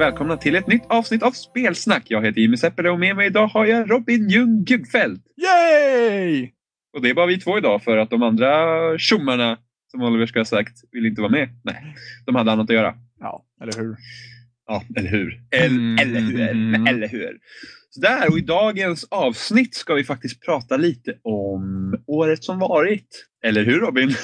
Och välkomna till ett nytt avsnitt av Spelsnack. Jag heter Jimmy Seppele och med mig idag har jag Robin Ljung Gugfeldt. Yay! Och det är bara vi två idag för att de andra tjommarna, som Oliver ska ha sagt, vill inte vara med. Nej, de hade annat att göra. Ja, eller hur? Ja, eller hur? Eller, Mm. eller hur? Eller hur? Så där, och i dagens avsnitt ska vi faktiskt prata lite om året som varit. Eller hur Robin?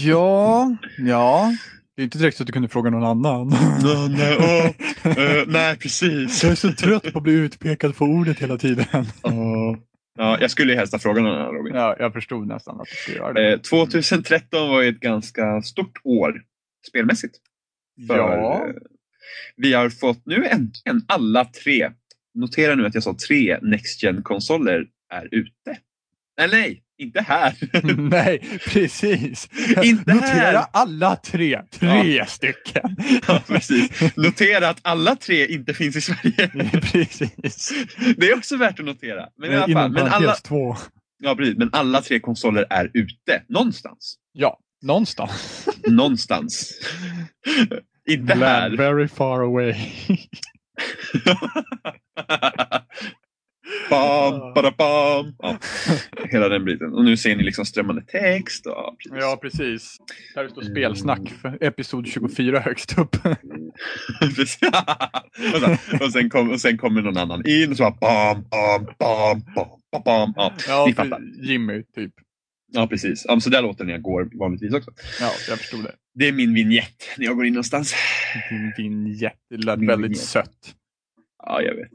Ja, ja. Det är inte direkt så att du kunde fråga någon annan. Nå, nej, åh, eh, nej, precis. Jag är så trött på att bli utpekad på ordet hela tiden. Åh. Ja, jag skulle ju helst ha frågat någon annan Robin. Ja, jag förstod nästan att du skulle göra det. Eh, 2013 var ju ett ganska stort år spelmässigt. För, Ja, eh, Vi har fått nu äntligen alla tre, notera nu att jag sa tre Next gen konsoler är ute. Eller nej, inte här. nej, precis. Inte Notera här. alla tre. Tre stycken. ja, precis. Notera att alla tre inte finns i Sverige. precis. Det är också värt att notera. Men i alla fall, Inom men alla, två. ja, precis, men alla tre konsoler är ute. Någonstans. Ja, någonstans. Någonstans. inte Land här. very far away. Bam, bada, bam. Ja, hela den biten. Och nu ser ni liksom strömmande text. Och, precis. Ja, precis. Där står spelsnack för episod 24 högst upp. Och, så, och, sen kom, och sen kommer någon annan in och så bara bam, bam, bam, bam, bam. Ja, Ja, ni fattar. Jimmy, typ. Ja, precis. Ja, så där låter det när jag går vanligtvis också. Ja, jag förstod det. Det är min vignett när jag går in någonstans. Din vignett. Det lät Min väldigt vignett. sött. Ja, jag vet.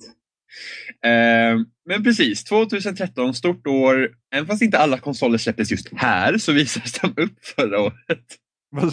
Eh, men precis, 2013, stort år. Även fast inte alla konsoler släpptes just här så visades de upp förra året.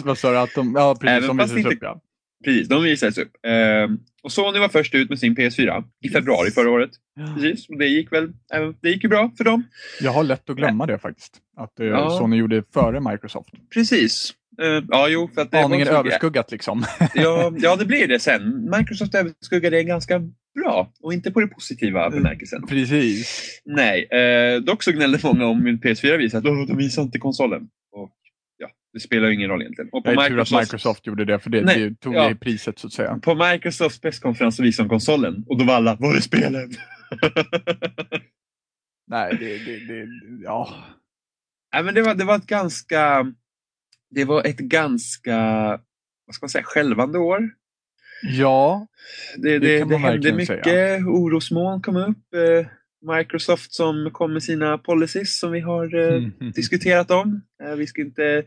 Vad, sa du? Att de, ja, precis. Även de visades inte- upp, ja. Precis, de visades upp. Eh, och Sony var först ut med sin PS4 i februari förra året. Precis, och det gick väl det gick ju bra för dem. Jag har lätt att glömma det faktiskt. Att eh, Ja. Sony gjorde före Microsoft. Precis. Eh, ja, jo, för att det Aningen överskuggat liksom. Ja, ja, det blir det sen. Microsoft överskuggade det ganska bra och inte på det positiva Mm. bemärkelsen. precis. Nej, eh, dock så gnällde många om min PS4 visade att "Åh, de visar inte konsolen. Och, ja, det spelar ju ingen roll egentligen. Och på Jag är tur att Microsoft, Microsoft gjorde det, för det, Nej, det tog ja. det priset så att säga. på Microsofts presskonferens så visade de konsolen och då var alla, var är spelen? Nej, det, det, det ja. Nej, men det, var, det var ett ganska, det var ett ganska, vad ska man säga, skälvande år. Ja, Det, Det det, det hände mycket, orosmoln kom upp. Eh, Microsoft som kom med sina policies som vi har eh, Mm. diskuterat om. Eh, vi, ska inte,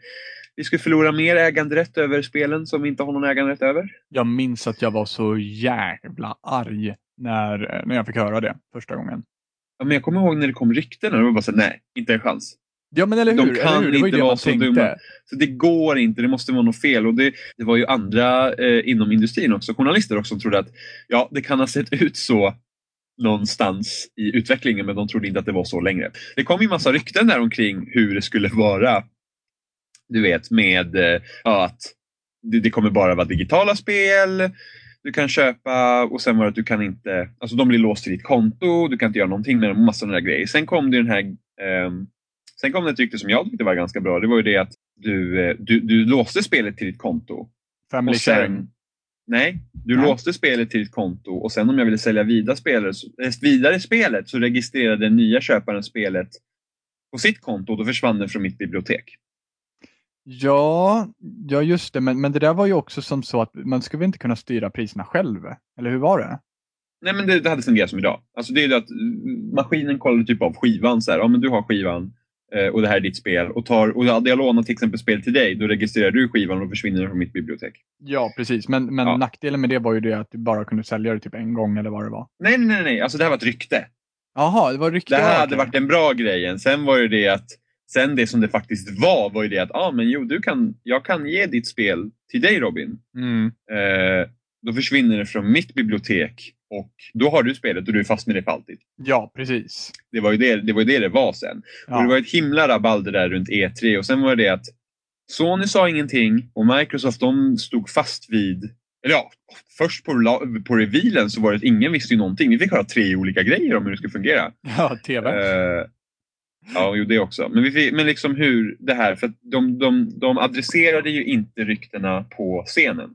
vi ska förlora mer äganderätt över spelen som vi inte har någon äganderätt över. jag minns att jag var så jävla arg när, när jag fick höra det första gången. Ja, men jag kommer ihåg när det kom rykten och det var bara så nej, inte en chans. Ja, men eller De hur? kan eller hur? Ju inte det vara så tänkte. dumma. Så det går inte, det måste vara något fel. Och det, det var ju andra eh, inom industrin också, journalister också, som trodde att ja, det kan ha sett ut så någonstans i utvecklingen, men de trodde inte att det var så längre. Det kom ju massa rykten där omkring hur det skulle vara, du vet, med eh, ja, att det, det kommer bara vara digitala spel, du kan köpa och sen var det att du kan inte, alltså de blir låst till ditt konto, du kan inte göra någonting med dem, massa sådana där grejer. Sen kom det den här ehm, Sen kom det ett rykte som jag tyckte var ganska bra. Det var ju det att du, eh, du, du låste spelet till ditt konto. Family Och sen, sharing. nej, du Nej. låste spelet till ditt konto och sen om jag ville sälja vidare, spelare, så- eh, vidare spelet så registrerade den nya köparen spelet på sitt konto och då försvann det från mitt bibliotek. Ja, ja, just det. Men, men det där var ju också som så att man skulle inte kunna styra priserna själv? Eller hur var det? Nej men det, det hade fungerat som idag. Alltså det är att mm, maskinen kollar typ av skivan. Så här, ja, men du har skivan och det här är ditt spel. Och, tar, och hade jag lånat till exempel spel till dig, då registrerar du skivan och försvinner den från mitt bibliotek. Ja, precis. Men, men Ja. nackdelen med det var ju det att du bara kunde sälja det typ en gång eller vad det var. Nej, nej, nej. Alltså det här var ett rykte. Jaha, det var riktigt. Det här hade varit den bra grejen. Sen var ju det att Sen det som det faktiskt var, var ju det att ah, men jo, du kan, jag kan ge ditt spel till dig Robin. Mm. Eh, då försvinner det från mitt bibliotek och då har du spelet och du är fast med det för alltid. Ja, precis. Det var ju det det var, ju det, det var sen. Ja. Och det var ett himla rabalder där runt E3 och sen var det att Sony sa ingenting och Microsoft de stod fast vid eller ja, först på, på revealen så var det att ingen visste ju någonting. Vi fick höra tre olika grejer om hur det skulle fungera. ja, tv. Eh, ja, jo det också. Men, vi fick, men liksom hur det här, för de, de, de adresserade ju inte ryktena på scenen.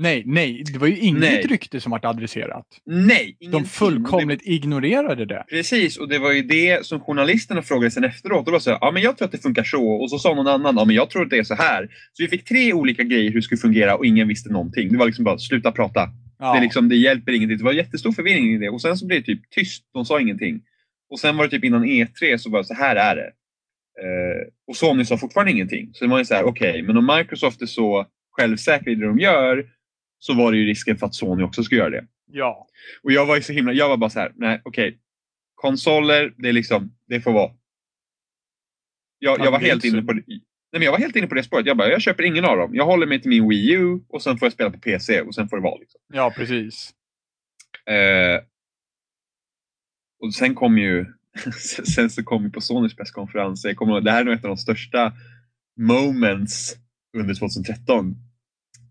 Nej, nej, det var ju inget Nej. rykte som vart adresserat. Nej! De fullkomligt ignorerade det. Precis, och det var ju det som journalisterna frågade sen efteråt. Och då sa ja men jag tror att det funkar så. Och så sa någon annan, ja men jag tror att det är så här. Så vi fick tre olika grejer hur det skulle fungera och ingen visste någonting. Det var liksom bara, sluta prata. Ja. Det, liksom, det hjälper ingenting. Det var jättestor förvirring i det. Och sen så blev det typ tyst, de sa ingenting. Och sen var det typ innan E3 så var det så här är det. Eh, och Sony sa fortfarande ingenting. Så det var ju så här, okej, men om Microsoft är så självsäkra i det de gör så var det ju risken för att Sony också skulle göra det. ja. Och jag var ju så himla, jag var bara så här, nej okej. Konsoler, det är liksom, det får vara. Jag, Ja, jag var helt inne på det. Nej, men jag var helt inne på det spåret. Jag bara, jag köper ingen av dem. Jag håller mig till min Wii U och sen får jag spela på PC och sen får det vara. Liksom. ja, precis. Eh, och sen kom ju, sen så kom ju på Sonys presskonferens, jag kommer, det här är nog ett av de största moments under 2013.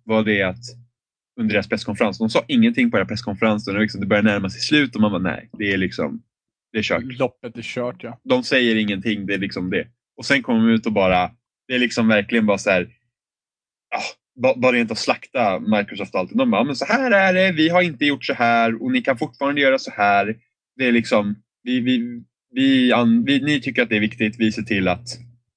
Var det att under deras presskonferens, de sa ingenting på deras presskonferens och liksom, det började närma sig slut och man bara nej, det är liksom, det är kört. Loppet är kört, ja. De säger ingenting, det är liksom det. Och sen kommer de ut och bara, det är liksom verkligen bara så här, ah, ba- bara rent att slakta Microsoft och allt. De bara, men så här är det, vi har inte gjort så här och ni kan fortfarande göra så här. Det är liksom, vi, vi, vi, an, vi, ni tycker att det är viktigt, vi ser till att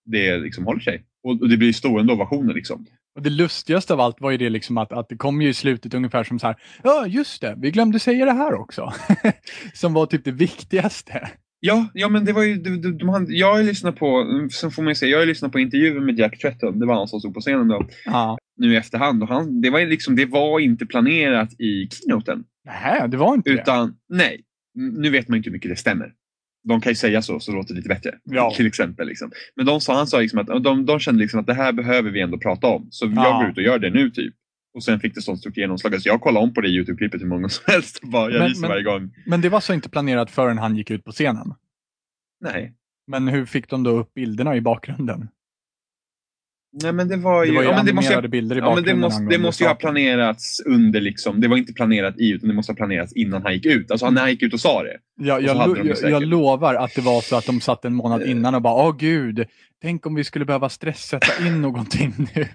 det liksom håller sig. Och, och det blir stående ovationer liksom. Och det lustigaste av allt var ju det liksom att, att det kom ju i slutet ungefär som så här, ja just det, vi glömde säga det här också. som var typ det viktigaste. Ja, ja men det var ju, de, de, de, hade- jag har lyssnat på, sen får man se, jag har lyssnat på intervjuer med Jack Tretton, det var han som stod på scenen då, Ja. nu i efterhand. Och han, det, var liksom, det var inte planerat i keynoten. Nej, det var inte det. Utan, nej, n- nu vet man inte hur mycket det stämmer. De kan ju säga så, så låter det lite bättre. Ja. Till exempel. Liksom. Men de sa, han sa liksom att de, de kände liksom att det här behöver vi ändå prata om. Så Ja. jag går ut och gör det nu typ. Och sen fick det sånt stort genomslag. Så jag kollade om på det Youtube-klippet hur många som helst. Bara, jag Men- visar men- varje gång. Men det var så inte planerat förrän han gick ut på scenen. Nej. Men hur fick de då upp bilderna i bakgrunden? Nej men det var ju... Det var ju ja, men det måste bilder i Ja, men det måste, det måste ju ha planerats under liksom, det var inte planerat i utan det måste ha planerats innan han gick ut. Alltså när han gick ut och sa det. Så jag, lo- de jag, lovar att det var så att de satt en månad Eh. innan och bara, åh gud, tänk om vi skulle behöva stresssätta in någonting nu.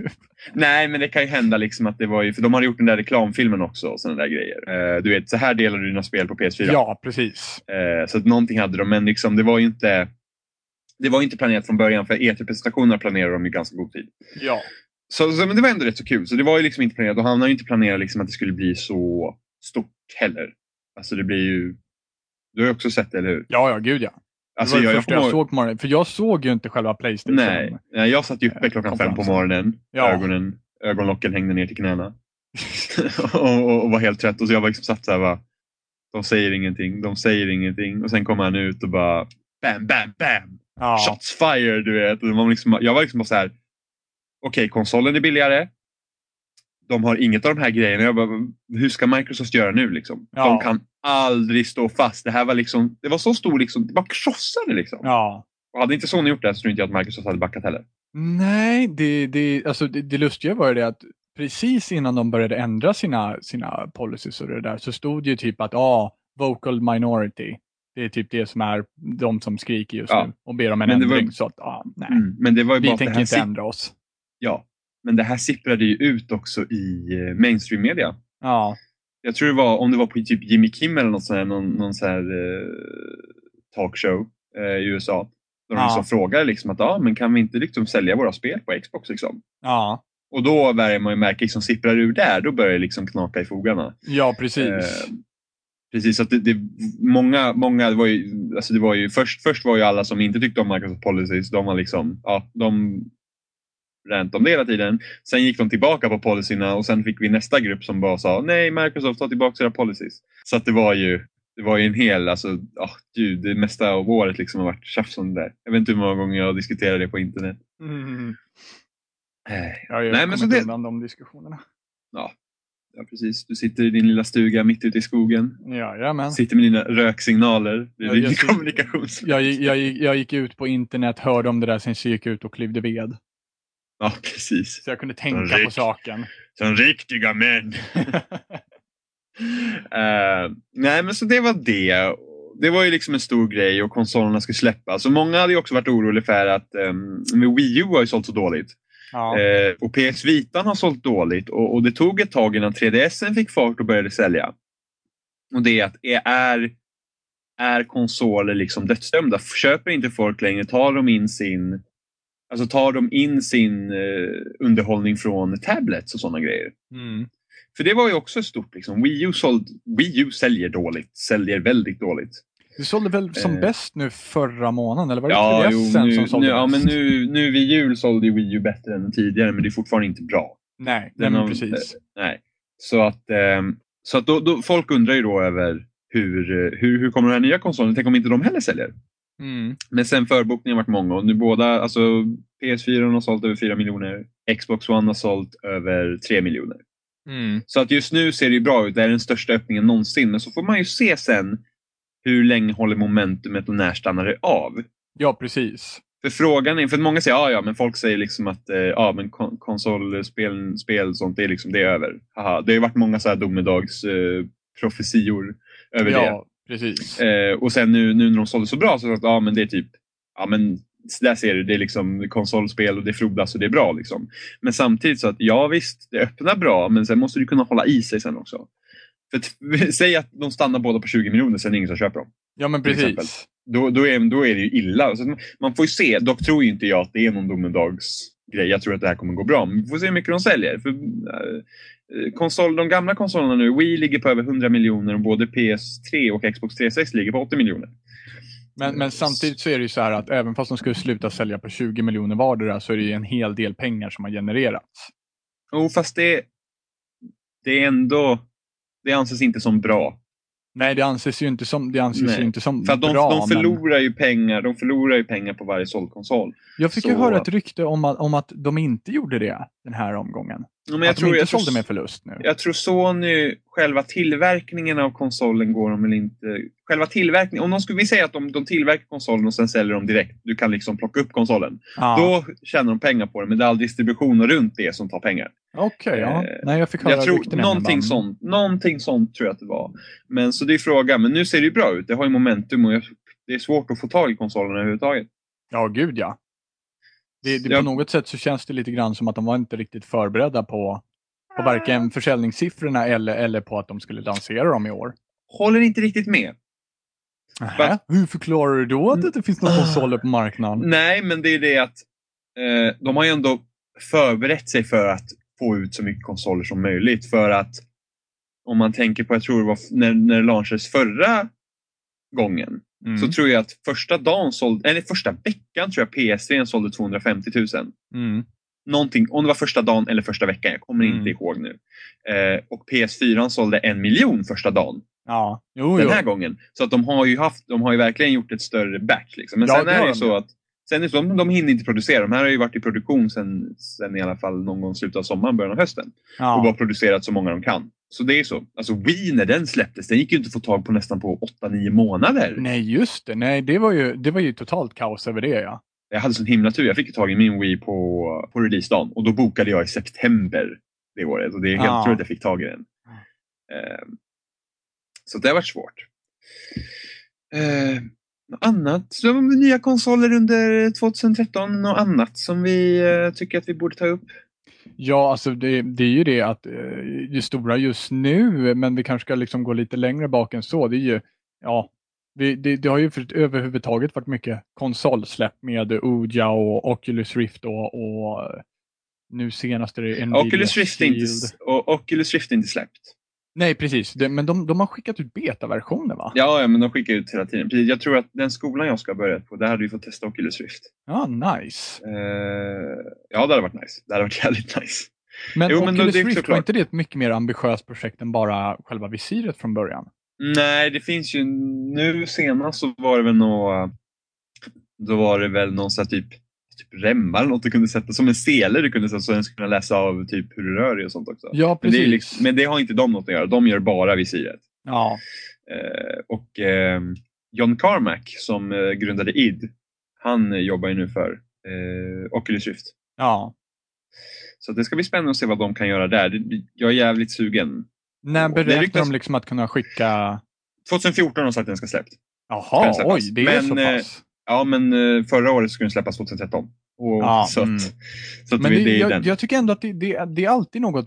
Nej men det kan ju hända liksom att det var ju, för de hade gjort den där reklamfilmen också och sådana där grejer. Eh, du vet, så här delar du dina spel på PS4. ja, precis. Eh, så att någonting hade de, men liksom, det var ju inte det var inte planerat från början för E3-presentationerna planerade de i ganska god tid. Ja. Så, så men det var ändå rätt så kul. Så det var ju liksom inte planerat och han har ju inte planerat liksom att det skulle bli så stort heller. Alltså det blir ju... Du har ju också sett det, eller hur? Ja, ja, gud ja. Det Alltså var det jag, första jag, såg på morgonen. För jag såg ju inte själva Playstation. Nej, nej, jag satt ju uppe Eh, klockan fem på morgonen. Ja. Ögonen, ögonlocken hängde ner till knäna. och, och, och var helt trött. Och så jag bara liksom satt så här bara, De säger ingenting, de säger ingenting. Och sen kommer han ut och bara bam, bam, bam. Ja. Shots fired, du vet. Var liksom, jag var liksom bara så här. Okej, konsolen är billigare. De har inget av de här grejerna. Jag bara, hur ska Microsoft göra nu liksom? Ja. De kan aldrig stå fast. Det här var liksom, det var så stor liksom, det bara krossade liksom. ja. Och hade inte Sony gjort det så tror inte jag att Microsoft hade backat heller. Nej, det, det, alltså det, det lustiga var ju det att precis innan de började ändra sina, sina policies och det där så stod ju typ att ah, vocal minority. Det är typ det som är de som skriker just Ja. nu och ber om en det var- ändring. Så att, ah, nej, Mm. Men det var ju bara vi det tänker inte ändra oss. Ja, men det här sipprade ju ut också i eh, mainstream media. Ja, Jag tror det var, om det var på typ Jimmy Kimmel eller något sånt här, någon, någon sån här eh, talkshow eh, i USA. Där de Ja. liksom frågade liksom att ja, men kan vi inte liksom sälja våra spel på Xbox liksom? ja, Och då börjar man ju märka liksom sipprar ur där, då börjar det liksom knaka i fogarna. ja precis. Eh, precis, att det, det, många, många, det var ju, alltså det var ju först, först var ju alla som inte tyckte om Microsoft policies, de var liksom, ja, de rant om det hela tiden. Sen gick de tillbaka på policyerna och sen fick vi nästa grupp som bara sa nej, Microsoft ta tillbaka era policies. Så att det var ju, det var ju en hel, alltså, oh, gud, det mesta av året liksom har varit tjafs om det där. Jag vet inte hur många gånger jag har diskuterat det på internet. Mm. Eh, Jag har Nej, men så det- undan de diskussionerna. Ja, precis. Du sitter i din lilla stuga mitt ute i skogen. Jajamän. Sitter med dina röksignaler. Det är Ja, din jag sitter- kommunikations... Jag, jag, jag gick ut på internet, hörde om det där, sen gick jag ut och klyvde ved. Ja, precis. Så jag kunde tänka Rick. på saken. Som riktiga män. Eh, nej, men så det var det. Det var ju liksom en stor grej och konsolerna skulle släppas. Så många hade ju också varit oroliga för att um, Wii U har ju sålt så dåligt. Ja. Eh, och PS Vitan har sålt dåligt och, och det tog ett tag innan 3DSen fick fart och började sälja. Och det är att är, är konsoler liksom dödsdömda? Köper inte folk längre, tar de in sin Alltså tar de in sin eh, underhållning från tablets och sådana grejer. Mm. För det var ju också stort. Liksom. Wii, U såld, Wii U säljer dåligt, säljer väldigt dåligt. Det sålde väl som Eh. bäst nu förra månaden, eller var det Ja, 3DSen jo, nu, som sålde nu, ja, men nu, nu vid jul sålde ju Wii U bättre än tidigare men det är fortfarande inte bra. Nej, nej Den har- precis. Nej. Så att, ehm, så att då, då, folk undrar ju då över hur, eh, hur, hur kommer den här nya konsolen, tänk om inte de heller säljer? Mm. Men sen förbokningen har varit många och nu båda, alltså PS4 har sålt över 4 miljoner, Xbox One har sålt över 3 miljoner. Mm. Så att just nu ser det ju bra ut, det är den största öppningen någonsin. Men så får man ju se sen hur länge håller momentumet och när stannar det av? Ja, precis. För frågan är, för många säger ja, ja, men folk säger liksom att eh, ja, men kon konsolspel spel, sånt, det är liksom det är över. Haha, det har ju varit många så här domedags eh, över det. Ja, precis. Eh, och sen nu, nu när de sålde så bra så att ja, men det är typ, ja men där ser du, det är liksom konsolspel och det frodas och det är bra. Liksom. Men samtidigt så att ja visst, det öppnar bra men sen måste du kunna hålla i sig sen också. Säg att de stannar båda på 20 miljoner, sen är det ingen som köper dem. Ja, men precis. Då, då, är, då är det ju illa. Så man får ju se, dock tror ju inte jag att det är någon domedagsgrej. Jag tror att det här kommer gå bra. Men vi får se hur mycket de säljer. För, eh, konsol, de gamla konsolerna nu, Wii ligger på över 100 miljoner och både PS3 och Xbox 360 ligger på 80 miljoner. Men, men samtidigt så är det ju så här att även fast de skulle sluta sälja på 20 miljoner vardera så är det ju en hel del pengar som har genererats. Jo, fast det, det är ändå, det anses inte som bra. Nej, det anses ju inte som, det anses Nej, ju inte som För att de, bra. de men förlorar ju pengar, de förlorar ju pengar på varje såld konsol. jag fick ju så- höra ett rykte om att, om att de inte gjorde det den här omgången. Ja, men jag att tror, de inte jag tror, sålde med förlust nu. Jag tror Sony, själva tillverkningen av konsolen går de väl inte... Själva tillverkningen, om de skulle vi säga att de, de tillverkar konsolen och sen säljer de direkt. Du kan liksom plocka upp konsolen. Ja. Då tjänar de pengar på det, men det är all distribution och runt det som tar pengar. Okej, ja. Eh, Nej, jag fick höra Jag tror någonting sånt, någonting sånt tror jag att det var. Men så det är frågan, men nu ser det ju bra ut. Det har ju momentum och jag, det är svårt att få tag i konsolerna överhuvudtaget. Ja, gud ja. Det, det, Ja. På något sätt så känns det lite grann som att de var inte riktigt förberedda på, på varken försäljningssiffrorna eller, eller på att de skulle lansera dem i år. Håller inte riktigt med. Nähä, Hur förklarar du då att det inte finns några konsoler på marknaden? Nej, men det är det att eh, de har ju ändå förberett sig för att få ut så mycket konsoler som möjligt. För att om man tänker på, jag tror det var när, när det launchades förra gången, Mm. så tror jag att första dagen sålde, eller första veckan tror jag PS3 sålde 250 000. Mm. Någonting, om det var första dagen eller första veckan, jag kommer Mm. inte ihåg nu. Eh, och PS4 sålde en miljon första dagen Ja, jo, den jo. här gången. Så att de har ju haft, de har ju verkligen gjort ett större batch. Liksom. Men Ja, sen är det ju så att sen är så, de, de hinner inte producera. De här har ju varit i produktion sen, sen i alla fall någon gång slutet av sommaren, början av hösten. Och ja. bara producerat så många de kan. Så det är så. Alltså Wii när den släpptes, den gick ju inte att få tag på nästan på 8-9 månader. Nej, just det. Nej, det var, ju, det var ju totalt kaos över det, ja. Jag hade sån himla tur. Jag fick tag i min Wii på, på releasedagen och då bokade jag i september det året. Och det är helt tur att jag fick tag i den. Eh, så det har varit svårt. Eh, något annat? Så, nya konsoler under 2013? Något annat som vi eh, tycker att vi borde ta upp? Ja, alltså det, det är ju det att eh, det stora just nu, men vi kanske ska liksom gå lite längre bak än så, det är ju, ja, vi, det, det har ju för, överhuvudtaget varit mycket konsolsläpp med Ouya och Oculus Rift och, och eh, nu senast är det Nvidia Oculus Rift, inte, och Oculus Rift är inte släppt. Nej, precis. Det, men de, de har skickat ut betaversioner va? Ja, ja, men de skickar ut hela tiden. Precis, jag tror att den skolan jag ska ha börjat på, där hade vi fått testa Oculus Rift. Ja, nice. Eh, ja, det hade varit nice. Det hade varit jävligt nice. Men Jo, men Oculus det är Rift, var inte det ett mycket mer ambitiöst projekt än bara själva visiret från början? Nej, det finns ju nu senast så var det väl nå då var det väl någon här typ, typ remmar eller något du kunde sätta som en sele du kunde sätta så den skulle kunna läsa av typ hur du rör dig och sånt också. Ja, men, det precis. liksom, men det har inte de något att göra, de gör bara visiret. Ja, Eh, och eh, John Carmack som eh, grundade id, han jobbar ju nu för eh, Oculus Rift. ja. Så det ska bli spännande att se vad de kan göra där. Jag är jävligt sugen. När beräknar ryktas- de liksom att kunna skicka 2014 har de sagt att den ska släppt. Jaha, oj, det är Men, så eh, pass. Ja, men eh, förra året skulle den släppas 2013. Och, Ja, så att, mm. så att Men det, det, är jag, den. jag tycker ändå att det, det, det är alltid något,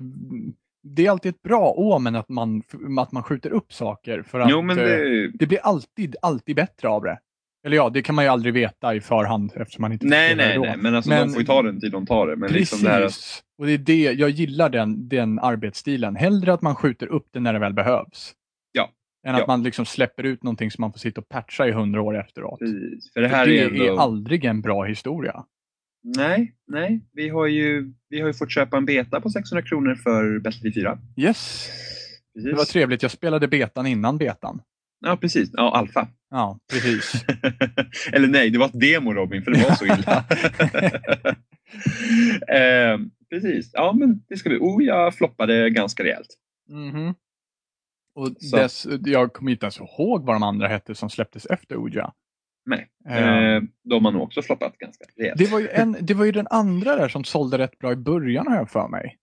det är alltid ett bra omen att man, att man skjuter upp saker. För att jo, eh, det, det blir alltid, alltid bättre av det. Eller ja, det kan man ju aldrig veta i förhand eftersom man inte nej, nej, då. nej, men alltså Men- de får ju ta den tid de tar det. Men Precis, liksom det här, och det är det, jag gillar den, den arbetsstilen. Hellre att man skjuter upp det när det väl behövs. Ja. Än att Ja. man liksom släpper ut någonting som man får sitta och patcha i hundra år efteråt. precis, för det För här det är ändå... är aldrig en bra historia. Nej, nej. Vi har, ju, vi har ju fått köpa en beta på 600 kronor för Battlefield 4. Yes, Precis. det var trevligt. Jag spelade betan innan betan. Ja, precis. Ja, alfa. Ja, precis. Eller nej, det var ett demo Robin, för det var så illa. eh, precis. Ja, men det ska bli... Oh, jag floppade ganska rejält. Mhm. Och dess, jag kommer inte ens ihåg vad de andra hette som släpptes efter Oja. Nej. Eh, Eh, de har nog också floppat ganska rejält. det, var ju en, det var ju den andra där som sålde rätt bra i början har jag för mig.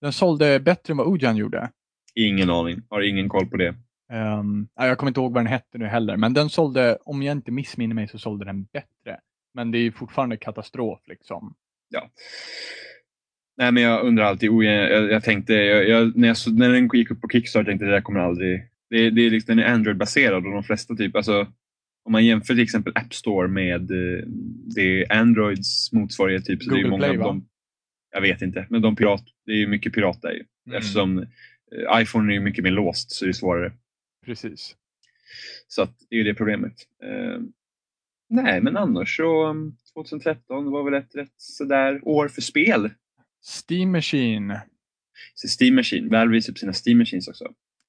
Den sålde bättre än vad Ojan gjorde. Ingen aning. Har ingen koll på det. Um, jag kommer inte ihåg vad den hette nu heller, men den sålde, om jag inte missminner mig, så sålde den bättre. Men det är ju fortfarande katastrof liksom. Ja. Nej, men jag undrar alltid. Oh, jag, jag, jag tänkte, jag, när, jag, när den gick upp på Kickstarter tänkte jag det där kommer aldrig... Det, det är liksom, den är Android-baserad och de flesta typ, alltså om man jämför till exempel App Store med eh, det Androids motsvarighet typ. Så det är Google många Play, av dem, jag vet inte, men de pirat, det är ju mycket pirat där ju. Mm. Eftersom eh, iPhone är mycket mer låst så är det svårare. Precis. Så att det är ju det problemet. Eh, nej, men annars så um, 2013 var väl ett rätt sådär år för spel. Steam Machine. Så Steam Machine, Valve visar upp sina Steam Machines också.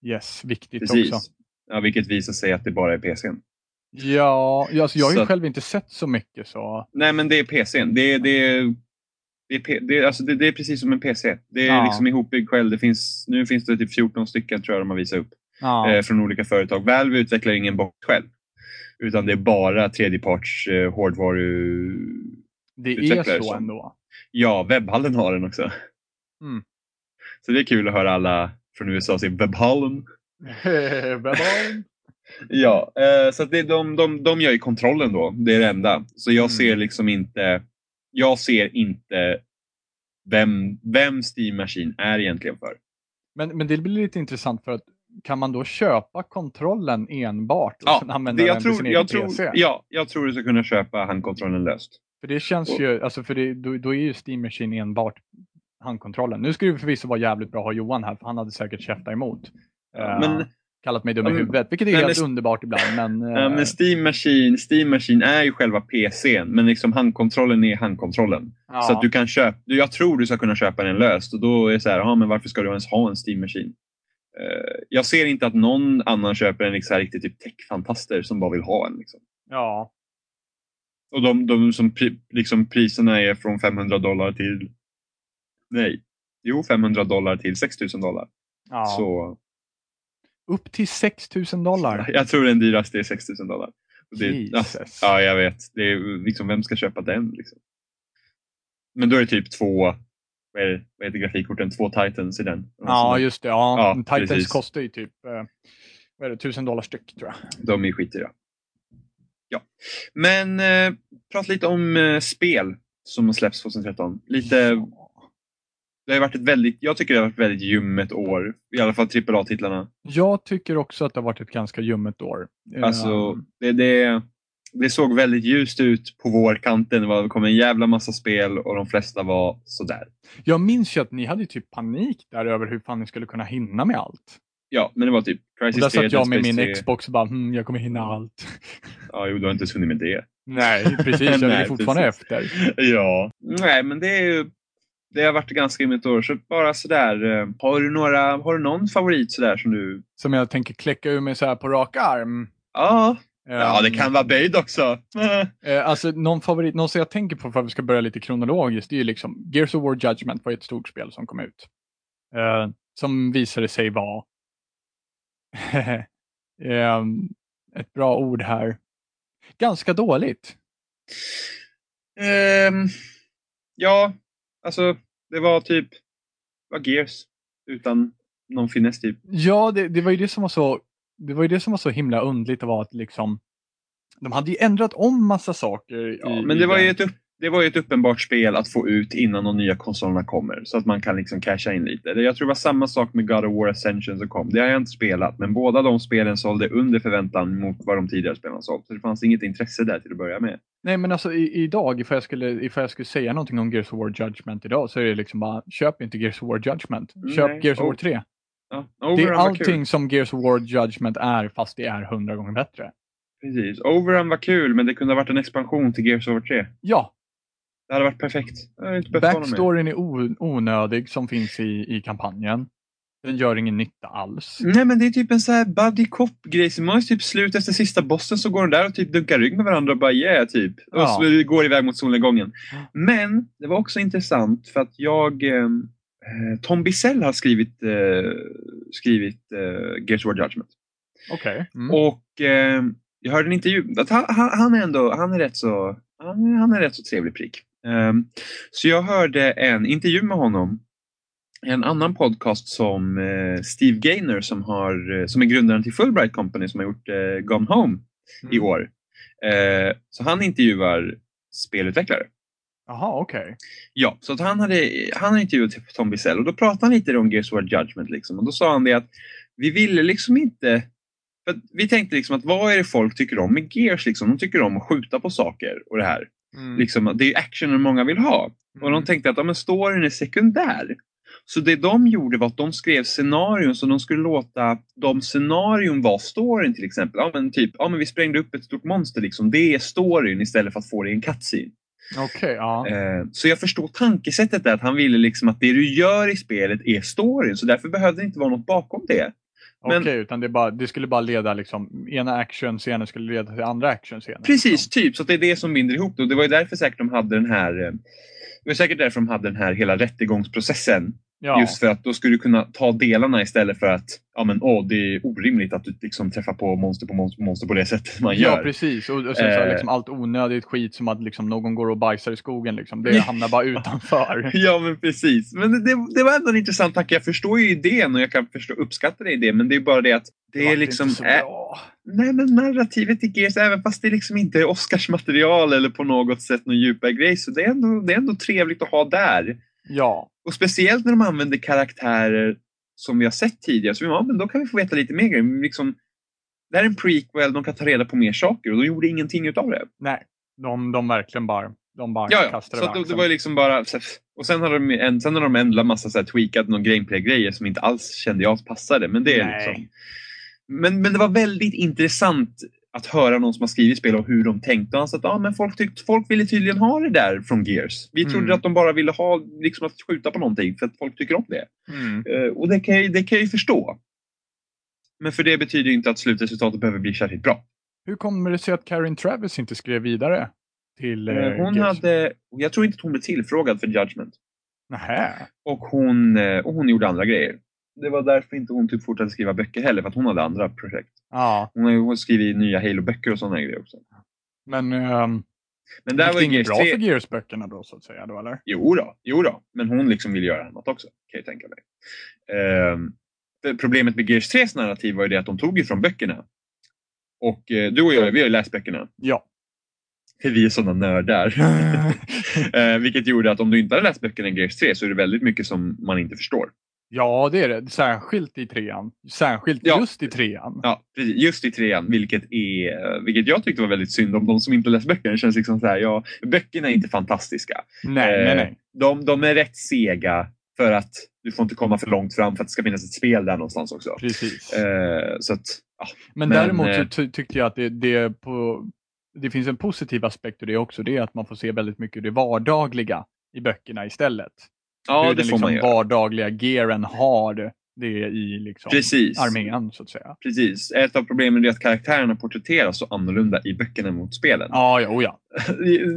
Yes, viktigt Precis. också. Ja, vilket visar sig att det bara är PCn. Ja, alltså jag har ju Så att- själv inte sett så mycket så. Nej, men det är PCn. Det, är- det, är- det, det, alltså det, det är precis som en PC. Det är Ja. liksom ihopbyggd själv. Det finns, nu finns det typ 14 stycken tror jag de har visat upp. Ja, eh, från olika företag. Valve utvecklar ingen box själv. Utan det är bara tredjeparts eh, hårdvaru... det är så som- ändå. Ja, webbhallen har den också. Mm. Så det är kul att höra alla från USA säga webbhallen. Ja, eh, så det, de, de, de gör ju kontrollen då. Det är det enda. Så jag Mm. ser liksom inte... Jag ser inte vem, vem Steam Machine är egentligen för. men, men det blir lite intressant för att kan man då köpa kontrollen enbart och Ja, använda den tror, sin jag, egen tror, PC? ja, jag tror du ska kunna köpa handkontrollen löst. För det känns Och- ju, alltså för det, då, då är ju Steam Machine enbart handkontrollen. Nu skulle det förvisso vara jävligt bra att ha Johan här, för han hade säkert käftat emot. Eh, men- kallat mig dum i men- huvudet, vilket är nej, helt men- underbart ibland. Men, Ja, eh, men Steam Machine, Steam Machine är ju själva PCn, men liksom handkontrollen är handkontrollen. ja, Så att du kan köpa, jag tror du ska kunna köpa den löst och då är det så här, aha, men varför ska du ens ha en Steam Machine? Eh, jag ser inte att någon annan köper en liksom, riktigt typ tech-fantaster som bara vill ha en. Liksom. ja, Och de, de som pri, liksom, priserna är från 500 dollar till, nej, jo 500 dollar till 6000 dollar. ja. Så Upp till 6000 dollar. jag tror den dyraste är 6000 dollar. Och det, ja, Jesus. Ja, jag vet. Det är, liksom, vem ska köpa den? Liksom? Men då är det typ två, vad, är vad heter grafikkorten? Två Titans i den. Ja, just det. Ja. Ja, Titans precis. kostar ju typ eh, vad är det, 1000 dollar styck tror jag. De är skitdyra. Ja. Men eh, prata lite om eh, spel som har släppts 2013. Lite, det har varit ett väldigt, jag tycker det har varit ett väldigt ljummet år. I alla fall AAA-titlarna. Jag tycker också att det har varit ett ganska ljummet år. Alltså, det, det, det såg väldigt ljust ut på vårkanten. Det kom en jävla massa spel och de flesta var sådär. Jag minns ju att ni hade typ panik där över hur fan ni skulle kunna hinna med allt. Ja, men det var typ Och Crisis där 3, satt jag med min Space 3. Xbox och bara, hm, jag kommer hinna allt. Ja, jo, du har inte ens hunnit med det. Nej, precis. Jag ligger fortfarande efter. Ja. Nej, men det är ju... Det har varit ganska ymnigt år, så bara sådär. eh, Har du, några, har du någon favorit sådär som du... Som jag tänker kläcka ur mig så på rak arm. Ja, ja det Ehm, kan vara böjd också. Eh, alltså någon favorit, någon som jag tänker på för att vi ska börja lite kronologiskt, det är ju liksom Gears of War Judgment var ett stort spel som kom ut. Eh, som visade sig vara ett bra ord här. Ganska dåligt. Ehm, ja, alltså det var typ... Var Gears. Utan någon finess typ. Ja, det, det var ju det som var så det var ju det som var så himla undligt att vara att liksom de hade ju ändrat om massa saker. Ja, i, men det var ju ett upp, det var ju ett uppenbart spel att få ut innan de nya konsolerna kommer så att man kan liksom casha in lite. Jag tror det var samma sak med God of War Ascension som kom. Det har jag inte spelat men båda de spelen sålde under förväntan mot vad de tidigare spelen sålt. Så det fanns inget intresse där till att börja med. Nej men alltså i, idag, ifall jag, skulle, ifall jag skulle säga någonting om Gears of War Judgment idag så är det liksom bara köp inte Gears of War Judgment. Köp Nej, Gears of War och- 3. Ja, Det är allting som Gears of War Judgment är fast det är hundra gånger bättre. Precis. Overrun var kul men det kunde ha varit en expansion till Gears of War 3. Ja, Det hade varit perfekt. Backstoryn är onödig som finns i, i kampanjen. Den gör ingen nytta alls. Nej men det är typ en sån här buddy cop-grej. Så man är typ slut efter sista bossen så går de där och typ dunkar rygg med varandra och bara yeah typ. Och Ja. så går iväg mot solnedgången. Men det var också intressant för att jag eh, Tom Bissell har skrivit, eh, skrivit eh, Gears War Judgment. Okej. Mm. Och eh, jag hörde en intervju. Att han, han, han är ändå han är rätt så, han är rätt så trevlig prick. Ehm, så jag hörde en intervju med honom. En annan podcast som eh, Steve Gaynor som, har, eh, som är grundaren till Fulbright Company som har gjort eh, Gone Home i Mm. år. Eh, så han intervjuar spelutvecklare. Jaha, okej. Ja, så att han hade, han intervjuat Tom Bissell och då pratade han lite om Gears of War Judgment. Liksom. Och då sa han det att vi ville liksom inte... Vi tänkte liksom att vad är det folk tycker om med Gears? Liksom? De tycker om att skjuta på saker och det här. Mm. Liksom, det är ju actionen många vill ha. Och de Mm. tänkte att ja, men storyn är sekundär. Så det de gjorde var att de skrev scenarion så de skulle låta de scenarion vara storyn till exempel. Ja men typ, ja men vi sprängde upp ett stort monster liksom. Det är storyn istället för att få det i en cutscene. Okej, ja. Eh, Så jag förstår tankesättet där att han ville liksom att det du gör i spelet är storyn så därför behövde det inte vara något bakom det. Okej, men- utan det, bara, det skulle bara leda liksom, ena actionscenen skulle leda till andra actionscenen. Precis, Liksom. typ. Så det är det som binder ihop det. Och det var ju därför säkert de hade den här eh, det var säkert därför de hade den här hela rättegångsprocessen. Ja. Just för att då skulle du kunna ta delarna istället för att ja, men, åh, det är orimligt att du liksom träffar på monster på monster på monster på det sättet man Ja, gör. precis. Och, och sen så Eh. liksom allt onödigt skit som att liksom någon går och bajsar i skogen. Liksom. Det Ja. hamnar bara utanför. Ja men precis. Men det, det, det var ändå en intressant tanke. Jag förstår ju idén och jag kan förstå, uppskatta det idén men det är bara det att det, är liksom... så Är, nej men narrativet i Gears, även fast det liksom inte är Oscarsmaterial eller på något sätt någon djupare grej så det är ändå, det är ändå trevligt att ha där. Ja, Och speciellt när de använder karaktärer som vi har sett tidigare. Så vi, ja, men då kan vi få veta lite mer grejer. Liksom, det här är en prequel, de kan ta reda på mer saker och de gjorde ingenting utav det. nej. De, de verkligen bara, de bara Ja, ja. kastade Så det, det var ju liksom bara... Och sen har de, en, sen har de ändrat massa så här tweakat någon gameplay-grejer som inte alls kände jag passade. Men det är Nej. liksom... Men, men det var väldigt intressant att höra någon som har skrivit spel och hur de tänkte. Och han sa att ah, men folk, tyckte, folk ville tydligen ha det där från Gears. Vi trodde Mm. att de bara ville ha liksom, att skjuta på någonting för att folk tycker om det. Mm. Eh, och det kan, jag, det kan jag ju förstå. Men för det betyder inte att slutresultatet behöver bli särskilt bra. Hur kommer det sig att Karin Travis inte skrev vidare till Eh, hon Gears? hade, jag tror inte att hon blev tillfrågad för Judgment. Nähä. Och hon, och hon gjorde andra grejer. Det var därför inte hon typ fortsatte skriva böcker heller, för att hon hade andra projekt. Ja, Hon har ju skrivit nya Halo-böcker och sådana grejer också. men ehm, Men där var det inget Gears bra 3... för Gears-böckerna då så att säga? Då, eller? Jo då, jo då, men hon liksom vill göra annat också, kan jag tänka mig. För problemet med Gears 3s narrativ var ju det att de tog ju från böckerna. Och eh, du och jag, vi har ju läst böckerna. Ja. För vi är sådana nördar. Eh, vilket gjorde att om du inte hade läst böckerna i Gears 3 så är det väldigt mycket som man inte förstår. Ja, det är det. Särskilt i trean. Särskilt Ja. just i trean. Ja. Just i trean, vilket, är, vilket jag tyckte var väldigt synd om de som inte läst böckerna. Det känns liksom så här, ja, böckerna är inte fantastiska. Nej, Eh, nej, nej. De, de är rätt sega för att du får inte komma för långt fram för att det ska finnas ett spel där någonstans också. Precis. Eh, så att, ja, Men, Men, däremot eh, ty- tyckte jag att det, det, på, det finns en positiv aspekt i det också. Det är att man får se väldigt mycket det vardagliga i böckerna istället. Ja Hur det den får liksom vardagliga gearen har det i liksom Precis. armén så att säga. Precis. Ett av problemen är att karaktärerna porträtteras så annorlunda i böckerna mot spelen. Ja, ja, oh ja.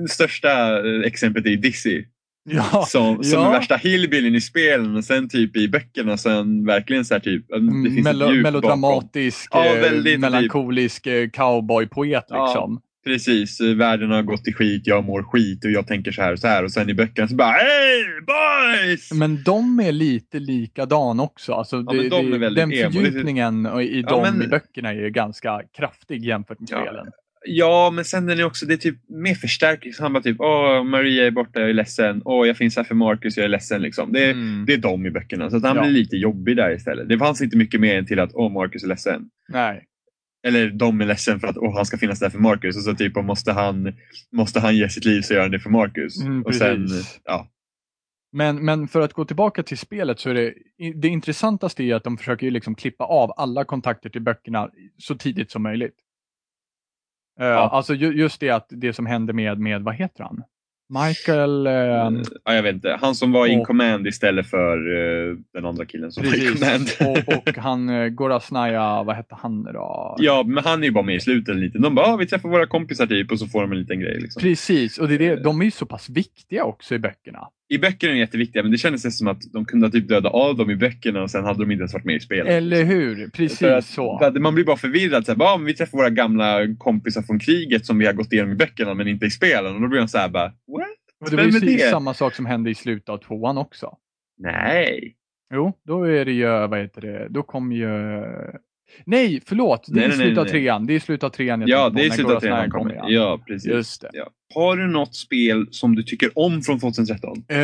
Det största eh, exemplet är Dizzy. ja. Som, som Ja. är värsta hillbillyn i spelen och sen typ i böckerna sen verkligen så här typ. Det finns Melo- melodramatisk, Ja, eh, väldigt melankolisk eh, cowboypoet liksom. Precis, eh, världen har gått i skit, jag mår skit och jag tänker så här och så här och sen i böckerna så bara Hey boys! Men de är lite likadan också. Alltså det, de det, är den emo. Är- fördjupningen i Ja, de men- i böckerna är ganska kraftig jämfört med Ja. spelen. Ja, men sen är det också det är typ mer förstärkning. Han bara typ, åh, Maria är borta, jag är ledsen. Åh, jag finns här för Marcus, jag är ledsen. Liksom. Det, är, Mm. det är de i böckerna. Så att han Ja. blir lite jobbig där istället. Det fanns inte mycket mer än till att, åh, Marcus är ledsen. Nej. Eller de är ledsen för att åh, han ska finnas där för Marcus. Och så typ, måste han, måste han ge sitt liv så gör han det för Marcus. Mm, och sen, ja. Men, men för att gå tillbaka till spelet så är det, det intressantaste är att de försöker liksom klippa av alla kontakter till böckerna så tidigt som möjligt. Eh, Alltså ju, just det att det som hände med, med vad heter han? Michael... eh, ja, jag vet inte. Han som var in Och- command istället för eh, den andra killen som var in precis. command. och, och han uh, Gorasnaya, vad hette han då? Ja, men han är ju bara med i slutet lite. De bara, ah, vi träffar våra kompisar typ och så får de en liten grej. Liksom. Precis, och det är det, de är ju så pass viktiga också i böckerna. I böckerna är de jätteviktiga, men det kändes som att de kunde typ döda av dem i böckerna och sen hade de inte ens varit med i spelet. Eller hur? Precis att, så. att man blir bara förvirrad. Så här, bara, ah, men vi träffar våra gamla kompisar från kriget som vi har gått igenom i böckerna men inte i spelen. Och då blir de så här bara, what? Och det var precis det? samma sak som hände i slutet av tvåan också. Nej. Jo, då är det ju, vad heter det, då kom ju... Nej, förlåt, det är i slutet av trean. Det är i slutet av trean jag Ja, det är slutet av trean kommer. ja. Ja, precis. Just det. Ja. Har du något spel som du tycker om från 2013? Eh,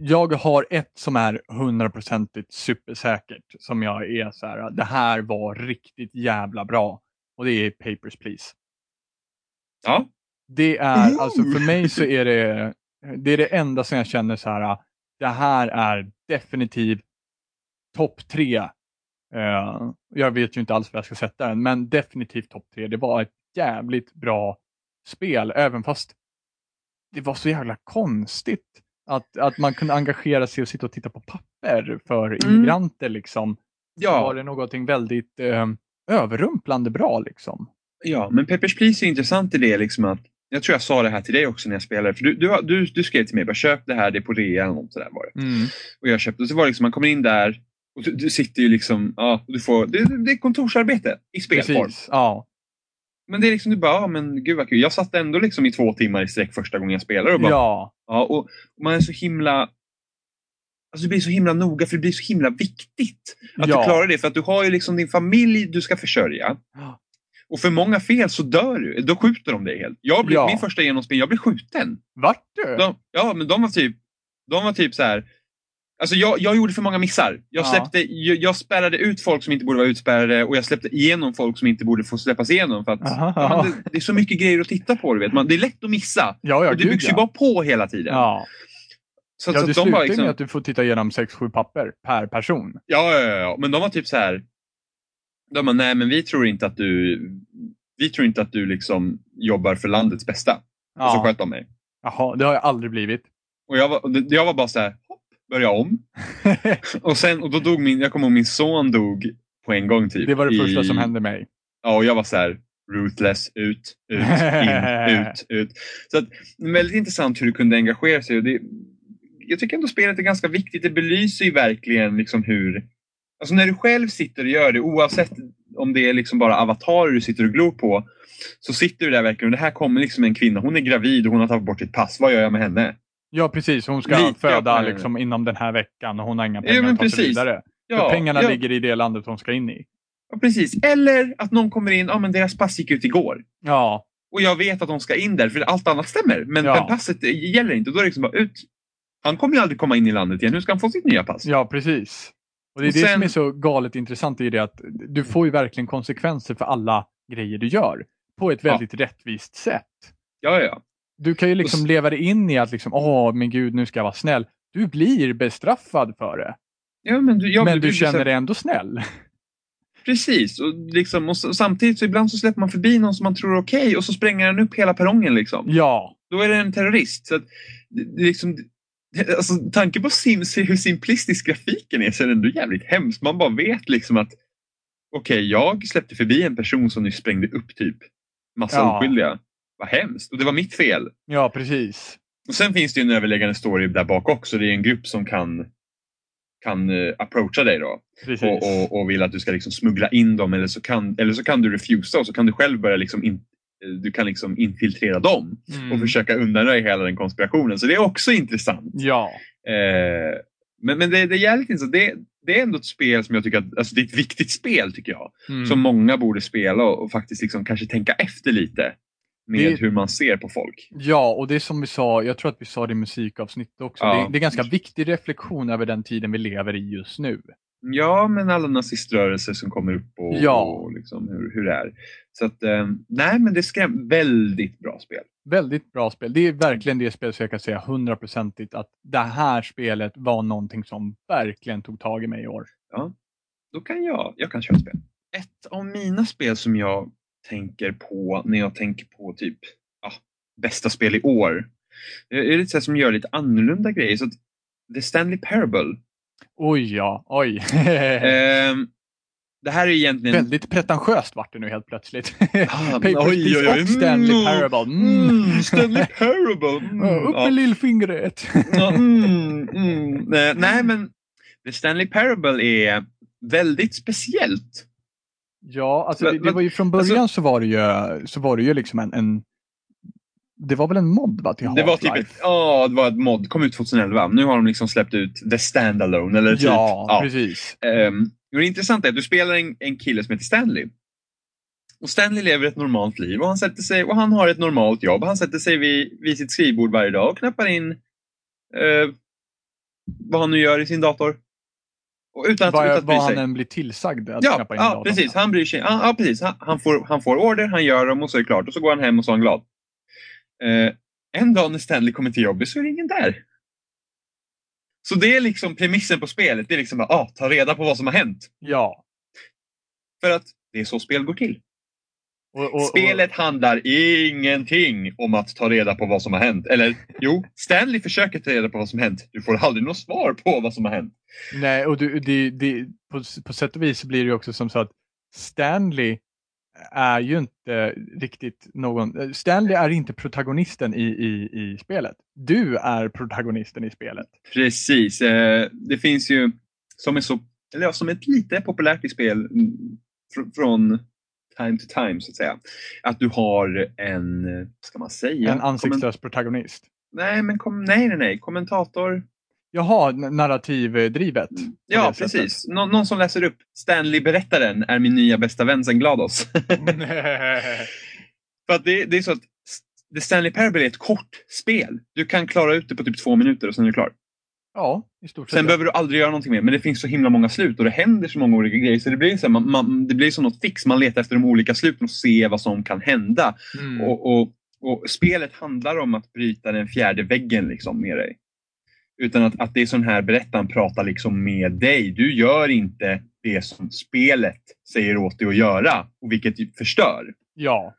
jag har ett som är hundraprocentigt supersäkert. Som jag är så här, det här var riktigt jävla bra. Och det är Papers, Please. Ja. Det är, Ooh. alltså för mig så är det, det är det enda som jag känner så här, det här är definitivt topp tre. Eh, jag vet ju inte alls vad jag ska sätta den, men definitivt topp tre. Det var ett jävligt bra spel, även fast det var så jävla konstigt att, att man kunde engagera sig och sitta och titta på papper för Mm. immigranter. Liksom. Ja. Var det någonting väldigt eh, överrumplande bra liksom. Ja, men Papers, Please är intressant i det liksom att jag tror jag sa det här till dig också när jag spelade. För du, du, du, du skrev till mig, bara köp det här, det är på rea eller något sådär var det. Mm. Och jag köpte, och så var det liksom, man kommer in där och du, du sitter ju liksom, ja, du får, det, det är kontorsarbete i spelform. Precis, ja. Men det är liksom, du bara, ja men gud vad kul. Jag satt ändå liksom i två timmar i sträck första gången jag spelade och bara, Ja, Ja, och och man är så himla... Alltså det blir så himla noga för det blir så himla viktigt att Ja. du klarar det. För att du har ju liksom din familj du ska försörja. Ja. Och för många fel så dör du. Då skjuter de dig helt. Jag blev, Ja. Min första genomspel, jag blev skjuten. vart du? De, ja, men de var typ, de var typ så här. Alltså jag, jag gjorde för många missar. Jag, Ja. släppte, jag, jag spärrade ut folk som inte borde vara utspärrade och jag släppte igenom folk som inte borde få släppas igenom. För att, Aha, ja, ja. men det, det är så mycket grejer att titta på. Du vet. Man, det är lätt att missa. Ja, ja, och det gud, byggs ju ja. bara på hela tiden. Ja, Så, ja så det att de slutar ju liksom, med att du får titta igenom 6-7 papper per person. Ja, ja, ja, ja, men de var typ så här. De bara, nej men vi tror inte att du vi tror inte att du liksom jobbar för landets bästa. Och så Ja. sköt de mig. Jaha, det har jag aldrig blivit. Och jag var, jag var bara så här, börja om. och sen, och då dog min, jag kommer ihåg min son dog på en gång typ. det var det första i- som hände mig. Ja, och jag var så här, ruthless, ut, ut, in, ut, ut. Så att, väldigt intressant hur du kunde engagera sig. Och det, jag tycker ändå spelet är ganska viktigt. Det belyser ju verkligen liksom hur... Alltså när du själv sitter och gör det, oavsett om det är liksom bara avatarer du sitter och glor på, så sitter du där verkligen och det här kommer liksom en kvinna, hon är gravid och hon har tagit bort sitt pass. Vad gör jag med henne? Ja, precis. Hon ska Lika föda liksom, inom den här veckan och hon har inga Ja, pengar men att ta sig vidare. Ja, För pengarna ja, ligger i det landet hon ska in i. ja, precis. Eller att någon kommer in, ja men deras pass gick ut igår. Ja, Och jag vet att de ska in där, för allt annat stämmer. Men, Ja. men passet gäller inte. Då är det liksom bara ut. Han kommer ju aldrig komma in i landet igen. Hur ska han få sitt nya pass? ja precis. Och det är Och det sen- som är så galet intressant i det att du får ju verkligen konsekvenser för alla grejer du gör. På ett Ja. väldigt rättvist sätt. Ja, ja. Du kan ju liksom leva dig in i att liksom, åh men gud nu ska jag vara snäll. Du blir bestraffad för det. ja men du, ja, men du så känner dig ändå snäll. Precis. Och, liksom, och så, samtidigt så ibland så släpper man förbi någon som man tror är okej och så spränger den upp hela perrongen. Liksom. Ja, Då är det en terrorist. Så att, det, liksom, det, alltså, tanke på sim, hur simplistisk grafiken är så är det ändå jävligt hemskt. Man bara vet liksom att okej, jag släppte förbi en person som nyss sprängde upp typ massa Ja. oskyldiga. Vad hemskt. Och det var mitt fel. ja precis. Och sen finns det ju en överläggande story där bak också. Det är en grupp som kan, kan uh, approacha dig då. Och, och, och vill att du ska liksom smuggla in dem eller så kan, eller så kan du refusa och så kan du själv börja liksom in, eh, du kan liksom infiltrera dem Mm. och försöka undanröja hela den konspirationen. Så det är också intressant. Ja, Eh, men men det, det är jävligt intressant. Det, det är ändå ett spel som jag tycker att, alltså det är ett viktigt spel tycker jag. mm. Som många borde spela och, och faktiskt liksom kanske tänka efter lite. Med Det- hur man ser på folk. Ja, och det är som vi sa, jag tror att vi sa det i musikavsnittet också, Ja. det, det är ganska viktig reflektion över den tiden vi lever i just nu. Ja, men alla naziströrelser som kommer upp och, Ja. och liksom hur, hur det är. Så att, eh, nej men det skräm väldigt bra spel. Väldigt bra spel. Det är verkligen det spel som jag kan säga hundraprocentigt att det här spelet var någonting som verkligen tog tag i mig i år. Då kan jag, jag kan köra spel. Ett av mina spel som jag tänker på när jag tänker på typ ja, bästa spel i år. Det är lite så som gör lite annorlunda grejer. Så The Stanley Parable. Oj ja, oj. Ehm, det här är egentligen... Väldigt pretentiöst vart det nu helt plötsligt. Ah, oj, oj, oj. och Stanley Mm. Parable. Mm. Mm, Stanley Parable. Mm, Upp med lillfingret. Ja, mm, mm. Nej, Nej, men The Stanley Parable är väldigt speciellt. Ja, alltså Men- det, det men- var ju från början så var det ju, så var det ju liksom en, en det var väl en mod va, till Det var typ Half-Life? ett, ja, det var ett mod, kom ut 2011. Nu har de liksom släppt ut The Standalone. Eller typ, Ja, precis. Ehm, och det intressanta är att du spelar en, en kille som heter Stanley. Och Stanley lever ett normalt liv och han, sätter sig, och han har ett normalt jobb. Han sätter sig vid, vid sitt skrivbord varje dag och knappar in eh, vad han nu gör i sin dator. Utan att, utan att bry vad han än blir tillsagd att Ja, knappa in ja precis. Han bryr sig. Ja, ja, precis. Han, han, får, han får order, han gör dem och så är det klart. Och så går han hem och så är han glad. Eh, en dag när Stanley kommer till jobbet så är det ingen där. Så det är liksom premissen på spelet. Det är liksom att ah, ta reda på vad som har hänt. Ja. För att det är så spel går till. Och, och, Spelet handlar ingenting om att ta reda på vad som har hänt. Eller jo, Stanley försöker ta reda på vad som har hänt. Du får aldrig något svar på vad som har hänt. Och, nej, och du, det, det, på, på sätt och vis blir det också som så att Stanley är ju inte riktigt någon... eh, Stanley är inte protagonisten i, i, i spelet. Du är protagonisten i spelet. Precis. Eh, det finns ju, som är så, eller ja, som är ett lite populärt i spel mm, fr- från time to time så att säga. Att du har en, vad ska man säga? en ansiktslös protagonist. nej, men kom, nej, nej, nej. Kommentator. Jaha, narrativdrivet. på Ja, precis. Nå- någon som läser upp Stanley-berättaren är min nya bästa vän sen Glados. För att det, det är så att The Stanley Parable är ett kort spel. Du kan klara ut det på typ två minuter och sen är du klar. Ja, i stort sett. Sen behöver du aldrig göra någonting mer. Men det finns så himla många slut och det händer så många olika grejer. Så det blir, så här, man, man, det blir som något fix. Man letar efter de olika sluten och ser vad som kan hända. Mm. Och, och, och spelet handlar om att bryta den fjärde väggen liksom med dig. Utan att, att det är sån här berättaren pratar liksom med dig. Du gör inte det som spelet säger åt dig att göra. Och vilket förstör. Ja,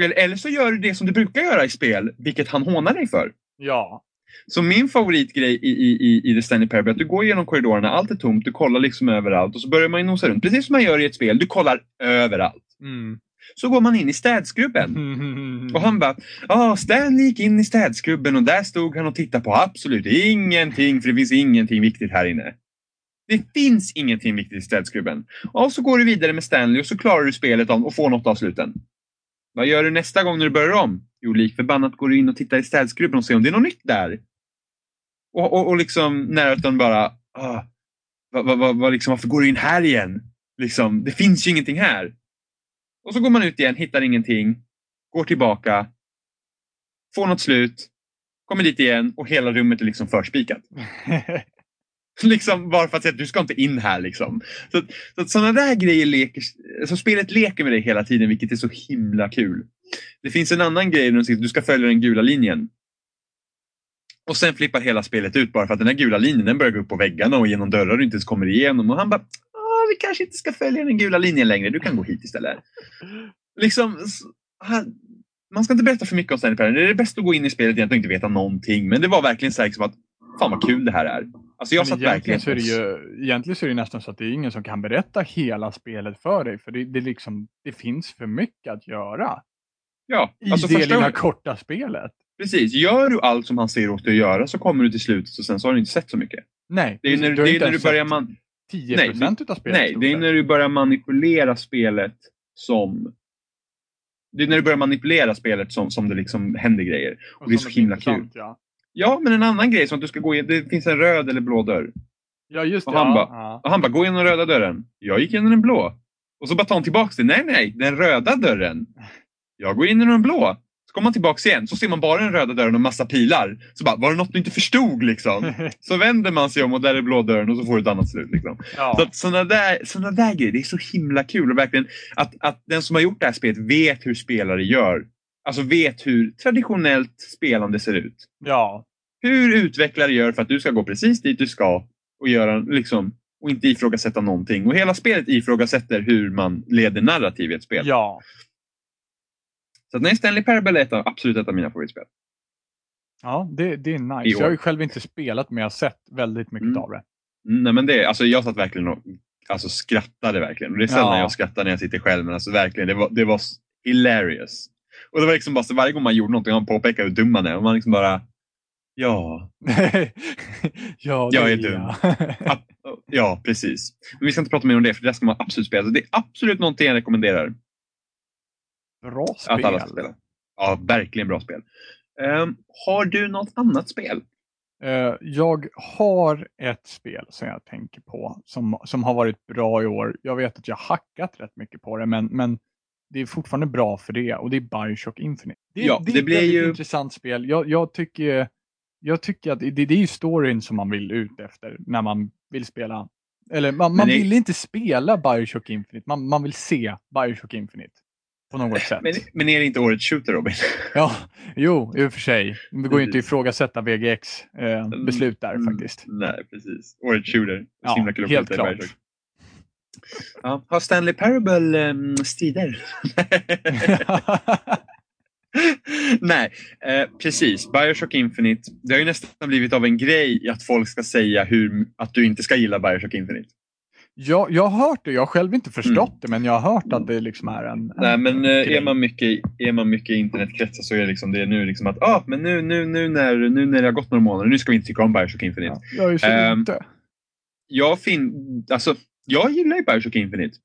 Eller, eller så gör du det som du brukar göra i spel. Vilket han hånar dig för. ja. Så min favoritgrej i, i, i, i The Stanley Parable är att du går igenom korridorerna, allt är tomt, du kollar liksom överallt och så börjar man ju nosa runt. Precis som man gör i ett spel, du kollar överallt. Mm. Så går man in i städskrubben. Och han bara, ja Stanley gick in i städskrubben och där stod han och tittade på absolut ingenting, för det finns ingenting viktigt här inne. Det finns ingenting viktigt i städskrubben. Och så går du vidare med Stanley och så klarar du spelet om och får något av sluten. Vad gör du nästa gång när du börjar om? Jo, lik förbannat går du in och tittar i städskrubben och ser om det är något nytt där. Och, och, och liksom narratorn bara, ah, vad, vad, vad, vad liksom, varför går du in här igen? Liksom, det finns ju ingenting här. Och så går man ut igen, hittar ingenting, går tillbaka, får något slut, kommer dit igen och hela rummet är liksom förspikat. liksom bara för att säga att du ska inte in här liksom. Så, så sådana där grejer leker, så spelet leker med dig hela tiden vilket är så himla kul. Det finns en annan grej du ska följa den gula linjen. Och sen flippar hela spelet ut bara för att den här gula linjen den börjar gå upp på väggarna och genom dörrar du inte ens kommer igenom. Och han bara, "Ah, vi kanske inte ska följa den gula linjen längre, du kan gå hit istället. Liksom, han, man ska inte berätta för mycket om Stanley Parable. Det är bäst att gå in i spelet egentligen och inte veta någonting. Men det var verkligen så här liksom att, fan vad kul det här är. Alltså jag Men satt egentligen verkligen... så, är det ju, egentligen så är det nästan så att det är ingen som kan berätta hela spelet för dig. För det, det, liksom, det finns för mycket att göra Ja, i alltså det första lilla korta spelet. precis. Gör du allt som han säger åt dig att göra så kommer du till slutet och sen så har du inte sett så mycket. Nej, Det är när, har det är när du börjar man... 10 Nej, utav spelet. Nej, det är när du börjar manipulera spelet som... Det är när du börjar manipulera spelet som, som det liksom händer grejer. Och det är så himla intressant, Ja. Ja, men en annan grej som att du ska gå in, det finns en röd eller blå dörr. ja, just det. Och han ja, bara- ja. Och han bara, gå igenom den röda dörren. Jag gick igenom den blå. Och så bara tar han tillbaka det. Nej, nej, den röda dörren. Jag går in i den blå. kommer man tillbaks igen så ser man bara den röda dörren och massa pilar. Så bara, var det något du inte förstod liksom? så vänder man sig om och där är blå dörren och så får du ett annat slut. Liksom. Ja. Så att sådana där, såna där grejer, det är så himla kul. Och verkligen att, att den som har gjort det här spelet vet hur spelare gör. Alltså vet hur traditionellt spelande ser ut. ja. Hur utvecklare gör för att du ska gå precis dit du ska och, göra, liksom, och inte ifrågasätta någonting. Och hela spelet ifrågasätter hur man leder narrativ i ett spel. ja. Så nej, Stanley Parable är ett av, absolut ett av mina favoritspel. Ja, det, det är nice. Jag har ju själv inte spelat men jag har sett väldigt mycket Mm. av det. Mm, nej, men det, alltså, jag satt verkligen och alltså, skrattade verkligen. Och det är sällan Ja. jag skrattar när jag sitter själv, men alltså, verkligen, det var, det var hilarious. Och det var liksom bara så varje gång man gjorde någonting, man påpekade hur dum man är. Och man liksom bara, ja, ja, Jag är dum. ja, precis. Men vi ska inte prata mer om det, för det ska man absolut spela. Så det är absolut någonting jag rekommenderar Bra att alla ska spel. spela. Ja, verkligen bra spel. Ehm, har du något annat spel? Eh, jag har ett spel som jag tänker på som, som har varit bra i år. Jag vet att jag har hackat rätt mycket på det, men, men det är fortfarande bra för det och det är Bioshock Infinite. Det, Ja, det det ett blir väldigt ju- intressant spel. Jag, jag, tycker, jag tycker att det, det är ju storyn som man vill ut efter när man vill spela. Eller man, man det- vill inte spela Bioshock Infinite, man, man vill se Bioshock Infinite. På något sätt. Men, men är det inte årets shooter, Robin? Ja, jo, i och för sig. Det går ju inte att ifrågasätta VGX eh, beslut där Mm, faktiskt. Nej, precis. Årets shooter. Ja, helt klart. Ja. Har Stanley Parable um, strider? Nej, eh, precis. Bioshock Infinite. Det har ju nästan blivit av en grej att folk ska säga hur, att du inte ska gilla Bioshock Infinite. Ja, jag har hört det. Jag har själv inte förstått det, men jag har hört att det liksom är en... en Nej, men eh, grej. är man mycket, är man mycket i internetkretsar så är det liksom det nu liksom att ah, men nu, nu, nu, när, nu när det har gått några månader, nu ska vi inte tycka om Bioshock Infinite. Ja, jag så Ehm, inte. jag, fin alltså, jag gillar ju Bioshock Infinite.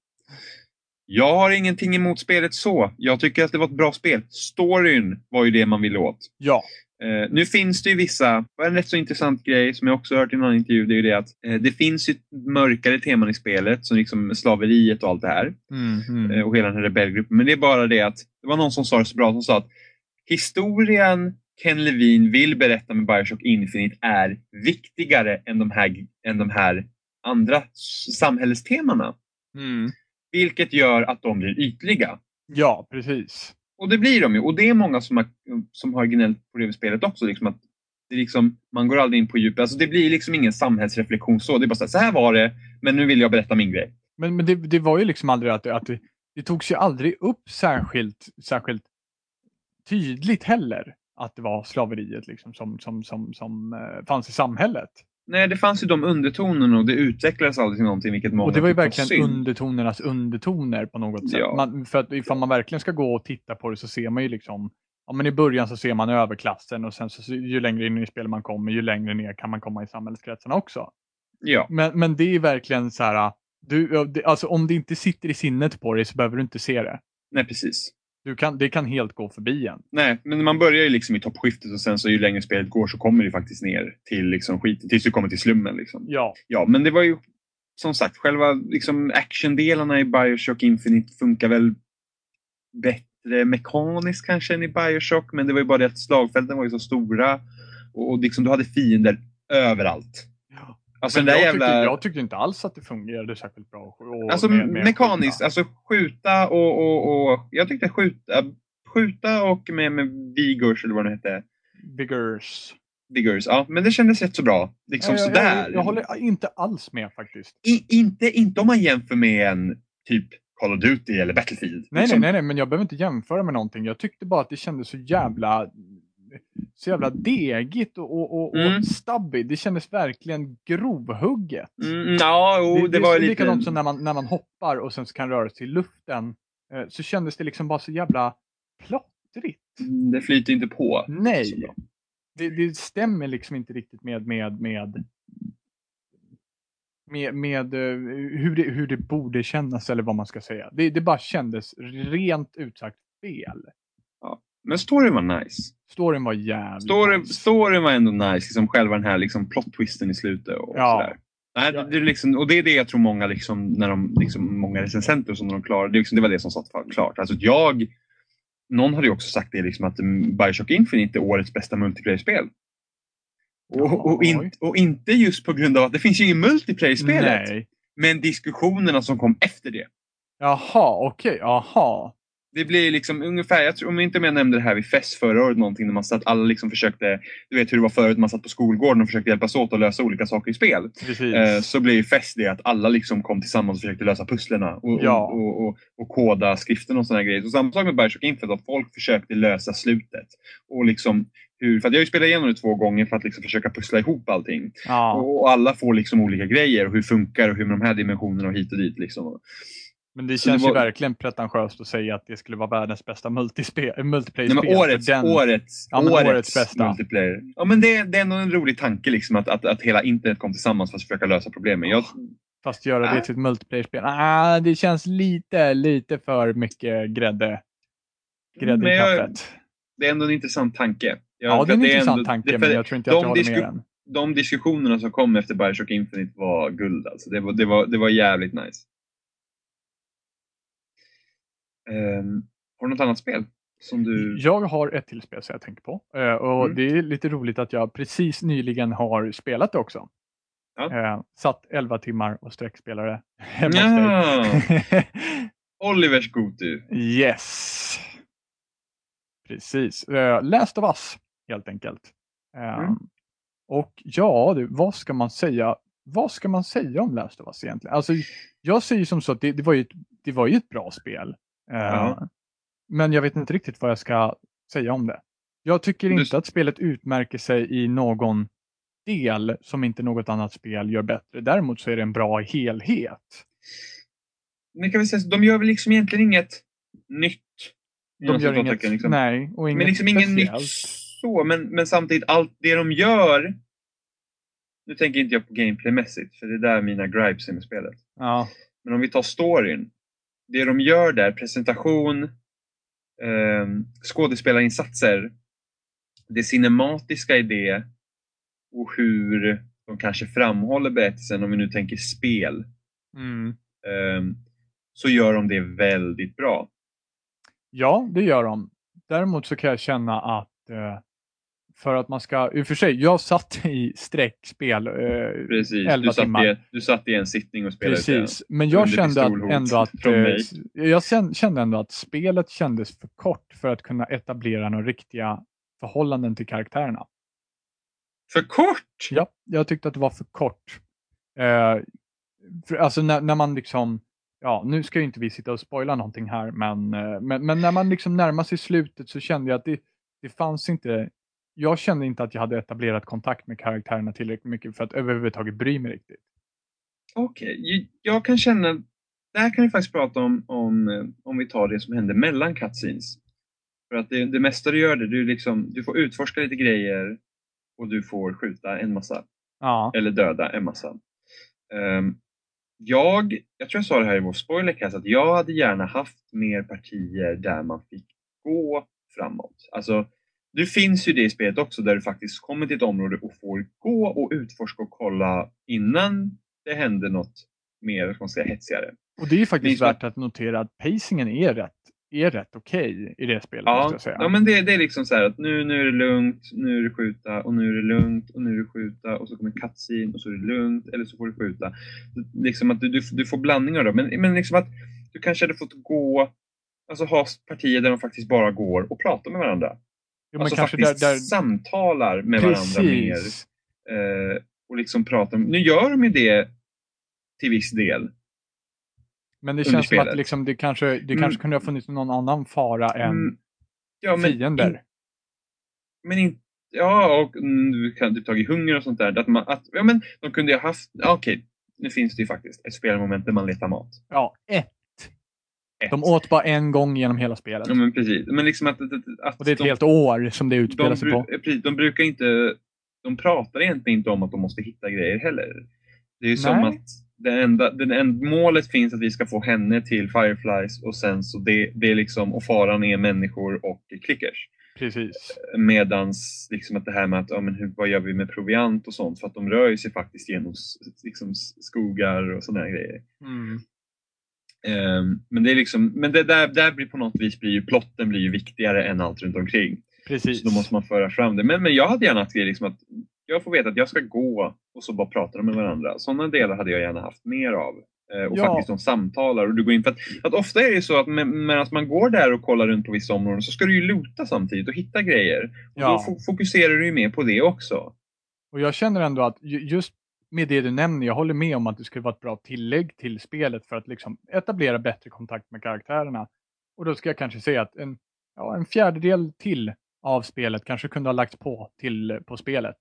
Jag har ingenting emot spelet så. Jag tycker att det var ett bra spel. Storyn var ju det man ville åt. Ja, Eh, nu finns det ju vissa, och en rätt så intressant grej som jag också hört i annan intervju, det är ju det att eh, det finns ju mörkare teman i spelet som liksom slaveriet och allt det här. mm, mm. eh, och hela den här rebellgruppen. Men det är bara det att det var någon som sa det så bra som sa att historien Ken Levine vill berätta med Bioshock Infinite är viktigare än de här, än de här andra samhällstemana. Mm. Vilket gör att de blir ytliga. ja, precis. Och det blir de ju. Och det är många som har, som har gnällt på det spelet också. Liksom att det är liksom, man går aldrig in på djupet. Alltså det blir liksom ingen samhällsreflektion så. Det är bara så här, så här var det, men nu vill jag berätta min grej. Men, men det, det var ju liksom aldrig att, att det, det togs ju aldrig upp särskilt, särskilt tydligt heller att det var slaveriet liksom som, som, som, som eh, fanns i samhället. Nej, det fanns ju de undertonerna och det utvecklades aldrig till någonting, vilket många Och det var ju verkligen undertonernas undertoner på något sätt. Ja. Man, för att ifall man verkligen ska gå och titta på det så ser man ju liksom Ja, men I början så ser man överklassen och sen så ju längre in i spelet man kommer ju längre ner kan man komma i samhällskretsarna också. Ja, Men, men det är verkligen så här, du, alltså om det inte sitter i sinnet på dig så behöver du inte se det. nej precis. Du kan, det kan helt gå förbi en. Nej, men man börjar ju liksom i toppskiftet och sen så ju längre spelet går så kommer det faktiskt ner till liksom skiten, tills du kommer till slummen. Liksom. Ja, Ja, men det var ju som sagt, själva liksom actiondelarna i Bioshock Infinite funkar väl bättre mekaniskt kanske än i Bioshock, men det var ju bara det att slagfälten var ju så stora och, och liksom, du hade fiender överallt. Ja. Alltså jag, jävla... tyckte, jag tyckte inte alls att det fungerade särskilt bra. och- Alltså med- med mekaniskt, skjuta. alltså skjuta och, och, och jag tyckte skjuta, skjuta och med, med vigors eller vad det hette. Vigors. Vigors, ja. Men det kändes rätt så bra. Liksom jag, sådär. jag, jag håller inte alls med faktiskt. I, inte, inte om man jämför med en typ Call of Duty eller Battlefield. Nej, liksom. nej, nej, nej, men jag behöver inte jämföra med någonting. Jag tyckte bara att det kändes så jävla så jävla degigt och, och, och, Mm. och stabbigt. Det kändes verkligen grovhugget. Mm, ja, jo, det, det, var är lite... likadant som när man, när man hoppar och sen så kan röra sig i luften. Eh, så kändes det liksom bara så jävla plottrigt. Mm, Det flyter inte på. Nej, det, det stämmer liksom inte riktigt med, med, med, med, med eh, hur, det, hur det borde kännas eller vad man ska säga. Det, det bara kändes rent ut sagt fel. Men storyn var nice. Storyn var jävligt Story, nice. storyn var ändå nice, liksom själva den här liksom plot-twisten i slutet. Och Ja. sådär. Nej, det, är liksom, och det är det jag tror många, liksom, när de, liksom, många recensenter som de klarar det, liksom, det var det som satt klart. Alltså, jag, någon hade ju också sagt det liksom att mm, Bioshock Infinite är årets bästa multiplayer-spel. Och, och, in, och inte just på grund av att det finns ju ingen multiplayer i spelet. Nej. Men diskussionerna som kom efter det. Jaha, okej, jaha. Det blir liksom ungefär, jag tror, om inte jag nämnde det här vid fest förra året någonting, när man satt, alla liksom försökte, du vet hur det var förut, man satt på skolgården och försökte hjälpas åt att lösa olika saker i spel. Eh, så blir ju fest det att alla liksom kom tillsammans och försökte lösa pusslerna och, Ja. och, och, och, koda skriften och sådana grejer. Så samma sak med Bioshock Infinite, att folk försökte lösa slutet. Och liksom hur, för att jag har ju spelat igenom det två gånger för att liksom försöka pussla ihop allting. ja. Och, och alla får liksom olika grejer och hur funkar och hur med de här dimensionerna och hit och dit. Liksom. Men det så det känns var- ju verkligen pretentiöst att säga att det skulle vara världens bästa Nej, multiplayer-spel. men årets, den- årets, Ja, årets, årets bästa. multiplayer. Ja, men det, det är ändå en rolig tanke liksom, att, att, att hela internet kom tillsammans för att försöka lösa problemen. Jag, Fast göra Ah. det till ett multiplayer-spel. Ah, det känns lite, lite för mycket grädde, grädde Men i jag- kaffet. det är ändå en intressant tanke. Jag- Ja, det är en för intressant ändå- tanke, det- men jag tror inte att jag håller med den. De diskussionerna som kom efter Bioshock Infinite var guld. Alltså. Det, var, det, var, det var jävligt nice. Ehm, har du något annat spel? Som du... Jag har ett till spel som jag tänker på. Eh, och Mm. Det är lite roligt att jag precis nyligen har spelat det också. Ja. Eh, satt 11 timmar och sträckspelade hemma hos Ja. Olivers Gotu. yes. Precis. Uh, Last of Us, helt enkelt. Eh, Mm. Och ja, du, vad ska man säga? Vad ska man säga om Last of Us egentligen? Alltså, jag säger som så att det, det, var, ju ett, det var ju ett bra spel. Eh, Ja. Men jag vet inte riktigt vad jag ska säga om det. Jag tycker Du- inte att spelet utmärker sig i någon del som inte något annat spel gör bättre. Däremot så är det en bra helhet. Men kan vi säga, så, de gör väl liksom egentligen inget nytt? De gör inget, citattecken, liksom. nej, och inget Men liksom inget nytt speciellt. så, men, men samtidigt allt det de gör. Nu tänker inte jag på gameplaymässigt, för det är där mina gripes är med spelet. Ja, Men om vi tar storyn. Det de gör där, presentation, eh, skådespelarinsatser, det cinematiska i det och hur de kanske framhåller berättelsen, om vi nu tänker spel, mm. eh, så gör de det väldigt bra. ja, det gör de. Däremot så kan jag känna att eh, för att man ska, i och för sig, jag satt i sträckspel eh, Precis, 11 du satt, timmar. i, du satt i en sittning och spelade Precis, men jag kände att ändå att eh, jag kände ändå att spelet kändes för kort för att kunna etablera några riktiga förhållanden till karaktärerna. För kort! Ja, jag tyckte att det var för kort. Eh, för, alltså när, när man liksom, ja nu ska ju inte vi sitta och spoila någonting här, men, eh, men, men när man liksom närmar sig slutet så kände jag att det, det fanns inte, jag kände inte att jag hade etablerat kontakt med karaktärerna tillräckligt mycket för att överhuvudtaget bry mig riktigt. Okej, ju- jag kan känna, där kan vi faktiskt prata om, om, om vi tar det som händer mellan cutscenes. För att det, det mesta du gör det, du, liksom, du får utforska lite grejer och du får skjuta en massa, Ja, eller döda en massa. Ehm, jag, jag tror jag sa det här i vår spoilercast, att jag hade gärna haft mer partier där man fick gå framåt. Alltså, det finns ju det i spelet också där du faktiskt kommer till ett område och får gå och utforska och kolla innan det händer något mer, vad ska man säga, hetsigare. och det är ju faktiskt Det är värt att notera att pacingen är rätt, är rätt okej i det spelet måste Ja, jag säga. ja men det, det är liksom så här att nu, nu är det lugnt, nu är det skjuta och nu är det lugnt och nu är det skjuta och så kommer cutscene och så är det lugnt eller så får du skjuta. Liksom att du, du, du får blandningar då, men, men liksom att du kanske hade fått gå, alltså ha partier där de faktiskt bara går och pratar med varandra. Jo, alltså kanske faktiskt där, där, samtalar med varandra mer. precis. Eh, och liksom pratar, nu gör de ju det till viss del. Men det känns som att liksom det kanske, det Mm. kanske kunde ha funnits någon annan fara än Mm, ja, men fiender. in- Men inte... Ja, och du kan typ tagit hunger och sånt där. Att man, att, ja, men de kunde ju ha haft... Okej, nu finns det ju faktiskt ett spelmoment där man letar mat. Ja, ett. Ett. De åt bara en gång genom hela spelet. Ja, men precis. Men liksom att... att, att, Och det är ett de, helt år som det utspelar de, sig på. eh, precis, de brukar inte... De pratar egentligen inte om att de måste hitta grejer heller. Det är ju som att det enda, den enda, målet finns att vi ska få henne till Fireflies och sen så det, det är liksom, och faran är människor och clickers. Precis. Medans liksom att det här med att, ja, men hur, vad gör vi med proviant och sånt? För att de rör ju sig faktiskt genom liksom, skogar och sådana grejer. Mm. Ehm, men det är liksom, men det där, där blir på något vis blir ju plotten blir ju viktigare än allt runt omkring. Precis. Så då måste man föra fram det. Men, men jag hade gärna haft det liksom att jag får veta att jag ska gå och så bara prata med varandra. Sådana delar hade jag gärna haft mer av. Eh, och Ja. faktiskt de samtalar och du går in för att, att ofta är det ju så att med, medan man går där och kollar runt på vissa områden så ska du ju luta samtidigt och hitta grejer. Och Ja. då fo- fokuserar du ju mer på det också. Och jag känner ändå att ju- just med det du nämner, jag håller med om att det skulle vara ett bra tillägg till spelet för att liksom etablera bättre kontakt med karaktärerna. Och då ska jag kanske säga att en, ja, en fjärdedel till av spelet kanske kunde ha lagts på till på spelet.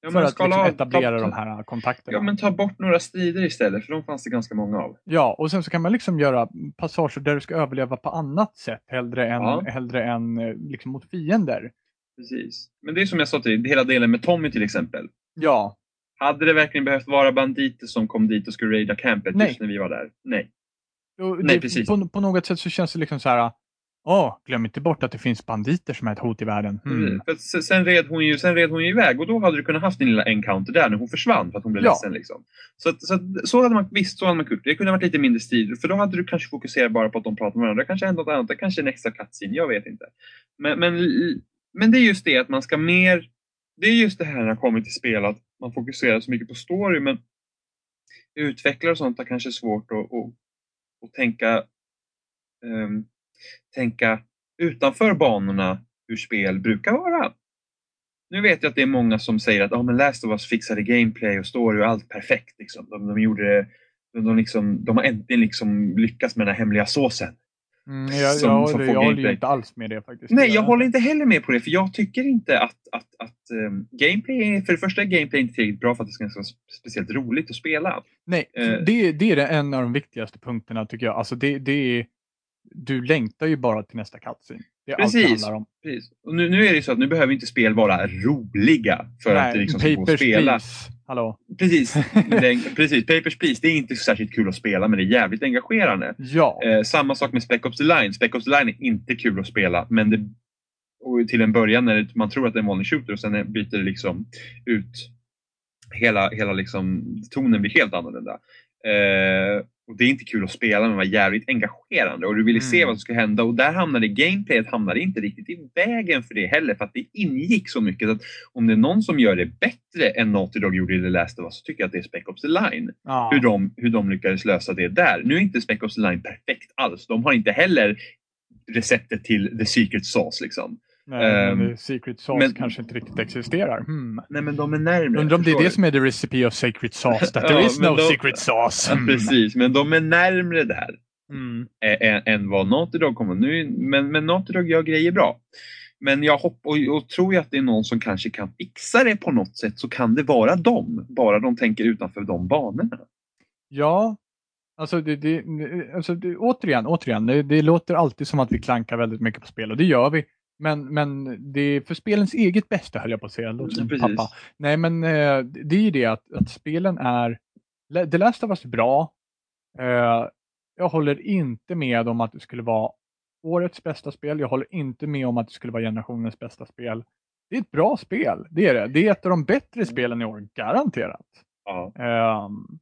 Ja, för att liksom etablera ta- de här kontakterna. Ja men ta bort några strider istället för de fanns det ganska många av. Ja, och sen så kan man liksom göra passager där du ska överleva på annat sätt hellre än, Ja. hellre än eh, liksom mot fiender. Precis. Men det är som jag sa till dig, hela delen med Tommy till exempel. Ja, Hade det verkligen behövt vara banditer som kom dit och skulle raida campet Nej. just när vi var där? Nej. och Nej, det, precis. På, på något sätt så känns det liksom så här. Åh, glöm inte bort att det finns banditer som är ett hot i världen. Hmm. För sen, red hon ju, sen red hon ju iväg och då hade du kunnat haft din lilla encounter där när hon försvann för att hon blev Ja. ledsen. Liksom. Så, att, så, att, så hade man, visst, så hade man kunnat. Det kunde ha varit lite mindre strid för då hade du kanske fokuserat bara på att de pratar med varandra. Kanske hänt något annat, det kanske en extra cutscene, jag vet inte. Men, men, men det är just det att man ska mer... Det är just det här när det kommer till spel att man fokuserar så mycket på story men utvecklare och sånt har kanske svårt att, att, att tänka, um, tänka utanför banorna hur spel brukar vara. Nu vet jag att det är många som säger att oh, men Last of Us fixade gameplay och story och allt perfekt. Liksom. De, de, gjorde det, de, de, liksom, de har äntligen liksom lyckats med den här hemliga såsen. Mm, jag, Som- jag, som jag, får håller inte alls med det faktiskt. Nej, jag håller inte heller med på det för jag tycker inte att, att, att ehm, gameplay, för det första är gameplay inte tillräckligt bra för att det ska vara speciellt roligt att spela. Nej, Eh. det, det är en av de viktigaste punkterna tycker jag. Alltså det, det är, du längtar ju bara till nästa cutscene. Det är allt det Precis. om. Precis. Och nu, nu är det så att nu behöver inte spel vara roliga för att det liksom ska gå att spela. Please. Hallå. Precis. Det, precis. Papers, Please. Det är inte särskilt kul att spela men det är jävligt engagerande. Ja, Eh, samma sak med Spec Ops The Line. Spec Ops The Line är inte kul att spela men det, till en början när man tror att det är en vanlig shooter och sen är- byter det liksom ut hela, hela liksom, tonen blir helt annorlunda. Eh, och det är inte kul att spela men var jävligt engagerande och du ville se Mm. vad som skulle hända och där hamnade gameplayet hamnade inte riktigt i vägen för det heller för att det ingick så mycket att om det är någon som gör det bättre än Naughty Dog gjorde i The Last of Us så tycker jag att det är Spec Ops The Line ja. hur de, hur de lyckades lösa det där. Nu är inte Spec Ops The Line perfekt alls. De har inte heller receptet till the secret sauce. Liksom. Nej, men the Secret Sauce men- kanske inte riktigt existerar. Hmm. Nej men de är närmare. Undrar om det är det som är the recipe of Secret Sauce, that Ja, there is men no de- secret sauce. Ja, Hmm. precis, men de är närmre där Mm. ä- ä- än vad Naughty Dog kommer. Nu, men, men Naughty Dog gör grejer bra. Men jag hopp, och, och tror jag att det är någon som kanske kan fixa det på något sätt så kan det vara dem. Bara de tänker utanför de banorna. Ja, alltså, det, det, alltså det, återigen, återigen det, det låter alltid som att vi klankar väldigt mycket på spel och det gör vi. Men, men det är för spelens eget bästa höll jag på att säga. Låter som pappa. Nej men eh, det är ju det att, att spelen är, The Last of Us är bra. Eh, jag håller inte med om att det skulle vara årets bästa spel. Jag håller inte med om att det skulle vara generationens bästa spel. Det är ett bra spel, det är det. Det är ett av de bättre spelen i år, garanterat. Ja. Ehm,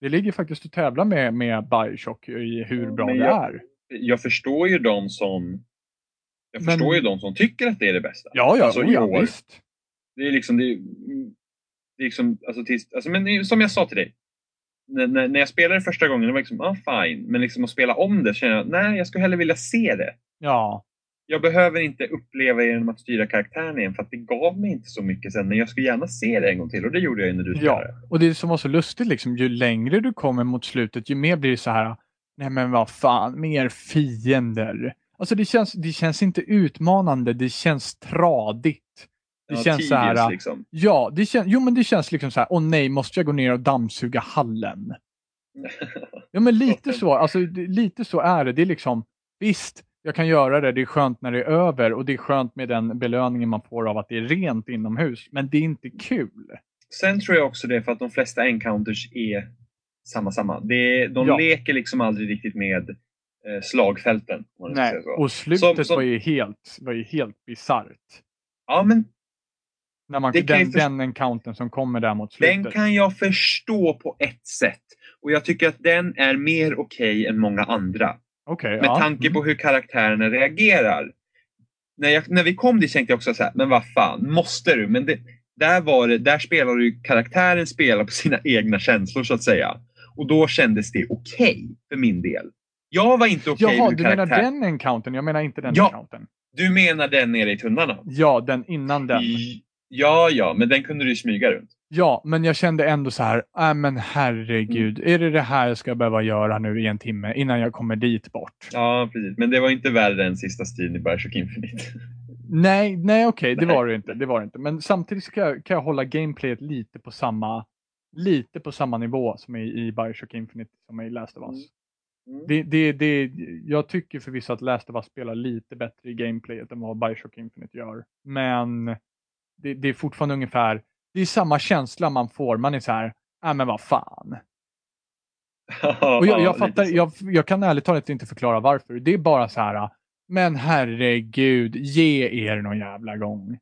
det ligger faktiskt att tävla med, med Bioshock i hur bra men det jag- är. Jag förstår ju de som jag Men- förstår ju de som tycker att det är det bästa. Ja, ja, Alltså, oh, ja år. visst. Det är liksom, det är, det är liksom, alltså, tills, alltså men som jag sa till dig. När, när, när jag spelade första gången, det var liksom, ah, fine. Men liksom att spela om det känner jag, nej, jag skulle hellre vilja se det. Ja, Jag behöver inte uppleva det genom att styra karaktären igen, för att det gav mig inte så mycket sen. Men jag skulle gärna se det en gång till och det gjorde jag ju när du Ja. spelade. och det som var så lustigt, liksom, ju längre du kommer mot slutet, ju mer blir det så här, nej men vad fan, mer fiender. Alltså det känns, det känns inte utmanande, det känns tradigt. Det Ja, känns så här, liksom. ja, det känns, jo men det känns liksom så här, åh nej, måste jag gå ner och dammsuga hallen? Ja men lite så, alltså lite så är det. Det är liksom, visst, jag kan göra det, det är skönt när det är över och det är skönt med den belöningen man får av att det är rent inomhus. Men det är inte kul. Sen tror jag också det för att de flesta encounters är samma samma. Det de Ja. leker liksom aldrig riktigt med slagfälten. Man ska Nej, och slutet Som- som- var ju helt, var ju helt bisarrt. Ja, men När man, Det den, jag först- den encountern som kommer där mot den slutet. kan jag förstå på ett sätt. Och jag tycker att den är mer okej än många andra. Okej, Med ja. tanke Mm. på hur karaktärerna reagerar. När, jag, när vi kom dit tänkte jag också så här, men vad fan, måste du? Men det, där, var det, där spelar du karaktären spelar på sina egna känslor så att säga. Och då kändes det okej för min del. Jag var inte okej Jaha, med du menar karaktär. den encountern? Jag menar inte den Ja. encountern. Du menar den nere i tunnlarna? Ja, den innan den. I- Ja, ja, men den kunde du smyga runt. Ja, men jag kände ändå så här, äh, men herregud, Mm. är det det här jag ska behöva göra nu i en timme innan jag kommer dit bort? Ja, precis. Men det var inte värre än sista striden i Bioshock Infinite. Nej, nej okej, det Nej. var det inte. Det var det inte. Men samtidigt ska jag, kan jag hålla gameplayet lite på samma lite på samma nivå som i, i Bioshock Infinite som i Last of Us. Mm. Det, det, det, jag tycker förvisso att Last of Us spelar lite bättre i gameplayet än vad Bioshock Infinite gör. Men det, det är fortfarande ungefär, det är samma känsla man får. Man är så här, nej men vad fan. Och jag, Ja, jag fattar, jag, jag kan ärligt talat inte förklara varför. Det är bara så här, men herregud, ge er någon jävla gång.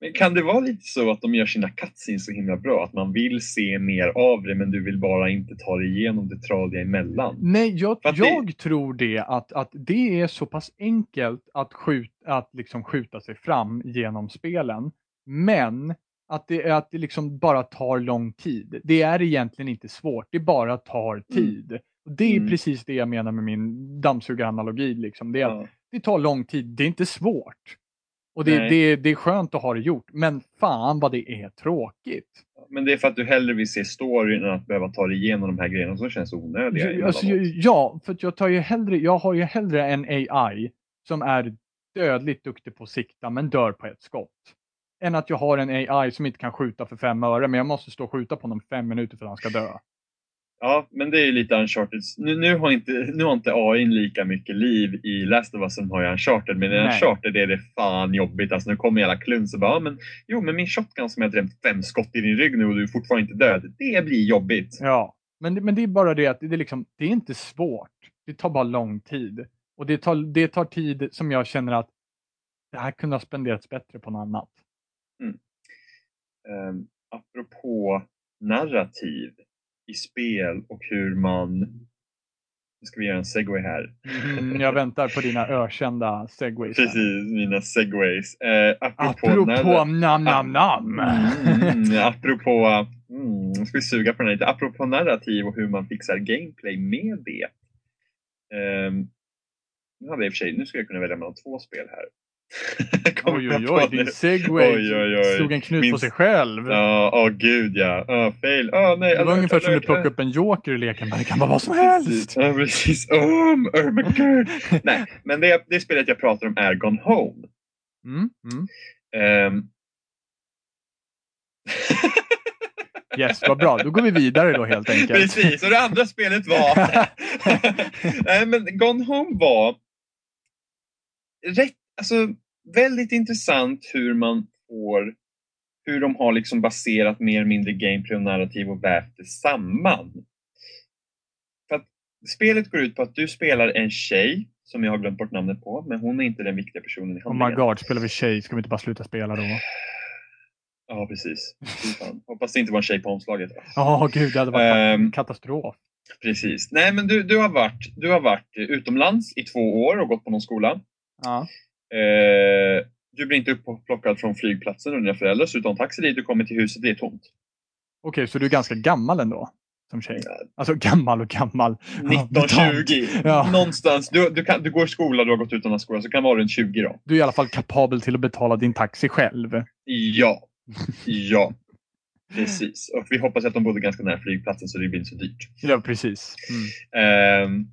Men kan det vara lite så att de gör sina cutscenes så himla bra? Att man vill se mer av det men du vill bara inte ta dig igenom det tradiga emellan? Nej, jag, att det- jag tror det att, att det är så pass enkelt att, skjut, att liksom skjuta sig fram genom spelen. Men att det, att det liksom bara tar lång tid. Det är egentligen inte svårt, det bara tar tid. Och det är Mm. precis det jag menar med min dammsugaranalogi. Liksom. Det, Ja. det tar lång tid, det är inte svårt. Och det, Nej. det, det är skönt att ha det gjort, men fan vad det är tråkigt. Men det är för att du hellre vill se storyn än att behöva ta dig igenom de här grejerna som känns onödiga. Ja, Alltså, ja, för jag, tar ju hellre, jag har ju hellre en AI som är dödligt duktig på att sikta men dör på ett skott. Än att jag har en AI som inte kan skjuta för fem öre men jag måste stå och skjuta på honom fem minuter för att han ska dö. Ja, men det är ju lite Uncharted. Nu, nu, har inte, nu har inte AI lika mycket liv i Last of Us som har i Uncharted. Men i Nej. Uncharted är det fan jobbigt. Alltså, nu kommer hela kluns och bara, ja, men, jo men min shotgun som jag drämt fem skott i din rygg nu och du är fortfarande inte död. Det blir jobbigt. Ja, men, det- men det är bara det att det är, liksom, det är inte svårt. Det tar bara lång tid. Och det tar, det tar tid som jag känner att det här kunde ha spenderats bättre på något annat. Um, apropå narrativ i spel och hur man... Nu ska vi göra en segway här. Mm, jag väntar på dina ökända segways. här. Precis, mina segways. Eh, apropå, Apropå nam nam nam. Mm, apropå, mm, nu ska vi suga på den här lite. Apropå narrativ och hur man fixar gameplay med det. Ehm, nu hade jag i och för sig, nu ska jag kunna välja mellan två spel här. Oj, oj, oj, din segway Oj, oj, oj. slog en knut Min- på sig själv. Ja, åh gud ja. Åh, fail. Åh, nej, det var alert, ungefär som du plockade upp en joker i leken. men Det kan vara vad som helst. Ja, precis. Oh, oh my god. nej, men det, det spelet jag pratar om är Gone Home. Mm, mm. Ehm, Yes, vad bra. Då går vi vidare då helt enkelt. Precis, och det andra spelet var... Nej, men Gone Home var rätt, alltså, väldigt intressant hur man får hur de har liksom baserat mer eller mindre gameplay och narrativ och vävt det samman. För att spelet går ut på att du spelar en tjej som jag har glömt bort namnet på, men hon är inte den viktiga personen i Oh handlingen. my god, spelar vi tjej? Ska vi inte bara sluta spela då? Ja, precis. Hoppas det inte var en tjej på omslaget. Ja, gud, det hade varit Ehm, katastrof. Precis. Nej, men du, du, har varit, du har varit utomlands i två år och gått på någon skola. Ja. Eh, du blir inte upplockad från flygplatsen och dina föräldrar, en taxi dit, du kommer till huset, det är tomt. Okej, så du är ganska gammal ändå? Som tjej? Alltså gammal och gammal. 19-20. Ja. Någonstans. Du, du, kan, du går i skola, du har gått utomlands skola, så kan vara runt 20 då. Du är i alla fall kapabel till att betala din taxi själv. Ja. Ja. Precis. Och vi hoppas att de bodde ganska nära flygplatsen så det blir inte så dyrt. Ja, precis. Mm. Ehm,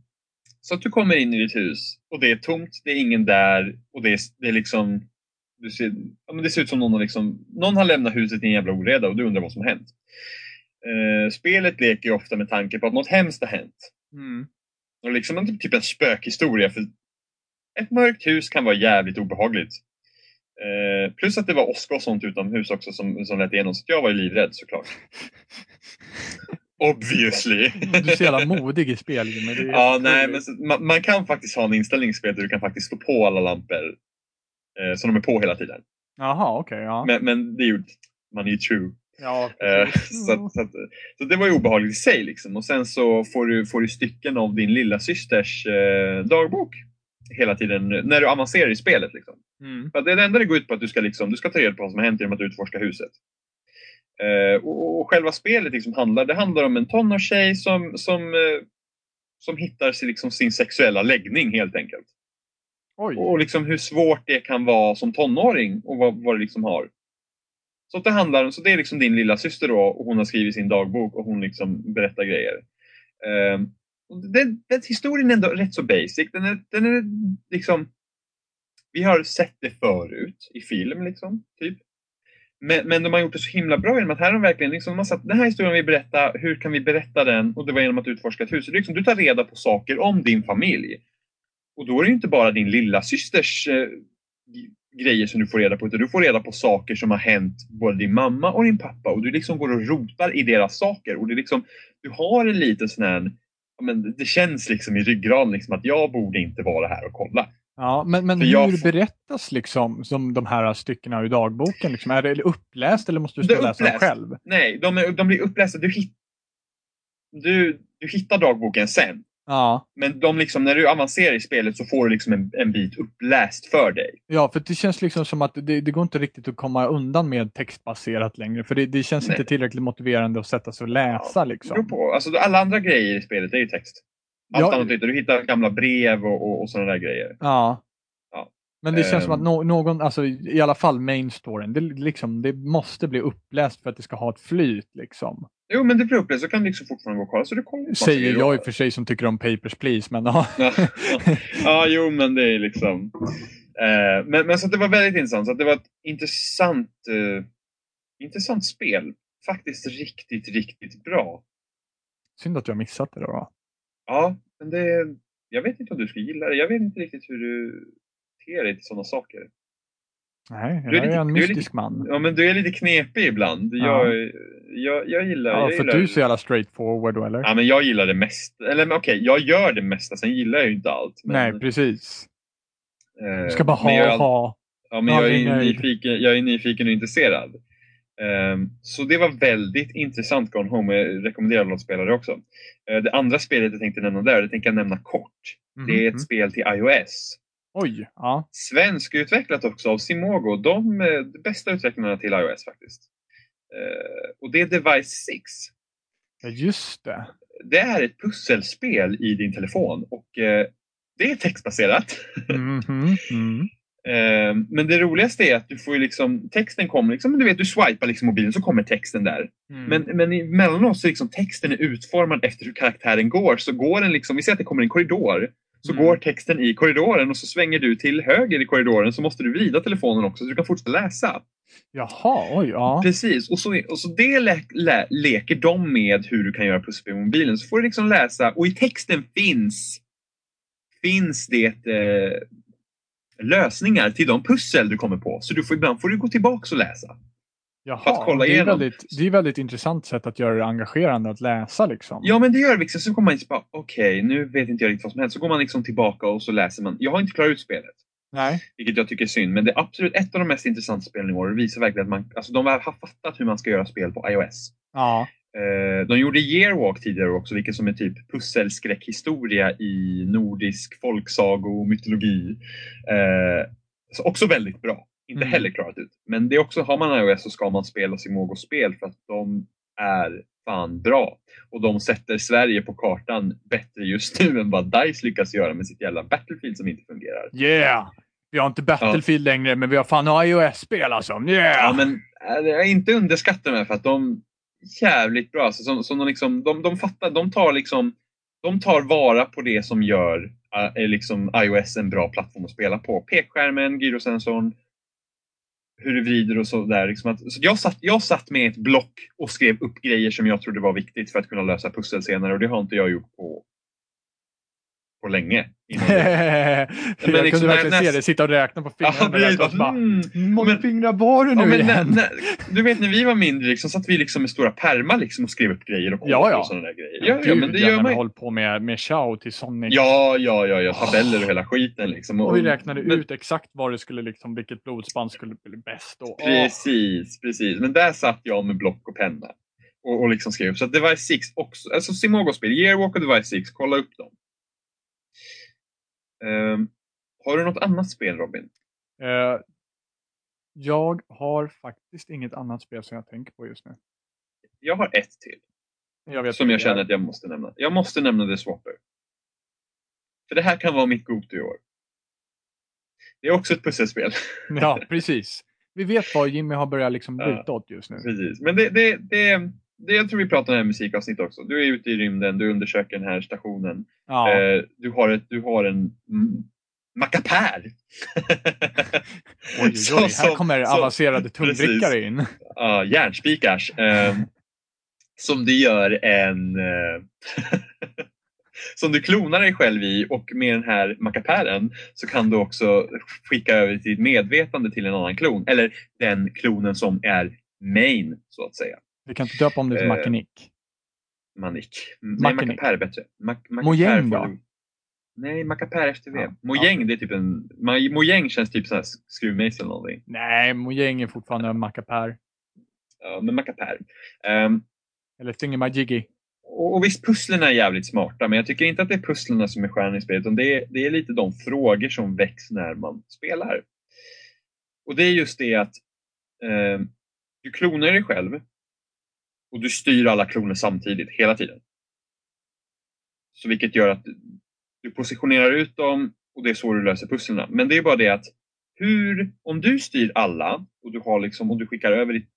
så att du kommer in i ditt hus och det är tomt, det är ingen där och det är, det är liksom du ser, ja, men det ser ut som någon har, liksom, någon har lämnat huset i en jävla oreda och du undrar vad som har hänt. Eh, spelet leker ju ofta med tanke på att något hemskt har hänt. Mm. Och liksom en, typ en spökhistoria. För ett mörkt hus kan vara jävligt obehagligt. Eh, plus att det var åska och sånt utomhus också som, som lät igenom. Så jag var ju livrädd såklart. Obviously. Du är så jävla modig i spel. Är Ja, nej, men man, man kan faktiskt ha en inställning i spelet där du kan faktiskt slå på alla lampor. Eh, så de är på hela tiden. Jaha, okej. ja. Men, men det är ju, man är ju true Ja, Eh, så, att, så, att, så det var ju obehagligt i sig. Liksom. Och sen så får du, får du stycken av din lilla systers eh, dagbok hela tiden när du avancerar i spelet. Liksom. Mm. För att det är det enda det går ut på att du ska, liksom, du ska ta reda på vad som har hänt genom att utforska huset. Eh, och, och själva spelet liksom handlar, det handlar om en tonårstjej som, som, eh, som hittar sin, liksom, sin sexuella läggning helt enkelt. Oj. Och liksom hur svårt det kan vara som tonåring och vad, vad det liksom har. Så, det, handlar, så det är liksom din lilla syster då och hon har skrivit sin dagbok och hon liksom berättar grejer. Um, och den, den historien är ändå rätt så basic. Den är, den är liksom... Vi har sett det förut i film liksom, typ. Men, men de har gjort det så himla bra genom att här har de verkligen liksom, de har sagt, den här historien vi berätta, hur kan vi berätta den? Och det var genom att utforska ett hus. Liksom, du tar reda på saker om din familj. Och då är det inte bara din lilla systers eh, grejer som du får reda på, utan du får reda på saker som har hänt både din mamma och din pappa. Och du liksom går och rotar i deras saker. Och det är liksom, du har en liten sån här, men det känns liksom i ryggraden liksom att jag borde inte vara här och kolla. Ja, men, men hur jag får- berättas liksom som de här styckena ur dagboken? Liksom? Är det uppläst eller måste du läsa dem uppläst. själv? Nej, de, är, de blir upplästa. Du, hit, du, du hittar dagboken sen. Ja. Men de liksom, när du avancerar i spelet så får du liksom en, en bit uppläst för dig. ja, för det känns liksom som att det, det går inte riktigt att komma undan med textbaserat längre. För det, det känns Nej. inte tillräckligt motiverande att sätta sig och läsa beror liksom. på. Alltså, alla andra grejer i spelet är ju text. Allt Ja. annat hittar du. hittar gamla brev och, och, och sådana där grejer. Ja. Ja. Men det känns som att Ehm. no någon, alltså i alla fall main storyn, det, liksom, det måste bli uppläst för att det ska ha ett flyt liksom. Jo, men det blir uppläst så kan du liksom fortfarande gå och kolla. Så på massa Säger jag i och för sig som tycker om Papers, Please, men ja. Ja, jo, men det är liksom... Eh, men, men så det var väldigt intressant. Så det var ett intressant, eh, intressant spel. Faktiskt riktigt, riktigt bra. Synd att jag missat det då. Ja, men det... Jag vet inte om du skulle gilla det. Jag vet inte riktigt hur du ter dig till sådana saker. Nej, jag Du är är, lite- en är lite- mystisk man. Ja, men du är lite knepig ibland. Ja. Jag, jag, jag gillar... Ja, jag för gillar, du är så jävla straightforward då eller? Ja, men jag gillar det mest. Eller okej, jag gör det mesta. Sen gillar jag ju inte allt. Men, Nej, precis. eh, Du ska bara men jag ha, ha. Ja, men jag är, nyfiken, jag är nyfiken och intresserad. Ehm, så det var väldigt intressant Gone Home. Jag rekommenderar alla att spela det också. Eh, det andra spelet jag tänkte nämna där, det tänker jag nämna kort. Det är ett Mhm. spel till iOS. Oj, ja. Svenskutvecklat också av Simogo. De är de bästa utvecklarna till iOS faktiskt. Eh, och det är Device 6. ja, just det. Det är ett pusselspel i din telefon och eh, det är textbaserat. Mhm, mm. Eh, Men det roligaste är att du får liksom, texten kommer, liksom, du vet du swipar liksom mobilen så kommer texten där. Mm. Men, men emellanåt så är liksom texten är utformad efter hur karaktären går. Så går den liksom, vi säger att det kommer en korridor. Så Mm. går texten i korridoren och så svänger du till höger i korridoren så måste du vrida telefonen också så du kan fortsätta läsa. Jaha, oj, ja. Precis, och så, och så det lä, lä, leker de med hur du kan göra pusselspel på mobilen. Så får du liksom läsa och i texten finns finns det eh, lösningar till de pussel du kommer på. Så du får, ibland får du gå tillbaka och läsa. Jaha, det är väldigt, det är väldigt intressant sätt att göra det engagerande att läsa liksom. Ja, men det gör det. Liksom. Så kommer man inte bara, okej, nu vet inte jag riktigt vad som händer. Så går man liksom tillbaka och så läser man. Jag har inte klarat ut spelet, Nej. vilket jag tycker är synd. Men det är absolut ett av de mest intressanta spelen i år. Det visar verkligen att man, alltså, de har fattat hur man ska göra spel på iOS. Ja. Eh, de gjorde Yearwalk tidigare också, vilket som är typ pusselskräckhistoria i nordisk folksago och mytologi. Eh, så också väldigt bra. Inte Mm. heller klarat ut. Men det är också, har man iOS så ska man spela Simogo-spel för att de är fan bra. Och de sätter Sverige på kartan bättre just nu än vad DICE lyckas göra med sitt jävla Battlefield som inte fungerar. Yeah! Vi har inte Battlefield längre, men vi har fan iOS-spel alltså. Yeah! Ja, men äh, inte underskatta dem för att de jävligt bra. Alltså, som, som de, liksom, de, de fattar, de tar liksom de tar vara på det som gör eh, är liksom iOS en bra plattform att spela på. Pekskärmen, gyrosensorn, hur du vrider och sådär. Liksom att, så jag, satt, jag satt med ett block och skrev upp grejer som jag trodde var viktigt för att kunna lösa pussel senare och det har inte jag gjort på, på länge. innan jag men liksom kunde verkligen när- se det, sitta och räkna på fingrarna. Ja, precis. och bara, Mm. Hur många Men- fingrar var det nu Ja, men när, igen? när, du vet när vi var mindre liksom, satt vi liksom med stora pärmar liksom, och skrev upp grejer och koder Ja, ja. och sådana där grejer. Ja, ja, Gud, men det ja, gör när man håller på med, med Chao till Sonic. Ja, ja, ja, ja, tabeller och hela skiten liksom. Och vi räknade men, ut exakt vad det skulle, liksom, vilket blodspann skulle bli bäst. Och. Precis, precis. Men där satt jag med block och penna. Och, och liksom skrev. Så att Device 6 också. Alltså Simogo-spel, Yearwalk och Device 6, kolla upp dem. Ehm, har du något annat spel Robin? Eh, jag har faktiskt inget annat spel som jag tänker på just nu. Jag har ett till. Jag som jag känner att jag måste nämna. Jag måste nämna The Swapper. För det här kan vara mitt go-to i år. Det är också ett pusselspel. Ja, precis. Vi vet vad Jimmy har börjat liksom Ja. luta åt just nu. Precis. Men det, det, det, det, jag tror vi pratar om det musikavsnitt också. Du är ute i rymden, du undersöker den här stationen. Ja. Eh, du, har ett, du har en mm, mackapär. Oj, oj, Så- oj, här som- kommer som- avancerade tungvrickare in. Ja, järnspikars. Eh, som du gör en... Eh, som du klonar dig själv i och med den här mackapären så kan du också skicka över ditt medvetande till en annan klon. Eller den klonen som är main så att säga. Vi kan inte döpa om det till Eh, Mackenick. Manik. Nej, mackapär är bättre. Mac, Mojäng då? du- Nej, mackapär efter V. Ja, Mojäng det är typ en... Mojäng känns typ sån här skruvmejsel eller någonting. Nej, Mojäng är fortfarande en mackapär. Ja, men mackapär. Ehm, Eller Thingamajiggy. Och, och visst, pusslen är jävligt smarta, men jag tycker inte att det är pusslerna som är stjärnan i spelet, utan det är, det är lite de frågor som väcks när man spelar. Och det är just det att eh, du klonar dig själv och du styr alla kloner samtidigt, hela tiden. Så vilket gör att du, positionerar ut dem och det är så du löser pusslerna. Men det är bara det att hur, om du styr alla och du, har liksom, och du skickar över ditt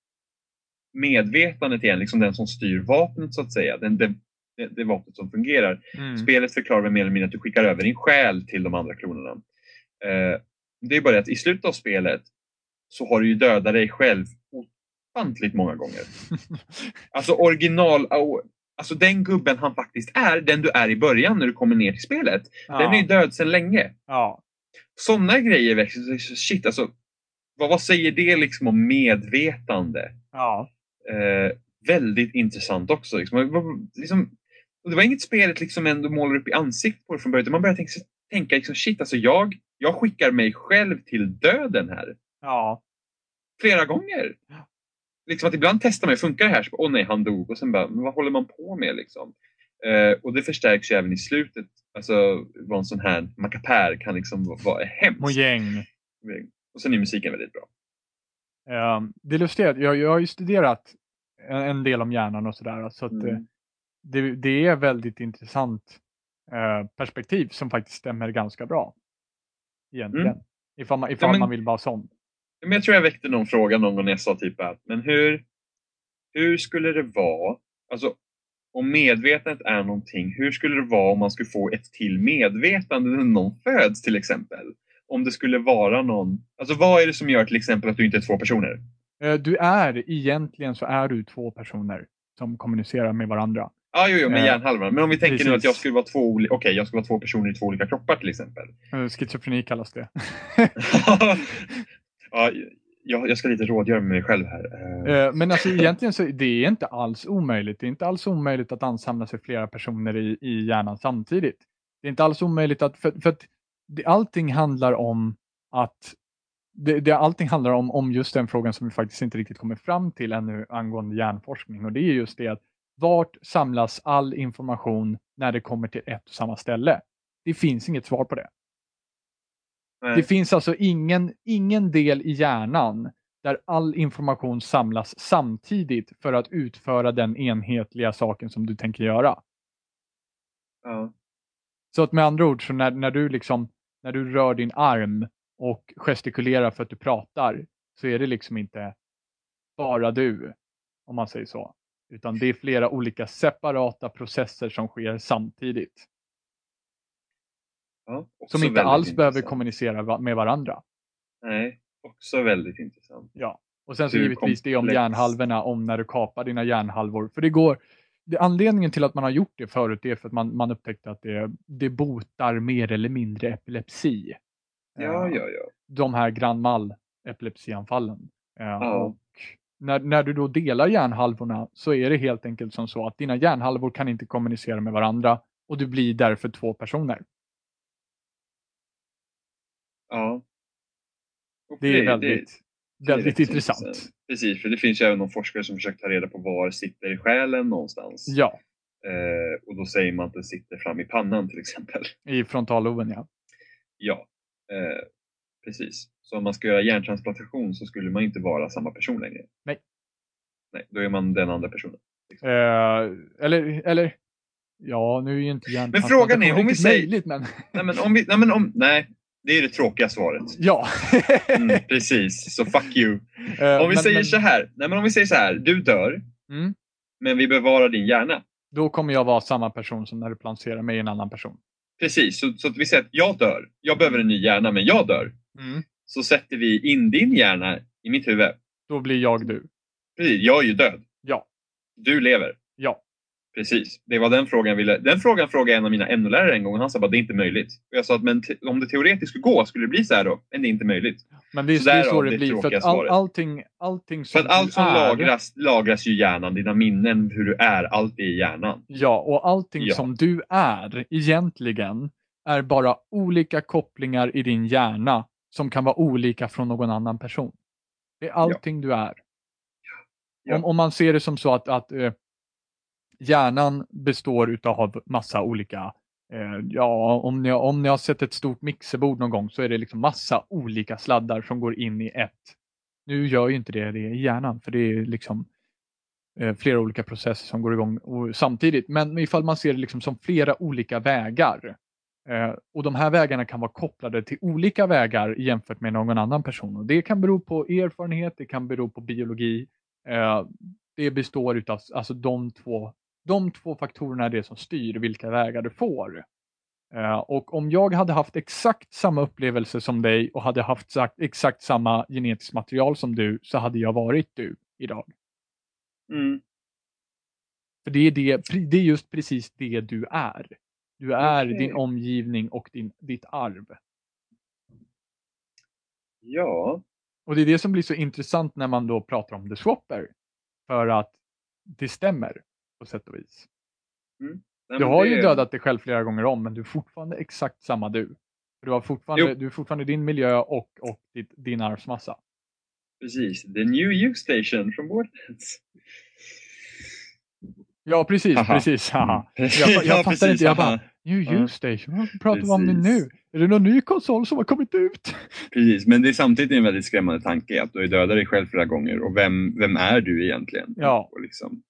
medvetandet igen, liksom den som styr vapnet så att säga, den, det, det, det vapnet som fungerar. Mm. Spelet förklarar väl mer eller mindre att du skickar över din själ till de andra klonerna. Eh, det är bara det att i slutet av spelet så har du ju dödat dig själv ofantligt många gånger. Alltså original, alltså den gubben han faktiskt är, den du är i början när du kommer ner till spelet, den är ju ja. död sedan länge. ja. Sådana grejer växer, shit alltså, vad, vad säger det liksom om medvetande? ja. Eh, väldigt intressant också. Liksom. Liksom, det var inget spelet liksom ändå målar upp i ansiktet på det från början. Man började tänka, tänka liksom, shit, alltså jag, jag skickar mig själv till döden här. Ja. Flera gånger. Liksom att ibland testar man, funkar det här? Så, Åh nej, han dog. Och sen bara, men vad håller man på med liksom? Eh, och det förstärks ju även i slutet. Alltså vad en sån här mackapär kan liksom vara, hemskt. Mojäng. Och sen är musiken väldigt bra. Um, det är lustigt, jag, jag har ju studerat en, del om hjärnan och sådär. Så att, Mm. eh, det, det är väldigt intressant eh, perspektiv som faktiskt stämmer ganska bra. Egentligen. Mm. Ifall, man, ifall men- man vill vara sån. Men jag tror jag väckte någon fråga någon gång när jag sa typ att, men hur, hur skulle det vara, alltså om medvetandet är någonting, hur skulle det vara om man skulle få ett till medvetande när någon föds till exempel? Om det skulle vara någon, alltså vad är det som gör till exempel att du inte är två personer? Eh, du är, egentligen så är du två personer som kommunicerar med varandra. Ja, jo, jo, med Eh, hjärnhalvorna. Men om vi tänker nu att precis. jag skulle vara två, okej, jag skulle vara två personer i två olika kroppar till exempel. Eh, schizofreni kallas det. ja, jag, jag ska lite rådgöra med mig själv här. Eh, eh, men alltså egentligen så det är inte alls omöjligt. Det är inte alls omöjligt att ansamla sig flera personer i, i hjärnan samtidigt. Det är inte alls omöjligt att, för, för att det, allting handlar om att det, det, allting handlar om, om just den frågan som vi faktiskt inte riktigt kommer fram till ännu angående hjärnforskning. Och det är just det att vart samlas all information när det kommer till ett och samma ställe? Det finns inget svar på det nej. Det finns alltså ingen, ingen del i hjärnan där all information samlas samtidigt för att utföra den enhetliga saken som du tänker göra. ja. Så att med andra ord, så när, när, du liksom, när du rör din arm och gestikulerar för att du pratar så är det liksom inte bara du, om man säger så. Utan det är flera olika separata processer som sker samtidigt. Ja, Som inte alls behöver intressant. kommunicera va- med varandra. Nej, också väldigt intressant. Ja, och sen så Hur givetvis det om komplex- hjärnhalvorna, om när du kapar dina hjärnhalvor. För det går, det, anledningen till att man har gjort det förut är för att man, man upptäckte att det, det botar mer eller mindre epilepsi. Ja, Eh, ja, ja. De här grand mal epilepsianfallen. Eh, Ja. Och när, när du då delar hjärnhalvorna så är det helt enkelt som så att dina hjärnhalvor kan inte kommunicera med varandra och du blir därför två personer. Ja. Och Det är väldigt, det är väldigt rätt intressant. Precis, för det finns ju även någon forskare som försökt ta reda på var sitter själen någonstans. Ja, Eh, och då säger man att den sitter fram i pannan till exempel. i frontalloben ja. Ja, eh, precis. Så om man ska göra hjärntransplantation så skulle man inte vara samma person längre. Nej. Nej, då är man den andra personen. Eh, eller, eller, ja nu är ju inte Men frågan är, om vi säger- möjligt men Nej, men om vi, nej, men om, nej, det är det tråkiga svaret. ja. Mm, precis, så fuck you. Eh, Om vi men- säger men- så här, nej, men om vi säger så här, du dör, Mm. men vi bevarar din hjärna. Då kommer jag vara samma person som när du placerar mig i en annan person. Precis, så, så att vi säger att jag dör. Jag behöver en ny hjärna, men jag dör. Så sätter vi in din hjärna i mitt huvud. Då blir jag du. Precis, jag är ju död. Ja. Du lever. Ja. Precis. Det var den frågan jag ville. Den frågan frågade en av mina NO-lärare en gång och han sa bara det är inte möjligt. Och jag sa att men om det teoretiskt skulle gå skulle det bli så här då. Men det är inte möjligt. Men det är, Så det är så det det blir. För att all, allting, allting För som att allt som är, lagras, lagras ju i hjärnan. Dina minnen, hur du är, allt är i hjärnan. Ja, och allting Ja. som du är egentligen är bara olika kopplingar i din hjärna som kan vara olika från någon annan person. Det är allting du är. Ja. Om, om man ser det som så att, att eh, hjärnan består utav massa olika eh, Ja, om ni, om ni har sett ett stort mixerbord någon gång så är det liksom massa olika sladdar som går in i ett. Nu gör ju inte det det i hjärnan för det är liksom eh, flera olika processer som går igång och, samtidigt. Men ifall man ser det liksom som flera olika vägar eh, och de här vägarna kan vara kopplade till olika vägar jämfört med någon annan person. Och det kan bero på erfarenhet, det kan bero på biologi. Eh, det består utav alltså de två, de två faktorerna är det som styr vilka vägar du får. Eh, och om jag hade haft exakt samma upplevelse som dig och hade haft sagt, exakt samma genetiskt material som du så hade jag varit du idag. Mm. För det är, det, det är just precis det du är. Du är Okej. din omgivning och din, ditt arv. Ja. Och det är det som blir så intressant när man då pratar om the swapper. För att det stämmer på sätt och vis. Nej, Du har det- ju dödat dig själv flera gånger om men du är fortfarande exakt samma du. Du, har fortfarande, Jo. du är fortfarande din miljö och, och ditt, din arvsmassa. Precis. The new you station från Borderlands. Ja precis, Haha. precis. Haha. Mm. Jag, jag Ja, fattar precis, inte, jag bara, New Ja. Ustation, vad pratar vi om det nu? Är det någon ny konsol som har kommit ut? Precis, men det är samtidigt en väldigt skrämmande tanke att du ju dödat dig själv flera gånger och vem, vem är du egentligen? Ja. Och liksom,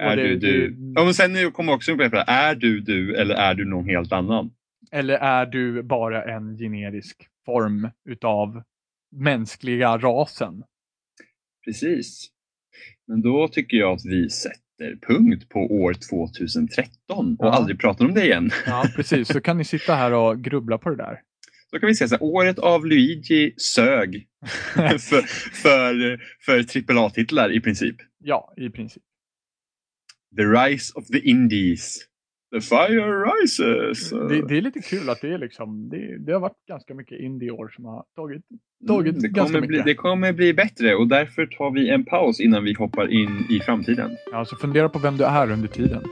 är det- du du? det- Ja, men sen kommer också upp på det, är du du eller är du någon helt annan? Eller är du bara en generisk form utav mänskliga rasen? Precis. Men då tycker jag att vi sätter punkt på år 2013 och Ja. aldrig pratar om det igen. Ja, precis. Så kan ni sitta här och grubbla på det där. Då kan vi säga så här, året av Luigi sög för, för, för AAA-titlar i princip. Ja, i princip. The Rise of the Indies. The Fire Rises. Det, det är lite kul att det är liksom, det, det har varit ganska mycket indie-år som har tagit, tagit Mm, det, ganska kommer bli, mycket. det kommer bli bättre och därför tar vi en paus innan vi hoppar in i framtiden. Ja, så fundera på vem du är under tiden.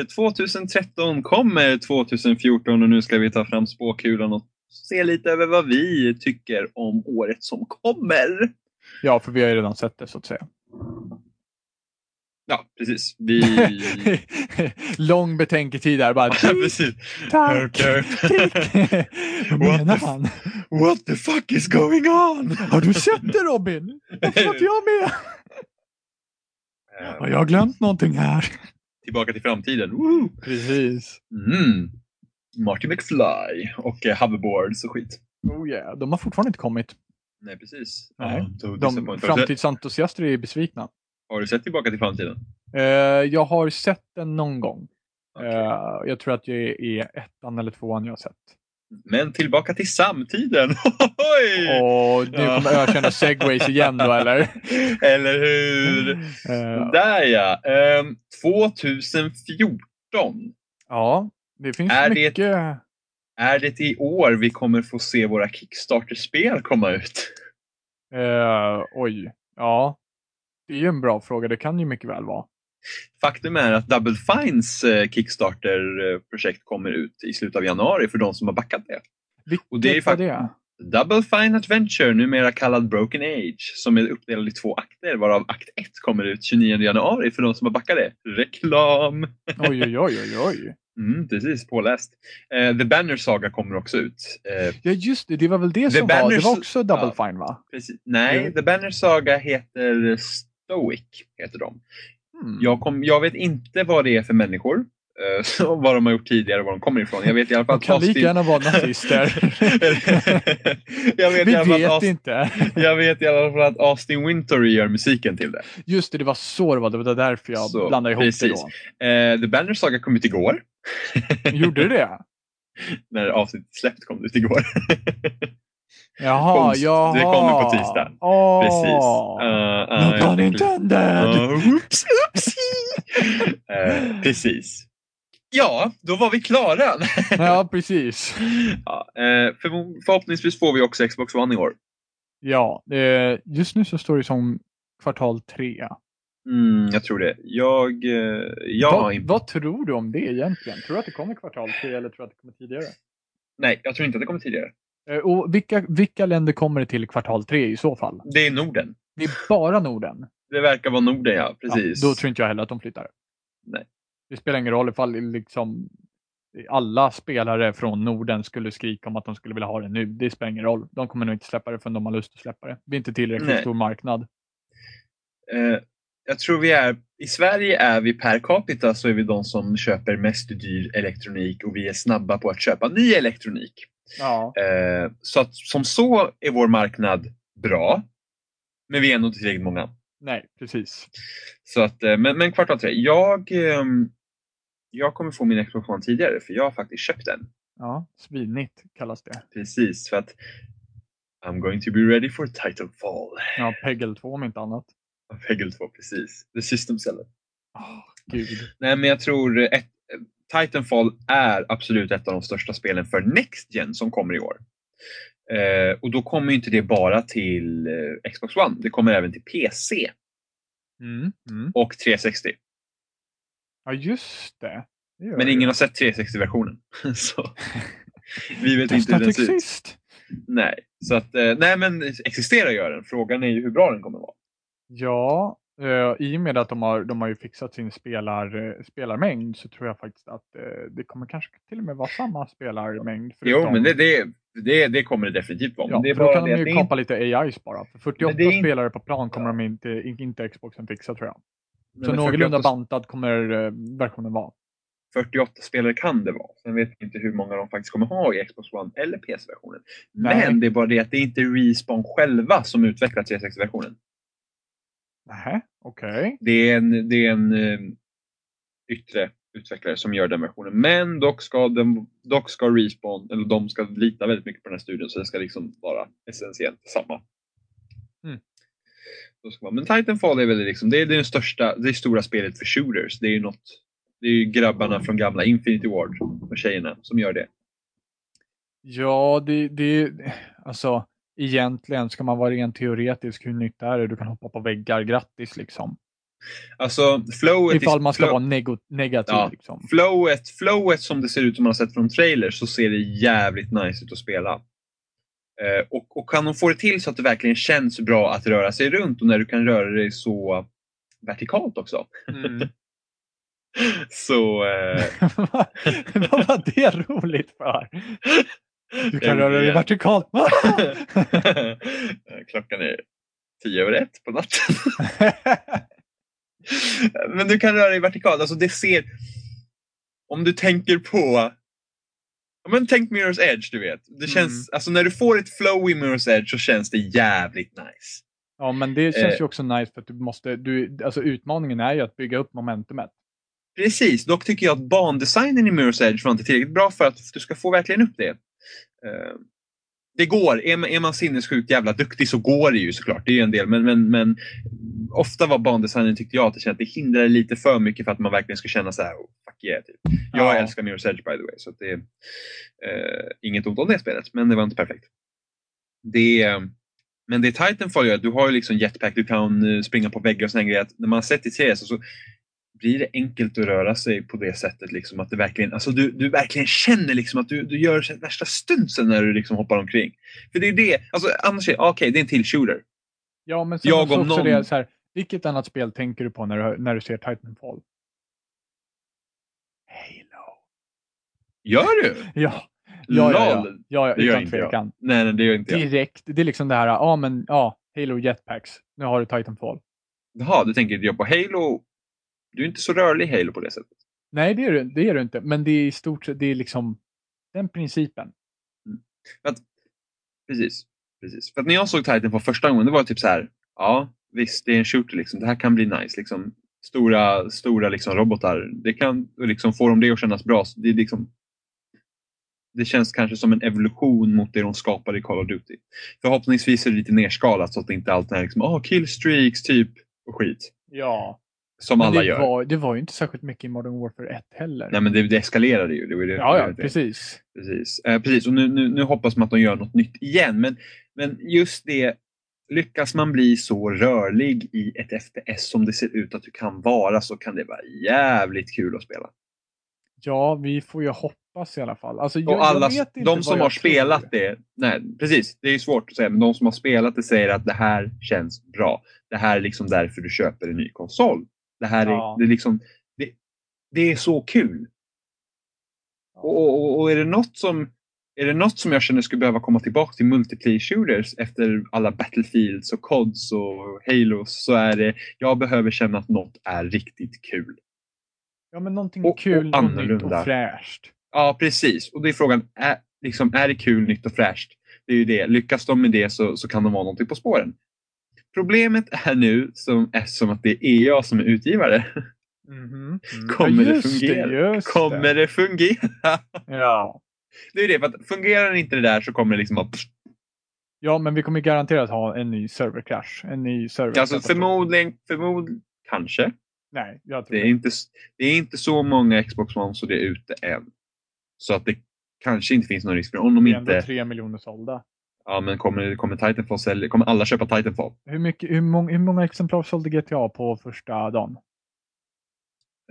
Efter 2013 kommer 2014 och nu ska vi ta fram spåkulan och se lite över vad vi tycker om året som kommer. Ja, för vi har ju redan sett det så att säga. Ja, precis. Vi... Lång betänketid där. Bara, Ja, precis. tack, menar han? What the fuck is going on? Har du sett det Robin? Varför var inte jag med? Har jag glömt någonting här? Tillbaka till framtiden. Woo! Precis. Mm. Marty McFly och eh, hoverboards och skit. Oh yeah. De har fortfarande inte kommit. Nej, precis. Nej. Ja, De framtidsentusiaster är besvikna. Har du sett Tillbaka till framtiden? Eh, jag har sett den någon gång. Okej. Eh, jag tror att det är ettan eller tvåan jag har sett. Men tillbaka till samtiden! Oj! Och nu Ja. kommer jag känna segways igen då eller? Eller hur? Eh, Där ja! Ehm, 2014 ja, det finns Är det mycket. är det i år vi kommer få se våra Kickstarter-spel komma ut. Eh, oj, ja. Det är ju en bra fråga. Det kan ju mycket väl vara. Faktum är att Double Fines eh, Kickstarter-projekt kommer ut i slutet av januari för de som har backat det. Vilket Och det är var det? Double Fine Adventure, numera kallad Broken Age, som är uppdelad i två akter varav akt 1 kommer ut 29 januari för de som har backat det. Reklam! Oj, oj, oj, oj, oj. Mm, precis, påläst. Eh, The Banner Saga kommer också ut. Eh, Ja, just det. Det var väl det The som var. Det var också Double ja. Fine va? precis. Nej. The Banner Saga heter Stoic. Heter de. Hmm. Jag, kom, jag vet inte vad det är för människor. eh, så vad de har gjort tidigare och var de kommer ifrån. Jag vet i alla fall De kan lika gärna vara nazister. jag vet, Vi vet att Austin, inte. jag vet i alla fall att Austin Wintory gör musiken till det. Just det, det var så det var. Det var därför jag Så, blandade ihop precis. det då. Eh, The Banner Saga kom ut igår. Gjorde det? När avsnittet släppt kom det ut igår. Jaha, Konst. jaha. Det kommer på tisdag. Åh. Precis. Uh, No pun intended! oops, oopsie. Eh, precis. Ja, då var vi klara. Ja, precis. ja, eh, för, förhoppningsvis får vi också Xbox One i år. Ja, eh, just nu så står det som kvartal tre. Mm, jag tror det. Jag, jag har vad, inte... vad tror du om det egentligen? Tror du att det kommer kvartal tre eller tror du att det kommer tidigare? Nej, jag tror inte att det kommer tidigare. Eh, och vilka, vilka länder kommer det till kvartal tre i så fall? Det är Norden. Det är bara Norden. Det verkar vara Norden, ja. Precis. Ja, då tror inte jag heller att de flyttar. Nej. Det spelar ingen roll ifall liksom alla spelare från Norden skulle skrika om att de skulle vilja ha det nu. Det spelar ingen roll. De kommer nog inte släppa det förrän de har lust att släppa det. Det är inte tillräckligt Nej. stor marknad. Eh, jag tror vi är, i Sverige är vi per capita så är vi de som köper mest dyr elektronik och vi är snabba på att köpa ny elektronik. Ja. Eh, så att som så är vår marknad bra. Men vi är ändå inte tillräckligt många. Nej, precis. Så att, eh, men, men kvartal tre. Jag, ehm, jag kommer få min One tidigare för jag har faktiskt köpt den. Ja, svinigt kallas det. Precis för att I'm going to be ready for Titanfall. Ja, Peggle 2 om inte annat. Peggle 2, precis. The System Seller. Åh, gud. Nej, men jag tror ett, Titanfall är absolut ett av de största spelen för Next Gen som kommer i år. Eh, och då kommer ju inte det bara till eh, Xbox One. Det kommer även till PC Mm. Mm. och 360. Ja, just det. det Men det. ingen har sett 360-versionen. Så vi vet inte hur den ser ut. Nej, så att, eh, nej men existerar gör den. Frågan är ju hur bra den kommer vara. Ja, eh, i och med att de har, de har ju fixat sin spelar, eh, spelarmängd så tror jag faktiskt att eh, det kommer kanske till och med vara samma spelarmängd. Jo, förutom- men det, det, det, det kommer det definitivt vara. Ja, men det är då kan de ju kapa lite AIs bara. För 48 det är inte- spelare på plan kommer de inte, inte Xboxen fixa tror jag. inte- Så men någorlunda 48 bantad kommer eh, versionen vara. 48 spelare kan det vara. Sen vet vi inte hur många de faktiskt kommer ha i Xbox One eller PC-versionen. Men det är bara det att det är inte Respawn själva som utvecklar 360-versionen. Nähä, okej. Det är en, det är en eh, yttre utvecklare som gör den versionen. Men dock ska, den, dock ska Respawn, eller de ska lita väldigt mycket på den här studien så det ska liksom vara essentiellt samma. Mm. Man, men Titanfall är väl liksom, det är det största, det är stora spelet för shooters. Det är ju något, det är ju grabbarna från gamla Infinity Ward och tjejerna som gör det. Ja, det, det, alltså egentligen ska man vara rent teoretisk, hur nytt är det? Du kan hoppa på väggar, grattis liksom. Alltså flowet, Ifall man ska flow, vara nego- negativ. Ja. Liksom. flowet, flowet som det ser ut som man har sett från trailers så ser det jävligt nice ut att spela. Eh, och, och kan de få det till så att det verkligen känns bra att röra sig runt och när du kan röra dig så vertikalt också. Mm. Så eh, Vad var det roligt för? Du kan röra dig vertikalt. klockan är tio över ett på natten. Men du kan röra dig vertikalt. Alltså det ser... Om du tänker på... Men tänk Mirror's Edge, du vet. Det känns, alltså när du får ett flow i Mirror's Edge så känns det jävligt nice. ja, men det känns Eh. ju också nice för att du måste, du, alltså utmaningen är ju att bygga upp momentumet. Precis, dock tycker jag att bandesignen i Mirror's Edge var inte tillräckligt bra för att du ska få verkligen upp det. Eh, det går, är man, är man sinnessjukt jävla duktig så går det ju såklart. Det är ju en del, men, men, men ofta var bandesignen tyckte jag att det, det hindrar lite för mycket för att man verkligen ska känna så här, oh, fuck yeah. Typ. Jag Ja. älskar Mirror's Edge by the way, så det är eh, inget ont om det spelet, men det var inte perfekt. Det, eh, men det Titanfall gör, du har ju liksom jetpack, du kan eh, springa på väggar och såna grejer. Att När man har sett i CS så blir det enkelt att röra sig på det sättet. Liksom, att det verkligen, alltså du, du verkligen känner liksom att du, du gör värsta stunsen när du liksom hoppar omkring. För det är det, alltså annars är okej, det är en till shooter. Ja, men sen Jag också, någon- det så här, vilket annat spel tänker du på när du, när du ser Titanfall? Halo. Gör du? Ja, ja, ja, ja, ja, ja Det utan jag. tvekan. Nej, nej, det gör inte jag. Direkt, det är liksom det här, ja men ja, Halo Jetpacks, nu har du Titanfall. Jaha, du tänker jag på Halo. Du är inte så rörlig i Halo på det sättet. Nej, det är, du, det är du inte, men det är i stort sett, det är liksom den principen. Precis. Precis. För att när jag såg Titanfall första gången, det var typ så här. Ja, visst, det är en shooter liksom. Det här kan bli nice. Liksom. Stora, stora liksom, robotar. Det kan och liksom, få dem det att kännas bra. Så Det, liksom, det känns kanske som en evolution mot det de skapade i Call of Duty. Förhoppningsvis är det lite nerskalat så att det inte alltid är liksom, oh, killstreaks typ och skit. Ja. Som Men alla det, gör. var, det var ju inte särskilt mycket i Modern Warfare 1 heller. Nej men det, det eskalerade ju. Det var det, ja, ja, precis. Precis, eh, precis. och nu, nu, nu hoppas man att de gör något nytt igen. Men, men just det, lyckas man bli så rörlig i ett FPS som det ser ut att du kan vara så kan det vara jävligt kul att spela. Ja, vi får ju hoppas i alla fall. Alltså, jag, Och alla, de som har tror. spelat det, nej precis, det är svårt att säga, men de som har spelat det säger att det här känns bra. Det här är liksom därför du köper en ny konsol. Det här är, Ja. det är liksom, det, det är så kul. Och, och, och är, det något som, är det något som jag känner skulle behöva komma tillbaka till multiplayer shooters efter alla Battlefields och CODs och Halos så är det, jag behöver känna att något är riktigt kul. Ja, men någonting Och- och kul och nytt annorlunda. och fräscht. Ja, precis. Och det är frågan, är, liksom, är det kul, nytt och fräscht? Det är ju det. Lyckas de med det så, så kan de vara någonting på spåren. Problemet är nu, som, eftersom att det är EA som är utgivare, Mhm. Mm. Kommer Ja, det fungera? just kommer det fungera? Ja. Det är det, för att fungerar inte det där så kommer det liksom att... ja, men vi kommer garanterat ha en ny servercrash. En ny server. Alltså förmodligen, förmodligen, kanske. Nej, jag tror Det är, inte, det är inte så många Xbox One så det är ute än. Så att det kanske inte finns någon risk för om de det är ändå inte... tre miljoner sålda. Ja, men kommer, kommer Titanfall sälja, kommer alla köpa Titanfall? Hur, mycket, hur, många, hur många exemplar sålde GTA på första dagen?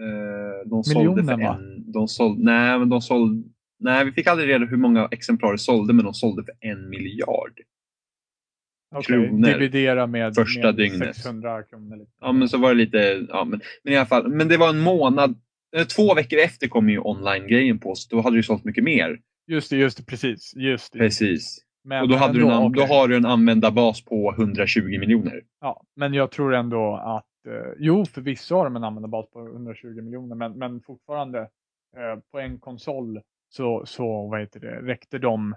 Eh, de sålde Miljonen, för va? en, de sålde, nej, men de sålde, nej, vi fick aldrig reda hur många exemplar de sålde, men de sålde för en miljard. Okej, Kronor. Dividera med, Första med dygnet. 600 kronor. Lite. Ja, men så var det lite, ja, men, men i alla fall, men det var en månad, eh, två veckor efter kom ju online-grejen på, så då hade det sålt mycket mer. Just det, just det, precis. Just det. Precis. Men, Och då, hade du en, då har du en användarbas på 120 miljoner. Ja, men jag tror ändå att, eh, jo förvisso har de en användarbas på 120 miljoner, men, men fortfarande eh, på en konsol så, så vad heter det, räckte de,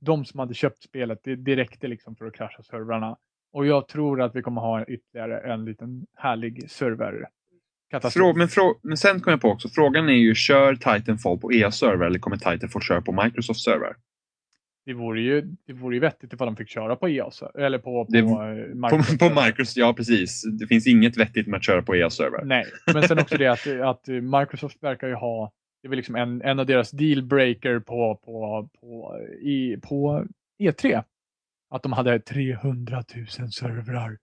de som hade köpt spelet, det, det räckte liksom för att krascha servrarna. Och jag tror att vi kommer ha ytterligare en liten härlig server. Frå, men, frå, men sen kom jag på också, frågan är ju, kör Titanfall på EA-server eller kommer Titanfall köra på Microsoft-server? Det vore ju, det vore ju vettigt ifall de fick köra på EA, så- eller på, på, Det- eh, På, Microsoft. på Microsoft, ja precis. Det finns inget vettigt med att köra på EA-server. Nej, men sen också det att, att Microsoft verkar ju ha, det är väl liksom en, en av deras dealbreaker på, på, på, i, på E3. Att de hade 300 000 servrar.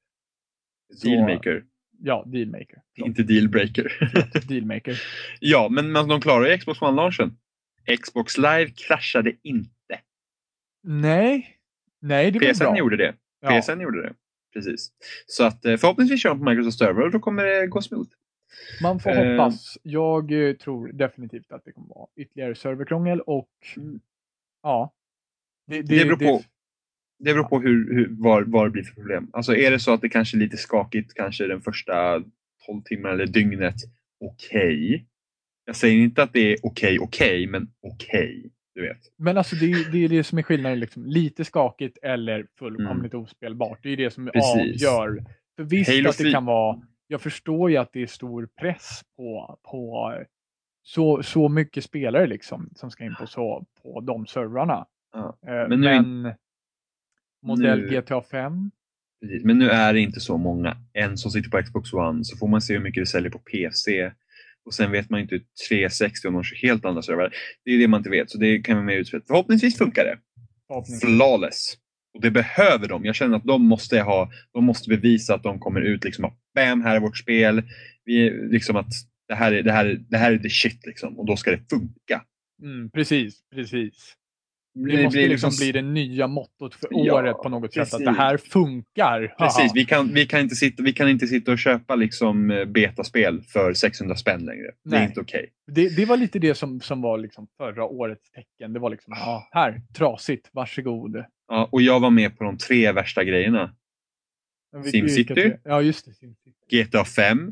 Så- Dealmaker. ja, dealmaker. Inte dealbreaker. Dealmaker. ja, men men de klarar ju Xbox One-launchen. Xbox Live kraschade inte. Nej, nej det var PSN bra. gjorde det. Ja. PSN gjorde det. Precis. Så att eh, förhoppningsvis kör de på Microsoft Server och då kommer det gå smooth. Man får Eh. hoppas. Jag eh, tror definitivt att det kommer vara ytterligare serverkrångel och Mm. ja. Det, Det beror på. Det beror på hur, hur, var, vad det blir för problem. Alltså är det så att det kanske är lite skakigt kanske den första 12 timmarna eller dygnet, okej. Jag säger inte att det är okej, okej, men okej. Du vet. Men alltså det är, det är det som är skillnaden. Liksom. Lite skakigt eller fullkomligt ospelbart. Det är det som Mm. Precis. avgör. För visst Halo att det kan vara, jag förstår ju att det är stor press på, på så, så mycket spelare liksom som ska in på, så, på de servrarna. Ja, Eh, Men Men, nu- modell nu- GTA 5, precis. Men nu är det inte så många än som sitter på Xbox One så får man se hur mycket det säljer på PC. Och sen vet man inte hur 360 om de kör helt andra servrar. Det är det man inte vet så det kan vara mer utspritt. Förhoppningsvis funkar det. förhoppningsvis. flawless. Och det behöver de. Jag känner att de måste ha, de måste bevisa att de kommer ut liksom att bam, här är vårt spel. Vi, liksom att det här, är, det, här, är- det här är the shit liksom och då ska det funka. Mm, precis, precis. Det, Det måste blir liksom liksom- bli det nya mottot för Ja, året på något sätt. Att precis. det här funkar. Precis, vi kan, vi, kan inte sitta, vi kan inte sitta och köpa liksom eh, betaspel för 600 spänn längre. Det är Nej. inte okej. Det, det var lite det som, som var liksom förra årets tecken. Det var liksom, ja, här, trasigt, varsågod. Ja, och jag var med på de tre värsta grejerna. SimCity? Ja, just det. SimCity. GTA 5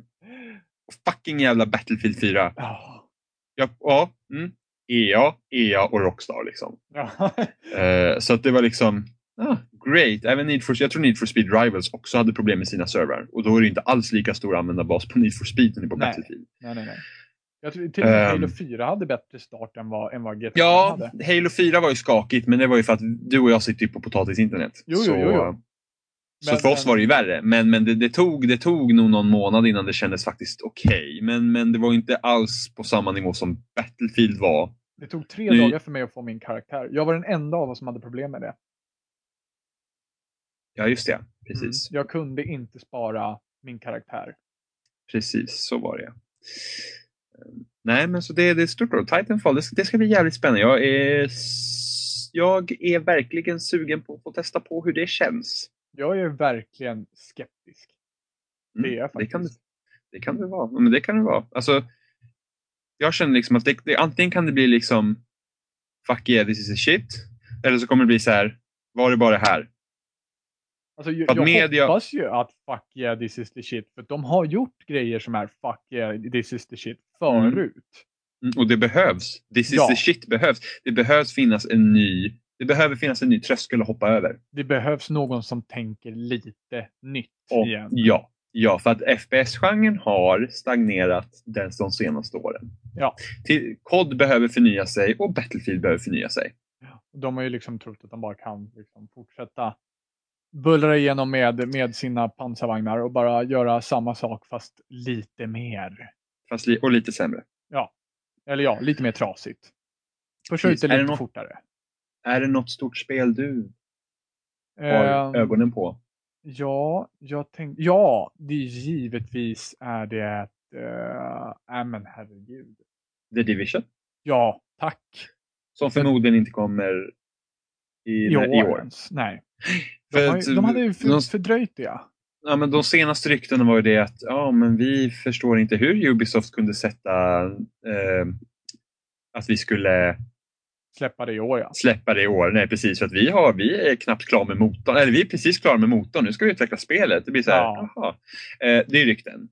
och fucking jävla Battlefield 4. Ja. Ja, ja mm, EA, EA och Rockstar liksom. Ja. Eh, så att det var liksom, ah, great. Även Need for, jag tror Need for Speed Rivals också hade problem med sina servrar. Och då är det inte alls lika stor användarbas på Need for Speed som det är på Nej. Battlefield. nej, nej, nej. Jag tror till och med Ehm. Halo 4 hade bättre start än vad, än vad GTA Ja, hade. Halo 4 var ju skakigt men det var ju för att du och jag sitter ju på potatisinternet. Jo, så, jo, jo. så Men- för oss var det ju värre. Men, men det, det, tog, det tog nog någon månad innan det kändes faktiskt okej. Men, men det var inte alls på samma nivå som Battlefield var. Det tog tre Nu- dagar för mig att få min karaktär. Jag var den enda av oss som hade problem med det. Ja, just det. Precis. Mm. Jag kunde inte spara min karaktär. Precis, så var det. Nej, men så det, det är stort då. Titanfall, det, ska- det ska bli jävligt spännande. Jag är, jag är verkligen sugen på att få testa på hur det känns. Jag är verkligen skeptisk. Mm, Det är jag det kan, faktiskt. det kan det vara. Men det kan det vara. Alltså, jag känner liksom att det, det, antingen kan det bli liksom Fuck yeah, this is a shit. Eller så kommer det bli så här, var det bara här? Alltså, jag, media- hoppas ju att fuck yeah this is the shit. För de har gjort grejer som är fuck yeah this is the shit förut. Mm, Och det behövs. This is Ja. the shit behövs. Det behövs finnas en ny, det behöver finnas en ny tröskel att hoppa över. Det behövs någon som tänker lite nytt Och, igen. ja, ja, för att FPS-genren har stagnerat den, de senaste åren. Ja. Till, COD behöver förnya sig och Battlefield behöver förnya sig. De har ju liksom trott att de bara kan liksom fortsätta bullra igenom med, med sina pansarvagnar och bara göra samma sak fast lite mer. Fast li, och lite sämre. Eller ja, lite mer trasigt. Ut Precis. det Är det lite något- fortare. Är det något stort spel du har Ehm, ögonen på? Ja, jag tänkte, ja, det är givetvis är det, äh, äh men herregud. The Division? Ja, tack. Som förmodligen inte kommer i, I i år. år. ens. Nej. De, har, ju- de hade ju för, de- fördröjt det. Ja. Ja, men de senaste ryktena var ju det att ja, men vi förstår inte hur Ubisoft kunde sätta eh, att vi skulle Släppa det i år ja. släppa det i år. Nej precis, för att vi, har, vi är knappt klara med motorn. Eller vi är precis klara med motorn. Nu ska vi utveckla spelet. Det blir så här, Ja. Eh, det är rykten.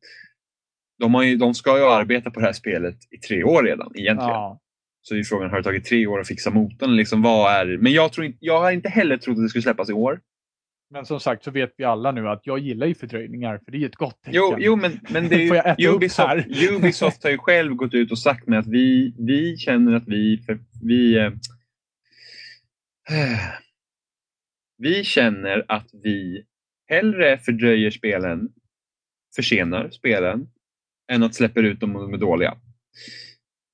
De, ju, de ska ju arbeta på det här spelet i tre år redan egentligen. ja. Så är frågan, har det tagit tre år att fixa motorn? Liksom, vad är, men jag, tror inte, jag har inte heller trott att det skulle släppas i år. Men som sagt så vet vi alla nu att jag gillar ju fördröjningar för det är ett gott tecken. Jo, jo men, men det Får jag äta är, upp Ubisoft, här? Ubisoft har ju själv gått ut och sagt med att vi, vi känner att vi, för, vi, eh, vi känner att vi hellre fördröjer spelen, försenar spelen, än att släppa ut dem om de är dåliga.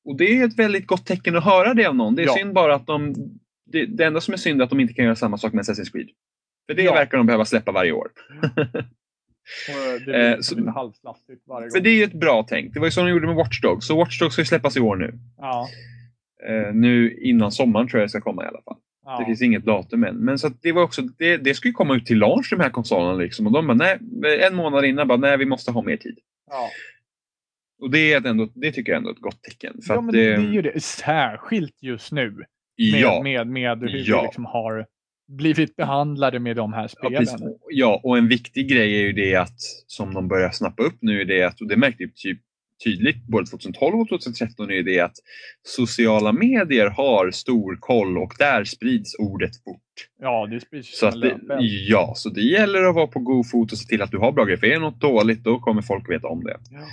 Och det är ett väldigt gott tecken att höra det av någon. Det är Ja. synd bara att de, det, det enda som är synd är att de inte kan göra samma sak med Assassin's Creed. För det Ja. verkar de behöva släppa varje år. Och det blir Eh, så- lite halvslastigt varje För gång. det är ju ett bra tänk. Det var ju så de gjorde med Watch Dogs. Så Watch Dogs ska ju släppas i år nu. Ja, Eh, nu innan sommaren tror jag det ska komma i alla fall. ja. Det finns inget datum än. Men så det var också, det, det ska ju komma ut till launch de här konsolerna liksom. Och de bara, nej, en månad innan bara, nej vi måste ha mer tid. ja. Och det, är ändå, det tycker jag ändå är ett gott tecken. För ja, men det, är ju det. Särskilt just nu. Med, ja, med, med hur Ja. vi liksom har blivit behandlade med de här ja, spelen. precis. ja, och en viktig grej är ju det att, som de börjar snappa upp nu, är det att, och det märkte vi typ tydligt både 2012 och 2013, är det att sociala medier har stor koll och där sprids ordet fort. Ja, det sprids Så att det, ja, så det gäller att vara på god fot och se till att du har bra grejer. För är något dåligt, då kommer folk veta om det. Ja.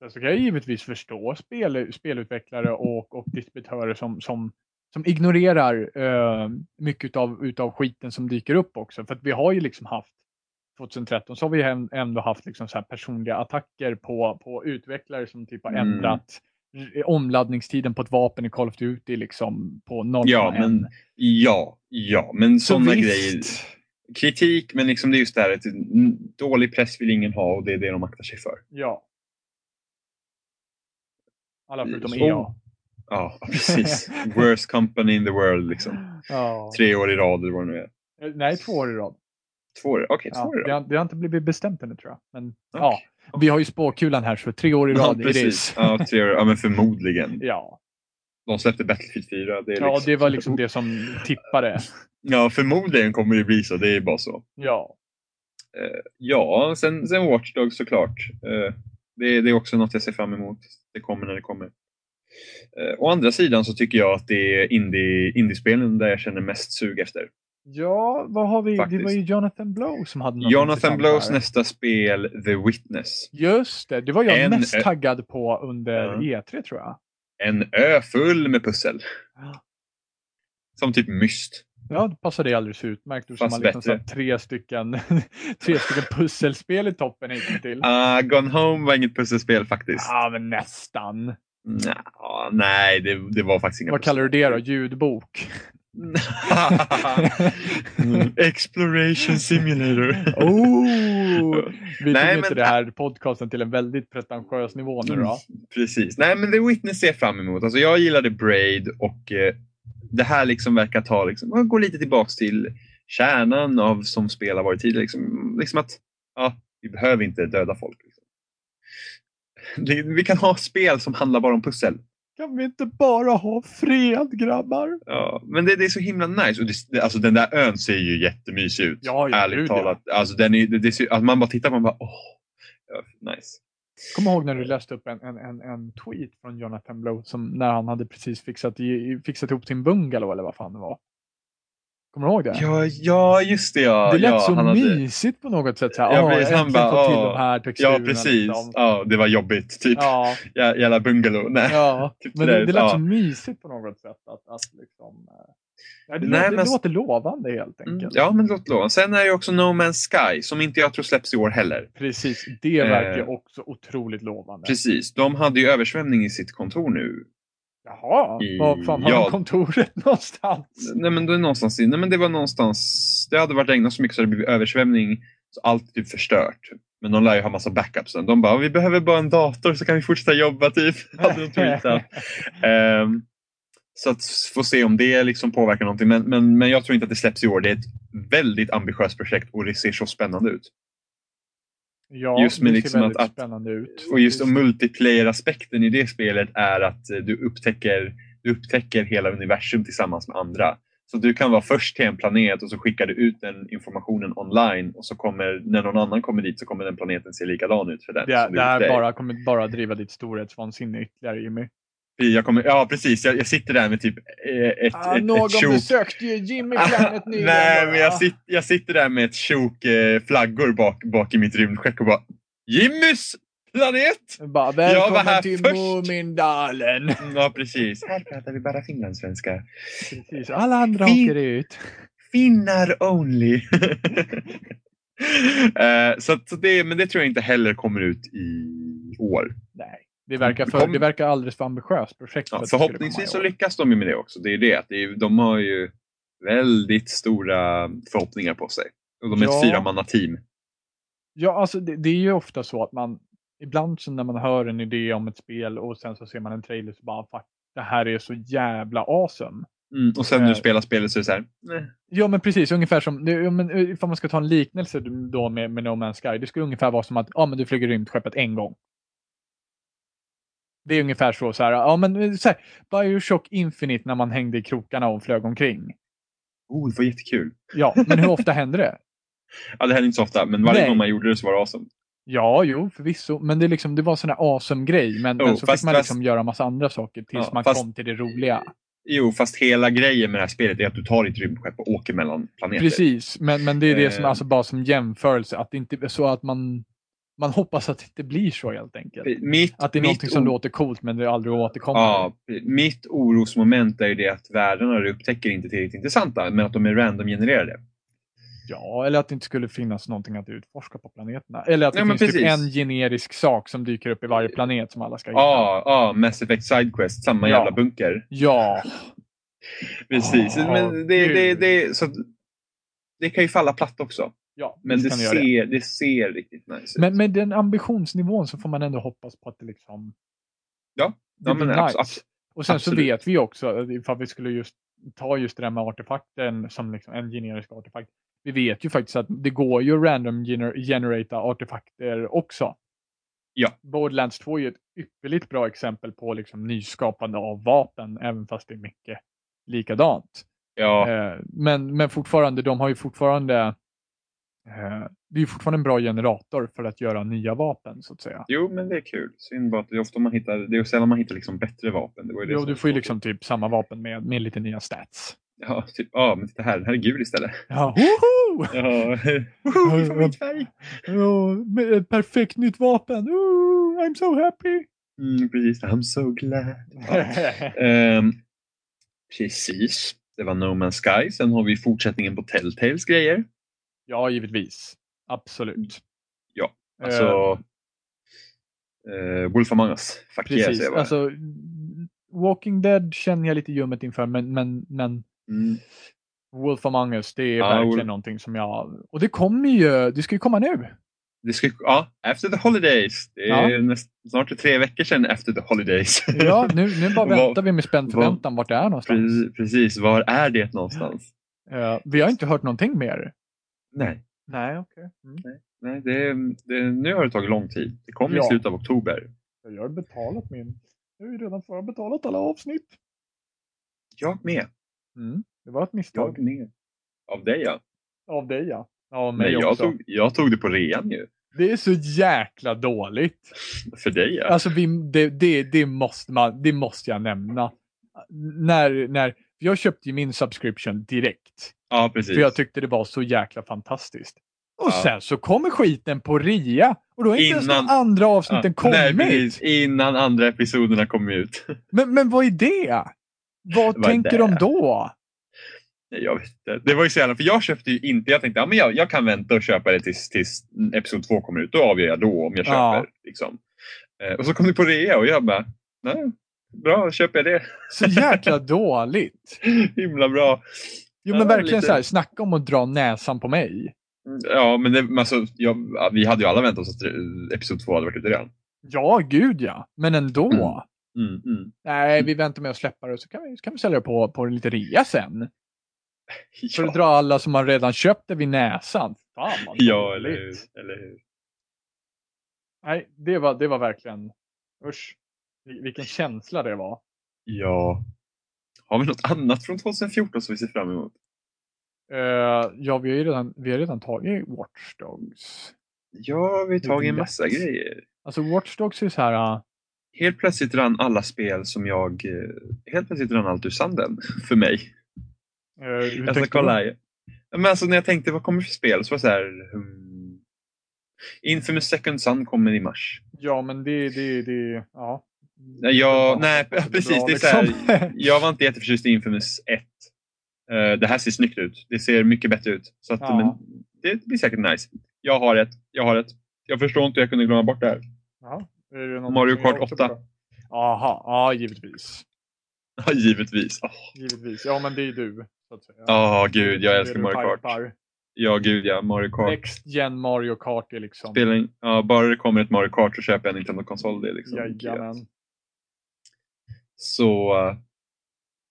Sen så kan jag givetvis förstå spel, spelutvecklare och, och distributörer som, som, som ignorerar eh, mycket utav, utav skiten som dyker upp också. För att vi har ju liksom haft 2013 så har vi ändå haft liksom så här personliga attacker på, på utvecklare som typ har Mm. ändrat omladdningstiden på ett vapen i Call of Duty liksom på 0,1. Ja, men ja, ja, men så sådana grejer. Kritik, men liksom det är just det här att dålig press vill ingen ha och det är det de aktar sig för. Ja. Alla förutom EA. Ja, precis. Worst company in the world liksom. Ja. Tre år i rad eller vad det nu är. Eh, Nej, två år i rad. Två år? Okej, två Ja, år i det, rad. har, det har inte blivit bestämt ännu tror jag. Men Okej. ja, vi har ju spåkulan här så tre år i Ja, rad it precis. is. Ja, tre år. Ja, men förmodligen. Ja. De släppte Battlefield 4. Det är ja, liksom... det var liksom det som tippade. Ja, förmodligen kommer det bli så. Det är bara så. Ja. Eh, ja, sen, sen Watch Dogs såklart. Eh, det, det är också något jag ser fram emot. Det kommer när det kommer. Eh, å andra sidan så tycker jag att det är indie, indiespelen där jag känner mest sug efter. Ja, vad har vi? Det Faktiskt. var ju Jonathan Blow som hade något Jonathan Blows här. nästa spel, The Witness. Just det, det var jag En mest ö- taggad på under Ja. E3 tror jag. En ö full med pussel. Ja. Som typ Myst. Ja, det passade alldeles utmärkt. Du som har liksom tre stycken, tre stycken pusselspel i toppen hittills. Uh, Gone Home var inget pusselspel faktiskt. Ja, men nästan. Nja, nej, det, det var faktiskt inga Vad kallar du det då? Ljudbok? Exploration Simulator. Oh! Vi Nej, tog inte men- det här podcasten till en väldigt pretentiös nivå nu då. Precis. Nej, men The Witness ser jag fram emot. Alltså, jag gillade Braid och eh, det här liksom verkar ta, liksom, gå lite tillbaks till kärnan av som spel har varit tidigare. Liksom, liksom att ja, vi behöver inte döda folk. Vi kan ha spel som handlar bara om pussel. Kan vi inte bara ha fred grabbar? Ja, men det, det är så himla nice. Och det, alltså, den där ön ser ju jättemysig ut. Ja, ja, ärligt gud, ja. talat. Alltså, den är, det, det ser, att man bara tittar på den och bara åh, ja, nice. Kom ihåg när du läste upp en, en, en, en tweet från Jonathan Blow som när han hade precis fixat, fixat ihop sin bungalow eller vad fan det var. Kommer du ihåg det? Ja, ja just det. Ja. det lät ja, så han hade- mysigt på något sätt. Så här, Ja, "Åh, precis. jag Han bara, till de här texturerna. Ja, precis. Liksom. Ja, det var jobbigt. Typ. Ja, Ja, jävla bungalow. Nej. ja. Typ men det det, det lät ja. så mysigt på något sätt. Att, att liksom, eh, ja, det, Nej, låter, men- det låter lovande helt Mm, enkelt. Ja, men låt lovande. Sen är det ju också No Man's Sky som inte jag tror släpps i år heller. Precis, det Eh, verkar också otroligt lovande. Precis. De hade ju översvämning i sitt kontor nu. Jaha, I- var fan har ja. kontoret någonstans? Nej, men det är någonstans i, nej, men det var någonstans. Det hade varit regnat så mycket så det blivit översvämning. Så allt typ förstört. Men de lär ju ha massa backups. De bara, vi behöver bara en dator så kan vi fortsätta jobba typ. Hade de tweetat. Ehm, så att få se om det liksom påverkar någonting. Men, men, men jag tror inte att det släpps i år. Det är ett väldigt ambitiöst projekt och det ser så spännande ut. Ja, Just med det liksom ser att- spännande ut. Och just multiplayer-aspekten i det spelet är att eh, du upptäcker, du upptäcker hela universum tillsammans med andra. Så du kan vara först till en planet och så skickar du ut den informationen online och så kommer, när någon annan kommer dit så kommer den planeten se likadan ut för den. Det, det här bara, kommer bara driva ditt storhetsvansinne ytterligare Jimmy. Jag kommer, ja precis, jag, jag sitter där med typ eh, ett, Ah, ett, någon ett besökte ju Jimmy Planet nyligen. Nej, men jag, sit, jag sitter där med ett tjok eh, flaggor bak, bak i mitt rymdskepp och bara Jimmys planet! Bara, var välkommen här till först." Mumindalen. Ja, precis. Här pratar vi bara finlandssvenska. Precis, alla andra Fin- åker ut. Finnar only. Eh, så så det, men det tror jag inte heller kommer ut i år. Nej, det verkar, för, det verkar alldeles för ambitiöst projekt. för Ja, skulle förhoppningsvis så lyckas de ju med det också. Det är det. det är, de har ju väldigt stora förhoppningar på sig. Och de är Ja. ett fyramanna-team. Ja, alltså det, det är ju ofta så att man ibland så när man hör en idé om ett spel och sen så ser man en trailer så bara fuck, det här är så jävla awesome. Mm, och sen när du Eh. spelar spelet så är det så här, nej. Ja men precis, ungefär som, ja, men, eh, ifall man ska ta en liknelse då med, med No Man's Sky, det skulle ungefär vara som att ja, men du flyger rymdskeppet en gång. Det är ungefär så, så här, ja men eh, så här, Bioshock Infinite när man hängde i krokarna och flög omkring. Oh, det var jättekul. Ja, men hur ofta händer det? Ja, det hände inte så ofta, men varje Nej. gång man gjorde det så var det awesome. Ja, jo, förvisso. Men det, är liksom, det var en sån där awesome grej. Men, Jo, men så fast- fick man fast- liksom göra massa andra saker tills Ja, man fast- kom till det roliga. Jo, fast hela grejen med det här spelet är att du tar ditt rymdskepp och åker mellan planeter. Precis, men, men det är det som Eh. alltså bara som jämförelse. Att det inte är så att man, man hoppas att det inte blir så helt enkelt. Mitt, Att det är någonting som låter coolt men det aldrig återkommer. Ja, mitt orosmoment är ju det att världarna du upptäcker inte är tillräckligt intressanta, men att de är random-genererade. Ja, eller att det inte skulle finnas någonting att utforska på planeterna. Eller att det men finns typ en generisk sak som dyker upp i varje planet som alla ska hitta. Ja, ja, Mass Effect Sidequest, samma Ja. jävla bunker. Ja, Precis, Ja, men det, det, det, så det kan ju falla platt också. Ja Men det kan det det. ser, ser riktigt nice ut. Men med den ambitionsnivån så får man ändå hoppas på att det liksom... Ja, det ja, men nice. abs- abs- Och sen absolut. så vet vi också, att ifall vi skulle just ta just det där med artefakten som liksom en generisk artefakt. Vi vet ju faktiskt att det går ju att random gener generata artefakter också. Ja. Borderlands 2 är ju ett ypperligt bra exempel på liksom nyskapande av vapen, även fast det är mycket likadant. ja, Eh, men, men fortfarande, de har ju fortfarande eh, det är fortfarande en bra generator för att göra nya vapen så att säga. jo men det är kul. Synd bara att det är ofta man hittar, det är sällan man hittar liksom bättre vapen. Det var det Jo, du får ju liksom typ samma vapen med, med lite nya stats. Ja, typ, ja, men titta här, den här är gul istället. Ja, woho! Ja, Woho, favoritfärg! Ja, perfekt nytt vapen. Ooh, I'm so happy! Mm, precis, I'm so glad. Ja. Ehm, precis, det var No Man's Sky. Sen har vi fortsättningen på Telltales grejer. Ja, givetvis. Absolut. Ja, Eh, Alltså, eh, Wolf Among Us. Fuck yeah, precis. bara. Alltså, Walking Dead känner jag lite ljummet inför, men, men, men Mm. Wolf Among Us, det är Ja, verkligen Wolf- någonting som jag... Och det kommer ju, det ska ju komma nu. Det ska, ja, After the Holidays. Det är Ja. näst, snart tre veckor sedan After the Holidays. Ja, nu, nu bara väntar vi med spänd förväntan vart det är någonstans. precis, var är det någonstans? Eh, vi har inte hört någonting mer. Nej, Nej, okej. Mm. nej det, det, nu har det tagit lång tid. Det kommer Ja. i slutet av oktober. Jag har betalat min... Jag har ju redan förbetalat alla avsnitt. Jag med. Mm. Det var ett misstag. Jag med. Av dig ja. Av dig ja. Ja, mig Nej, jag också. tog, jag tog det på rean ju. Det är så jäkla dåligt. För dig ja. Alltså vi, det, det, det, måste man, det måste jag nämna. När, när, jag köpte ju min subscription direkt. Ja, precis. För jag tyckte det var så jäkla fantastiskt. Och Ja. sen så kommer skiten på rea. Och då är inte ens Innan- de andra avsnitten Ja, nej, kommit. precis. Innan andra episoderna kom ut. men, men vad är det? Vad Vad tänker de då? Jag vet inte. Det var ju så jävla, för jag köpte ju inte, jag tänkte ja, men jag, jag kan vänta och köpa det tills, tills episod två kommer ut. Då avgör jag då om jag köper. Ja. Liksom. Eh, och så kom det på rea och jag bara, nej, bra, köper jag det. Så jäkla dåligt. Himla bra. Jo Ja, men verkligen lite- så här, snacka om att dra näsan på mig. Ja, men det, men alltså, jag, ja, vi hade ju alla väntat oss att episod två hade varit ute redan. Ja, gud ja. Men ändå. Mm. Mm, mm. Nej, vi väntar med att släppa det så kan vi, så kan vi sälja det på, på lite rea sen. För att Ja, dra alla som man redan köpt det vid näsan. Fan vad ja eller hur. Eller hur. Nej, det var, det var verkligen, usch. Vil- Vilken känsla det var. Ja. Har vi något annat från 2014 som vi ser fram emot? Eh, ja, vi har ju redan, vi har redan tagit Watch Dogs. Ja, vi har tagit en massa grejer. Alltså Watch Dogs är så här, uh, Helt plötsligt rann alla spel som jag... eh, Helt plötsligt rann allt ur sanden för mig. Jag ska kolla. här. Men alltså när jag tänkte vad kommer för spel så var det så här... Hmm, Infamous Second Son kommer i mars. Ja, men det, det, det, ja. Är nej precis. Det är så här, liksom. jag var inte jätteförtjust i Infamous 1. Eh, det här ser snyggt ut. Det ser mycket bättre ut. Så att, Ja. men, det blir säkert nice. Jag har ett. Jag har ett. Jag förstår inte hur jag kunde glömma bort det här. Ja, det Mario Kart också 8. bra? Jaha, ja givetvis. Ja, givetvis. Åh Givetvis. Ja, men det är du. Säga. Åh, gud, jag älskar Mario Kart. Ja, gud ja. Mario Kart. Next Gen Mario Kart är liksom... Spelar in, ja, bara det kommer ett Mario Kart så köper jag en Nintendo-konsol. Det är liksom Jajamän. Så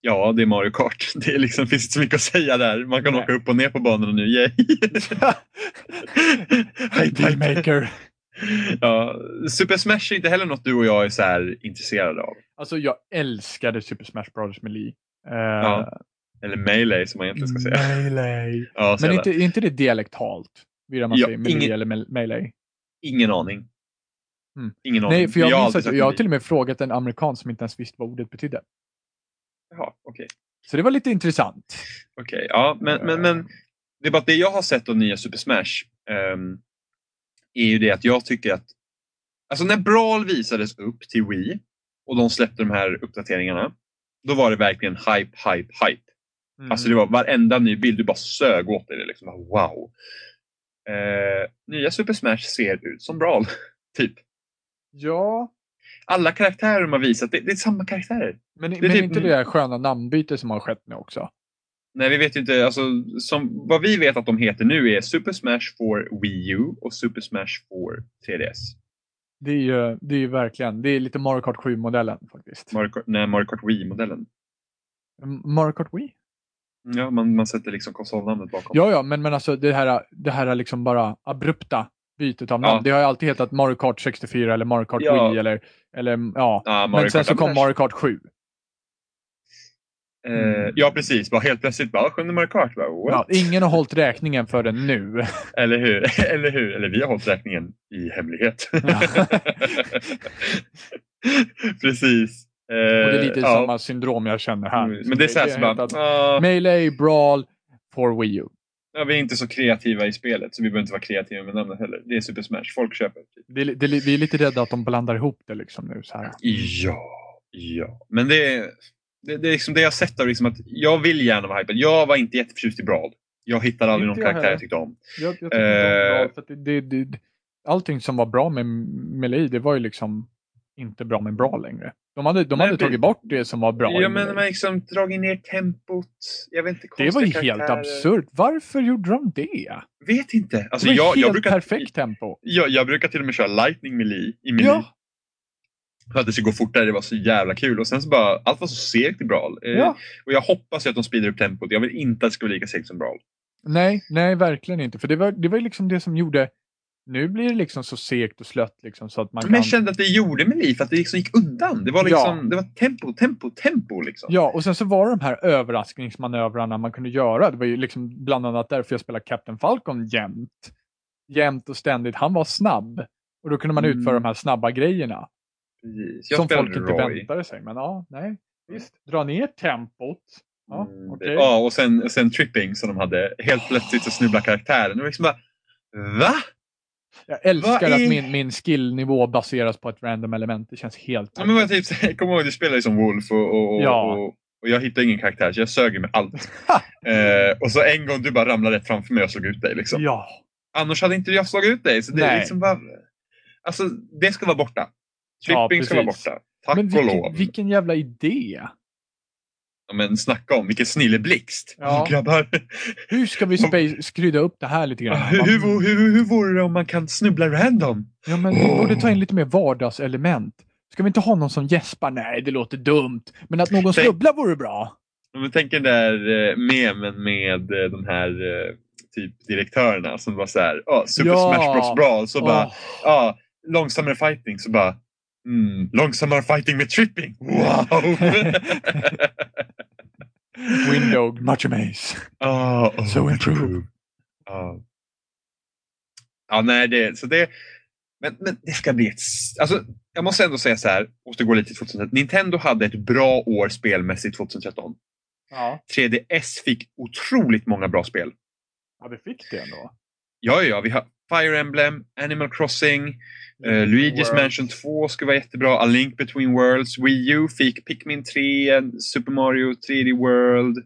ja, det är Mario Kart. Det är liksom, finns inte så mycket att säga där. Man kan Nej. åka upp och ner på banorna nu. Yay! Hype, hype. Maker. Ja, Super Smash är inte heller något du och jag är så här intresserade av. Alltså jag älskade Super Smash Bros. Melee. Uh, Ja, Eller Melee som man egentligen ska säga. Melee. Ja, Men inte, är inte det dialektalt? Vill man Ja, säger Melee ingen- eller me- Melee? Ingen aning. Mm. Ingen. Nej, för jag, har minns att jag har till och med frågat en amerikan som inte ens visste vad ordet betydde. Jaha, okej. Så det var lite intressant. Okej, ja, men, men, men det är bara att det jag har sett av nya Super Smash ehm, är ju det att jag tycker att Alltså när Brawl visades upp till Wii och de släppte de här uppdateringarna. Då var det verkligen hype, hype, hype. Mm. Alltså det var varenda ny bild, du bara sög åt det. Liksom. Wow! Eh, nya Super Smash ser ut som Brawl. typ. Ja, Alla karaktärer de har visat, det, det är samma karaktärer. men, är men typ- inte det där sköna namnbytet som har skett nu också? Nej, vi vet ju inte. Alltså, som, vad vi vet att de heter nu är Super Smash for Wii U och Super Smash for 3DS. Det är ju, det är ju verkligen, det är lite Mario Kart 7-modellen faktiskt. Mario Kart, nej, Mario Kart Wii-modellen. Mario Kart Wii? Ja, man, man sätter liksom konsolnamnet bakom. Ja, ja, men, men alltså det här, det här liksom bara abrupta bytet av namn. Ja. Det har ju alltid hetat Mario Kart 64 eller Mario Kart Ja. Wii eller, eller ja. Ja, Men sen så kom. Mario Kart 7. Eh, ja, precis. Bara helt plötsligt bara, sjunde Mario Kart. Bara? Ja, ingen har hållit räkningen för den nu. Eller hur? Eller hur? Eller vi har hållit räkningen i hemlighet. Ja. precis. Eh, Och det är lite ja. samma syndrom jag känner här. Mm, Men det är så här så bara, Melee, Brawl, for Wii U. ja, vi är inte så kreativa i spelet så vi behöver inte vara kreativa med namnet heller. Det är Super Smash. Folk köper. Det det vi är lite rädda att de blandar ihop det liksom nu. Så här. Ja, ja. Men det är, det, det är liksom det jag sett av liksom att jag vill gärna vara hypad. Jag var inte jätteförtjust i Brawl. Jag hittade aldrig Inte någon jag karaktär heller. jag tyckte om. Jag, jag tycker inte om Eh. Brawl, det, det, allting som var bra med Melee, det var ju liksom inte bra med Brawl längre. De hade, de hade men- tagit bort det som var bra ja, men de har liksom dragit ner tempot. Jag vet inte, Det var ju konstiga helt karaktärer. absurt. Varför gjorde de det? Vet inte. Alltså, det var jag, helt jag, brukar, perfekt tempo. jag, jag brukar till och med köra lightning melee i melee. Ja, För att det ska gå fortare, det var så jävla kul. Och sen så bara, allt var så segt i Brawl. Eh, ja. Och jag hoppas att de speeder upp tempot. Jag vill inte att det ska vara lika segt som Brawl. Nej, nej, verkligen inte. För det var, det var liksom det som gjorde... Nu blir det liksom så segt och slött liksom så att man Men kan... jag kände att det gjorde melee för att det liksom gick undan. Det var liksom, Ja. det var tempo, tempo, tempo liksom. Ja, och sen så var det de här överraskningsmanövrarna man kunde göra. Det var ju liksom bland annat därför jag spelade Captain Falcon jämt. Jämt och ständigt. Han var snabb. Och då kunde man Mm. utföra de här snabba grejerna. Precis. Jag som folk inte Roy. väntade sig. Men ja, nej. Visst, dra ner tempot. Ja, Mm, det- ja, och sen, sen tripping som de hade. Helt plötsligt så snubblar karaktären. Det var liksom bara, va? Jag älskar Vad att är- min, min skillnivå baseras på ett random element. Det känns helt... Ja, men vad typ, så här, kom ihåg, du spelade ju som Wolf och, och, och, Ja. och, och jag hittade ingen karaktär så jag sög med allt. eh, och så en gång du bara ramlade rätt framför mig och slog ut dig. Liksom. ja. Annars hade inte jag slagit ut dig. Så det är liksom bara, alltså, det ska vara borta. Ja, Tripping ska vara borta. Tack Men och vilken, lov. vilken jävla idé. Men snacka om, vilken snilleblixt. Ja. Grabbar. Hur ska vi skrydda upp det här lite grann? hur, hur, hur, hur, vore det om man kan snubbla random? Ja, men vi borde ta in lite mer vardagselement. Ska vi inte ha någon som gäspar? Nej, det låter dumt. Men att någon Tänk- snubblar vore bra. Om vi tänker den där eh, memen med eh, de här eh, typ direktörerna som var så här, oh, Super Ja. Smash Bros Brawl, så bara, Åh, ja, långsammare fighting, så bara, mm, långsammare fighting med tripping. Wow! Window, much amaze. Ah, oh, So improve. Ja. Ja, nej, det, så det, men, men det ska bli ett, alltså, jag måste ändå säga så här, måste gå lite till 2013. Nintendo hade ett bra år spelmässigt 2013. Ja. 3DS fick otroligt många bra spel. ja, det fick det ändå. Ja, ja, vi har Fire Emblem, Animal Crossing, eh, Luigi's Mansion 2 ska vara jättebra, A Link Between Worlds, Wii U fick Pikmin 3, en Super Mario 3D World,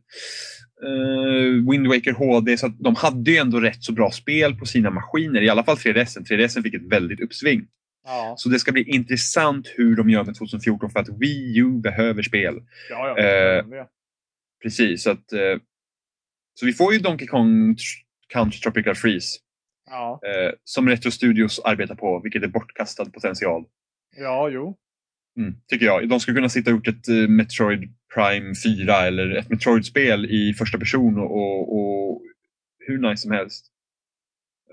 eh, Wind Waker HD, så de hade ju ändå rätt så bra spel på sina maskiner, i alla fall 3DS. 3DS fick ett väldigt uppsving. Ja, Så det ska bli intressant hur de gör med 2014 för att Wii U behöver spel. ja. ja Eh. Precis, så att eh, så vi får ju Donkey Kong tr- Country Tropical Freeze. Ja, Eh, som Retro Studios arbetar på, vilket är bortkastad potential. ja jo. Mm, tycker jag. De skulle kunna sitta och gjort ett eh, Metroid Prime 4 eller ett Metroid-spel i första person och, och, och hur nice som helst.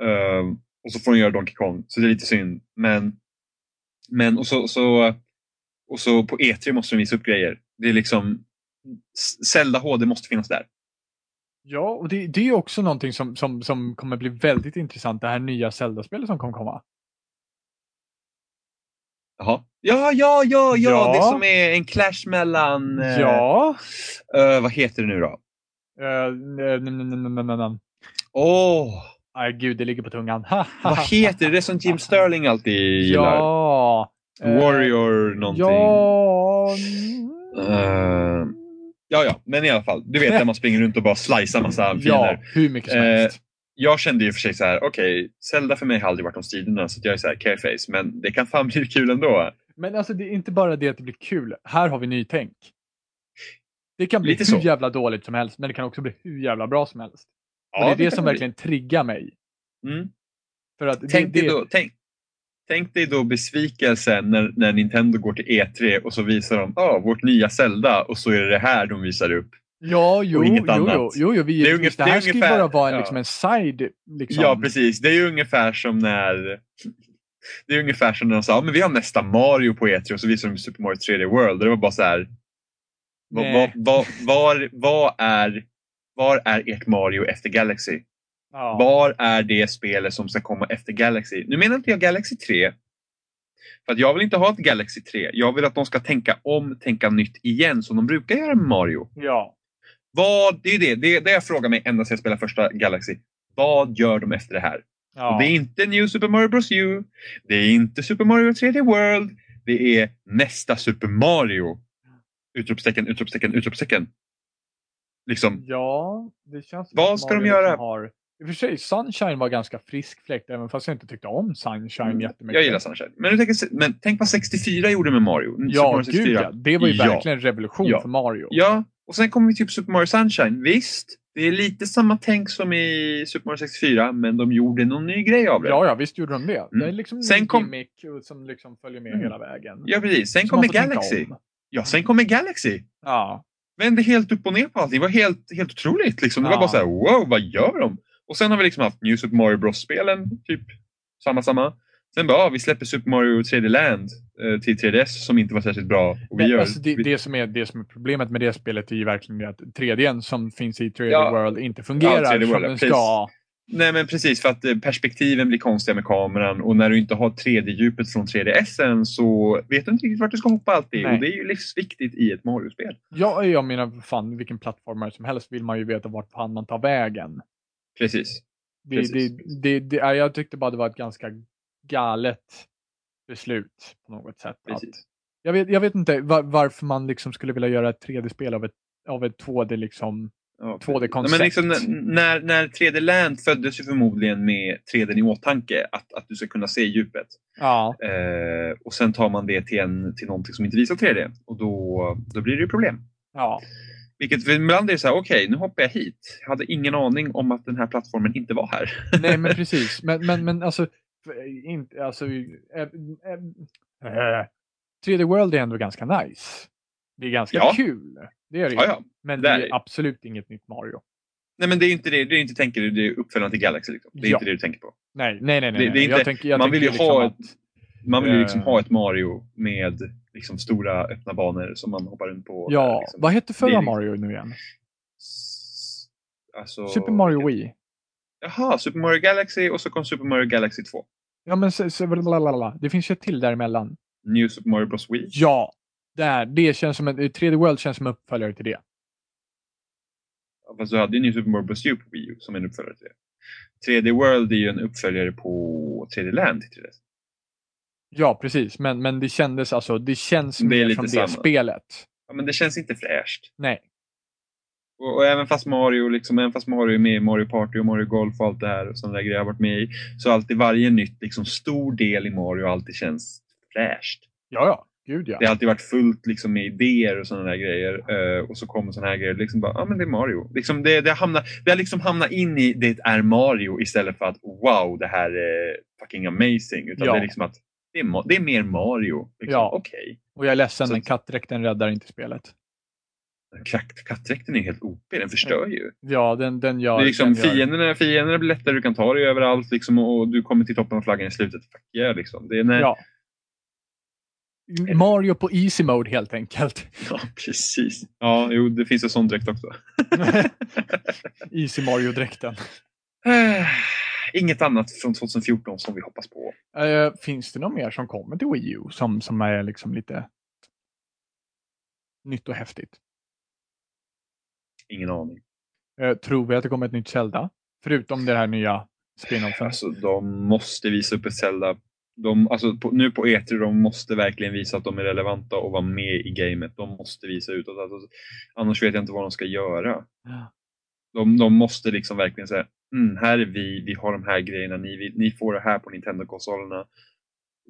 Ehm, och så får de göra Donkey Kong, så det är lite synd. Men, men och, så, så, och så på E3 måste de visa upp grejer. Det är liksom Zelda HD måste finnas där. Ja, och det, det är också någonting som, som, som kommer bli väldigt intressant, det här nya Zelda-spelet som kommer komma. Jaha. Ja, ja, ja, ja, Ja. det som är en clash mellan... eh, Ja. eh, vad heter det nu då? Uh, n- Åh, Nej, gud, det ligger på tungan. vad heter det? Det är som Jim Sterling alltid gillar. Ja. eh, Warrior någonting. Ja. Eh, ja, ja, men i alla fall. Du vet när man springer runt och bara slicear massa Ja, fiender. hur mycket som Eh, helst. Jag kände ju för sig så här, okej, Zelda för mig har aldrig varit om striderna så jag är så här careface, men det kan fan bli kul ändå. Men alltså det är inte bara det att det blir kul. Här har vi nytänk. Det kan bli Lite hur så. jävla dåligt som helst, men det kan också bli hur jävla bra som helst. Ja, och det är det, kan som bli. verkligen triggar mig. Mm. För att Tänk, det, det, då, tänk, tänk dig då besvikelsen när, när Nintendo går till E3 och så visar de ah, vårt nya Zelda och så är det det här de visar upp. Ja, jo, jo, annat. jo, jo, jo, vi, Det är ungefär- det här är ska ju bara vara en, ja. liksom, en side. Liksom. Ja, precis. Det är ju ungefär som när det är ungefär som när de sa ah, men vi har nästa Mario på E3 och så visar de Super Mario 3D World. Och det var bara så här. Vad, vad, vad, var, vad är, var är ert Mario efter Galaxy? Ja. Var är det spelet som ska komma efter Galaxy? Nu menar inte jag Galaxy 3. För att jag vill inte ha ett Galaxy 3. Jag vill att de ska tänka om, tänka nytt igen som de brukar göra med Mario. ja. Vad, det är det, det, är det jag frågar mig ända sedan jag spelade första Galaxy. Vad gör de efter det här? ja. Och det är inte New Super Mario Bros U. Det är inte Super Mario 3D World. Det är nästa Super Mario. Utropstecken, utropstecken, utropstecken. Liksom, Ja, det känns Vad ska de Mario göra? liksom Har... I och för sig, Sunshine var ganska frisk fläkt, även fast jag inte tyckte om Sunshine jättemycket. Mm. jag gillar Sunshine. Men, tänker, men tänk vad 64 gjorde med Mario. Super Ja, Mario gud 64. ja. Det var ju Ja. verkligen en revolution Ja. för Mario. Ja, och sen kommer vi till Super Mario Sunshine. Visst, det är lite samma tänk som i Super Mario 64, men de gjorde någon ny grej av det. Ja, ja, visst gjorde de det. Det är liksom Sen en kom- gimmick som liksom följer med Mm. hela vägen. Ja, precis. Sen kommer Galaxy. Ja, sen kommer Galaxy. Ja, vände helt upp och ner på allting. Det var helt, helt otroligt. Liksom. Det var Ja. bara så här, wow, vad gör de? Och sen har vi liksom haft New Super Mario Bros-spelen, typ samma, samma. Sen bara, ah, vi släpper Super Mario 3D Land eh, till 3DS som inte var särskilt bra. Och vi gör, alltså det, det, som är, det som är problemet med det spelet är ju verkligen att 3D som finns i 3D Ja. World inte fungerar 3D som World, den precis. ska. Nej men precis, för att eh, perspektiven blir konstiga med kameran och när du inte har 3D-djupet från 3DSen så vet du inte riktigt vart du ska hoppa alltid. Nej. Och det är ju livsviktigt i ett Mario-spel. Ja, jag menar, fan, vilken plattformare som helst vill man ju veta vart fan man tar vägen. Precis. Det, Precis. det, det, det, ja, jag tyckte bara det var ett ganska galet beslut på något sätt. Att, jag, vet, jag vet inte var, varför man liksom skulle vilja göra ett 3D-spel av ett, av ett 2D liksom. Ja, 2D-koncept. Men liksom, när, när 3D Land föddes ju förmodligen med 3D i åtanke, att, att du ska kunna se djupet. Ja, Eh, och sen tar man det till, en, till någonting som inte visar 3D och då, då blir det ju problem. ja, Vilket ibland är så här, okej nu hoppar jag hit. Jag hade ingen aning om att den här plattformen inte var här. nej men precis. Men, men, men alltså, inte, alltså äh, äh, 3D World är ändå ganska nice. Det är ganska Ja. kul. Det är det ja, ja. Men det det är är absolut inget nytt Mario. Nej men det är inte det, är inte tänker du, det är uppföljaren till Galaxy. Liksom. Det är inte det du tänker på. Nej, nej, nej. nej. Det- det är jag inte- tänker, jag man vill ju liksom ha att, Man vill ju liksom Eh. ha ett Mario med liksom stora öppna banor som man hoppar runt på. Ja, liksom. vad hette förra liksom- Mario nu igen? Alltså, Super Mario Wii. Jaha, Super Mario Galaxy och så kom Super Mario Galaxy 2. Ja, men så, så, lalalala. det finns ju ett till däremellan. New Super Mario Bros Wii. Ja, där. Det känns som en, 3D World känns som en uppföljare till det. Fast du hade ju New Super Mario Bros U på Wii U som en uppföljare till det. 3D World är ju en uppföljare på 3D Land till 3DS. Ja, precis. Men, men det kändes alltså, det känns Det mer som samma. det spelet. Ja, men det känns inte fräscht. Nej. Och, och även fast Mario liksom, även fast Mario är med i Mario Party och Mario Golf och allt det här och sådana där grejer jag har varit med i. Så alltid varje nytt liksom, stor del i Mario alltid känns fräscht. Ja, ja. gud ja. Det har alltid varit fullt liksom, med idéer och sådana där grejer. Eh, och så kommer sådana här grejer. Liksom bara, ja ah, men det är Mario. Liksom, det, det, hamnar, det har liksom hamnat in i det är Mario istället för att wow, det här är fucking amazing. Utan Ja. det är liksom att det är, det är mer Mario. Liksom, Ja. Okej. Och jag är ledsen, Så- men kattdräkten räddar inte spelet. Katt, kattdräkten är helt OP, den förstör ju. Ja, den, den gör... det är liksom, den gör- fienderna, fienderna blir lättare, du kan ta dig överallt liksom, och du kommer till toppen av flaggan i slutet. Fuck yeah, liksom. det är, nej, Ja. Mario på easy mode helt enkelt. Ja, precis. Ja, jo, det finns en sån dräkt också. easy Mario-dräkten. Inget annat från 2014 som vi hoppas på. Eh, finns det något mer som kommer till Wii U som, som är liksom lite nytt och häftigt? Ingen aning. Eh, tror vi att det kommer ett nytt Zelda? Förutom det här nya spin-offen. Alltså, de måste visa upp ett Zelda. De, alltså, på, nu på E3, de måste verkligen visa att de är relevanta och vara med i gamet. De måste visa utåt. Alltså, annars vet jag inte vad de ska göra. Ja. De, de måste liksom verkligen säga, mm, här är vi, vi har de här grejerna, ni, vill, ni får det här på Nintendo-konsolerna.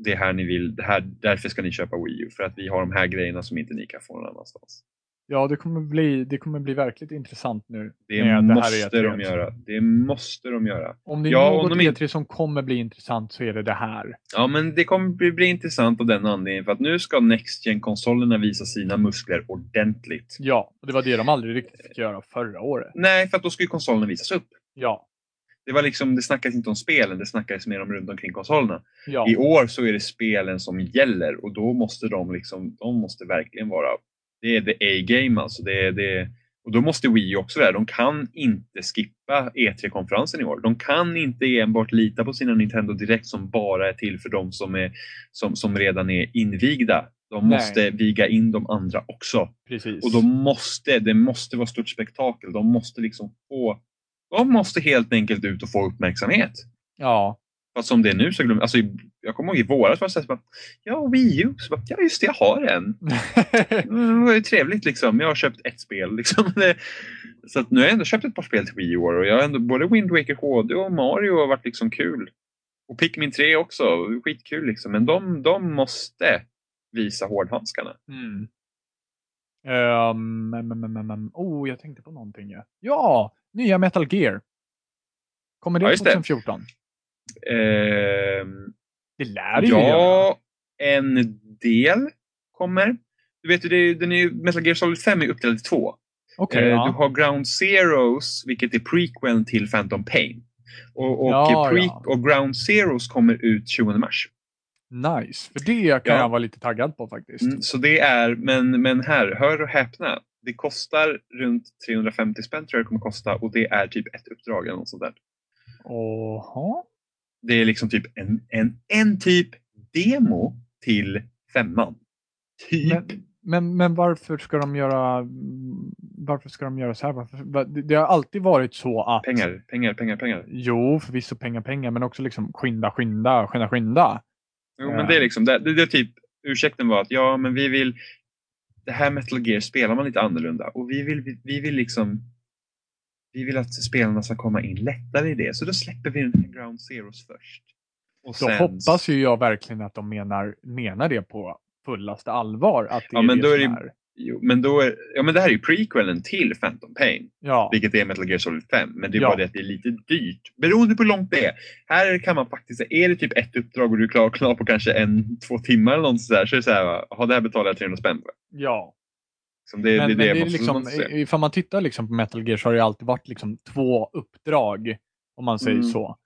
Det är här ni vill, det här, därför ska ni köpa Wii U, för att vi har de här grejerna som inte ni kan få någon annanstans. Ja, det kommer, bli, det kommer bli verkligt intressant nu. Det måste här de E3. göra. Det måste de göra. Om det är Ja, något de in- E3 som kommer bli intressant så är det det här. Ja, men det kommer bli, bli intressant av den anledningen för att nu ska Next gen konsolerna visa sina muskler ordentligt. Ja, och det var det de aldrig riktigt fick göra förra året. Nej, för att då ska ju konsolerna visas upp. Ja, Det var liksom, det snackades inte om spelen, det snackades mer om runt omkring konsolerna. ja. I år så är det spelen som gäller och då måste de liksom, de måste verkligen vara, det är the A-game alltså. Det är, det och då måste Wii också det. De kan inte skippa E3-konferensen i år. De kan inte enbart lita på sina Nintendo Direkt som bara är till för de som, är, som, som redan är invigda. De Nej. måste viga in de andra också. precis. Och de måste, det måste vara stort spektakel. De måste liksom få, de måste helt enkelt ut och få uppmärksamhet. Ja, Fast som det är nu så glömmer alltså, jag kommer ihåg i våras var det så här, så bara, ja Wii U, så bara, ja just det, jag har en. Mm, Det var ju trevligt liksom. Jag har köpt ett spel. Liksom. Så att nu har jag ändå köpt ett par spel till Wii U och jag har ändå både Wind Waker HD och Mario har varit liksom kul. Och Pikmin 3 också, skitkul liksom. Men de, de måste visa hårdhandskarna. Mm. Um, mm, mm, mm. oh, jag tänkte på någonting. Ja, ja nya Metal Gear. Kommer det Ja, just det. 2014? Ehm, Det lär ju göra. ja, en del kommer. Du vet det är, den är, Metal Gear Solid 5 är uppdelad i två. Okej, Eh, ja. Du har Ground Zeroes, vilket är prequeln till Phantom Pain. Och, och, Ja, pre- ja. och Ground Zeroes kommer ut 20 mars. Nice, för det kan Ja. jag vara lite taggad på faktiskt. Mm, så det är, men, men här, hör och häpna. Det kostar runt 350 spänn tror jag det kommer kosta och det är typ ett uppdrag eller något sånt där. Oha. Det är liksom typ en, en, en typ demo till femman. Typ. Men, men, men varför ska de göra varför ska de göra så här? Varför, va- det, har alltid varit så att Pengar, pengar, pengar, pengar. Jo, förvisso pengar, pengar, men också liksom skynda, skynda, skynda, skynda. Jo, men det är liksom, det, det, det är typ, ursäkten var att ja, men vi vill, det här Metal Gear spelar man lite annorlunda och vi vill, vi, vi vill liksom, vi vill att spelarna ska komma in lättare i det, så då släpper vi den Ground Zeroes först. Och Då hoppas ju jag verkligen att de menar, menar det på fullaste allvar. Att det Ja, är men det då är det- är. Men då är, ja men det här är ju prequelen till Phantom Pain, Ja, vilket är Metal Gear Solid 5, men det är Ja. bara det att det är lite dyrt, beroende på hur långt det är. Här kan man faktiskt, är det typ ett uppdrag och du är klar, klar på kanske en, två timmar eller något sådär, så är det så här, "Ja, det här betalar jag 300 spänn för. ja. Som det, men, det, men det, det är man- liksom, ifall man tittar liksom på Metal Gear så har det alltid varit liksom två uppdrag. Om man säger Mm. så.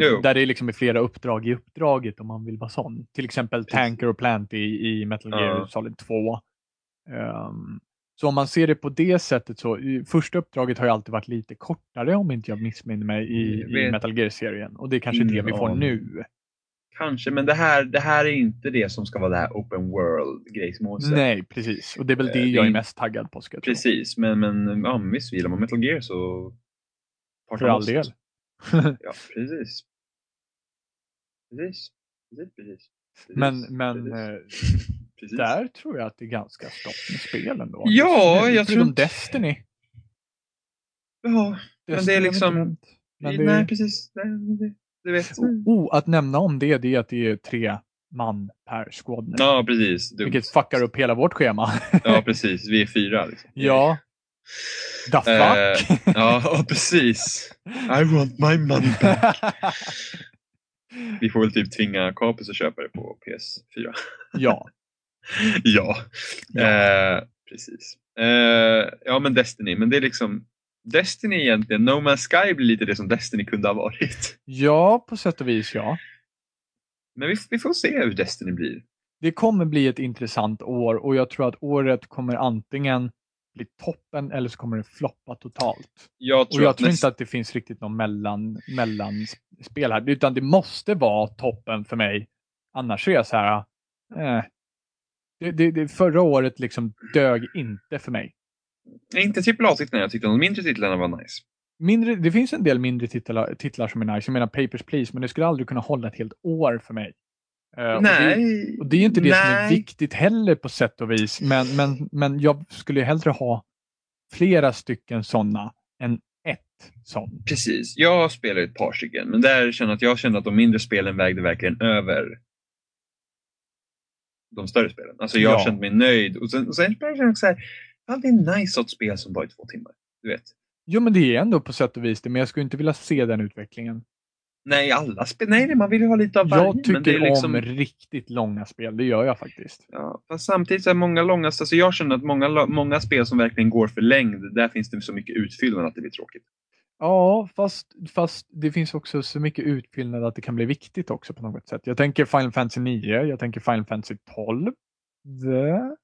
Jo. där det är liksom är flera uppdrag i uppdraget om man vill vara sån. Till exempel. Tanker och Plant i, i Metal Gear Ja. Solid 2. Ehm, så om man ser det på det sättet så, i- första uppdraget har ju alltid varit lite kortare om inte jag missminner mig i, Jag i. Metal Gear-serien. Och det är kanske Ingen det vi får nu. Kanske, men det här, det här är inte det som ska vara det här open world-grejsmåset. Nej, precis. Och det är väl det Eh, jag är mest taggad på ska jag tro. Precis, men, men ja, visst, gillar man Metal Gear så... För all del. Ja, precis. Precis. Precis, precis. precis. Men, men precis. eh, precis. där tror jag att det är ganska stopp med spel ändå. Ja, jag tror Förutom Destiny. Ja, Men det är liksom-. Men det, nej precis. Nej, du vet. oh, att nämna om det, det är att det är tre man per squad nu. Ja, precis. Dumt. Vilket fuckar upp hela vårt schema. Ja, precis. Vi är fyra. Liksom. ja. The fuck? Eh, ja, precis. I want my money back. Vi får väl typ tvinga Capus att köpa det på PS4. ja. ja, Ja. Eh, precis. Eh, ja, men Destiny. Men det är liksom Destiny egentligen. No Man's Sky blir lite det som Destiny kunde ha varit. ja, på sätt och vis ja. Men vi, vi får se hur Destiny blir. Det kommer bli ett intressant år och jag tror att året kommer antingen bli toppen eller så kommer det floppa totalt. Jag Och tror, jag att tror näst- inte att det finns riktigt någon mellan, mellanspel här, utan det måste vara toppen för mig. Annars är jag så här, eh. Det, det, det, förra året liksom dög inte för mig. Nej, inte AAA-titlarna jag tyckte. De mindre titlarna var nice. Mindre, det finns en del mindre titlar, titlar som är nice. Jag menar Papers, Please, men det skulle aldrig kunna hålla ett helt år för mig. Och Nej. Det, och det är inte det som är nej. viktigt heller på sätt och vis. Men, men, men jag skulle hellre ha flera stycken sådana än ett sånt. Precis. Jag spelar ett par stycken, men där känner jag att jag kände att de mindre spelen vägde verkligen över de större spelen. Alltså jag Ja. kände mig nöjd. Och sen, och sen jag så här, ja, det är nice att spel som bara är två timmar. Du vet. Jo, men det är ändå på sätt och vis det, men jag skulle inte vilja se den utvecklingen. Nej, alla spel. Nej, man vill ju ha lite av varje. Jag tycker liksom, om riktigt långa spel, det gör jag faktiskt. Ja, fast samtidigt så är många långa, alltså jag känner att många, många spel som verkligen går för längd, där finns det så mycket utfyllnad att det blir tråkigt. Ja, fast, fast det finns också så mycket utfyllnad att det kan bli viktigt också på något sätt. Jag tänker Final Fantasy 9, jag tänker Final Fantasy 12. The...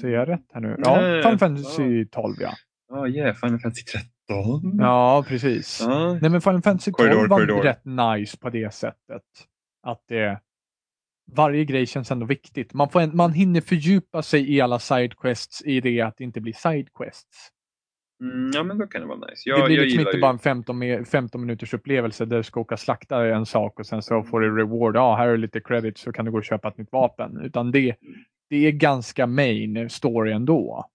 Säger jag rätt här nu? Ja, Nej, Final Fantasy 12 ja. Ja, yeah, Final Fantasy 13. Ja, precis. Ja. Nej, men Final Fantasy 12 Korridor, var korridor. rätt nice på det sättet. Att det... Varje grej känns ändå viktigt. Man, får en, man hinner fördjupa sig i alla sidequests i det att det inte blir sidequests. Mm, ja, men då kan det vara nice. det Jag, blir jag liksom inte ju... bara en 15, me- 15 minuters upplevelse där du ska åka slakta en sak och sen så får du reward. Ja, här är lite credit så kan du gå och köpa ett nytt vapen. Utan det, det är ganska main story ändå.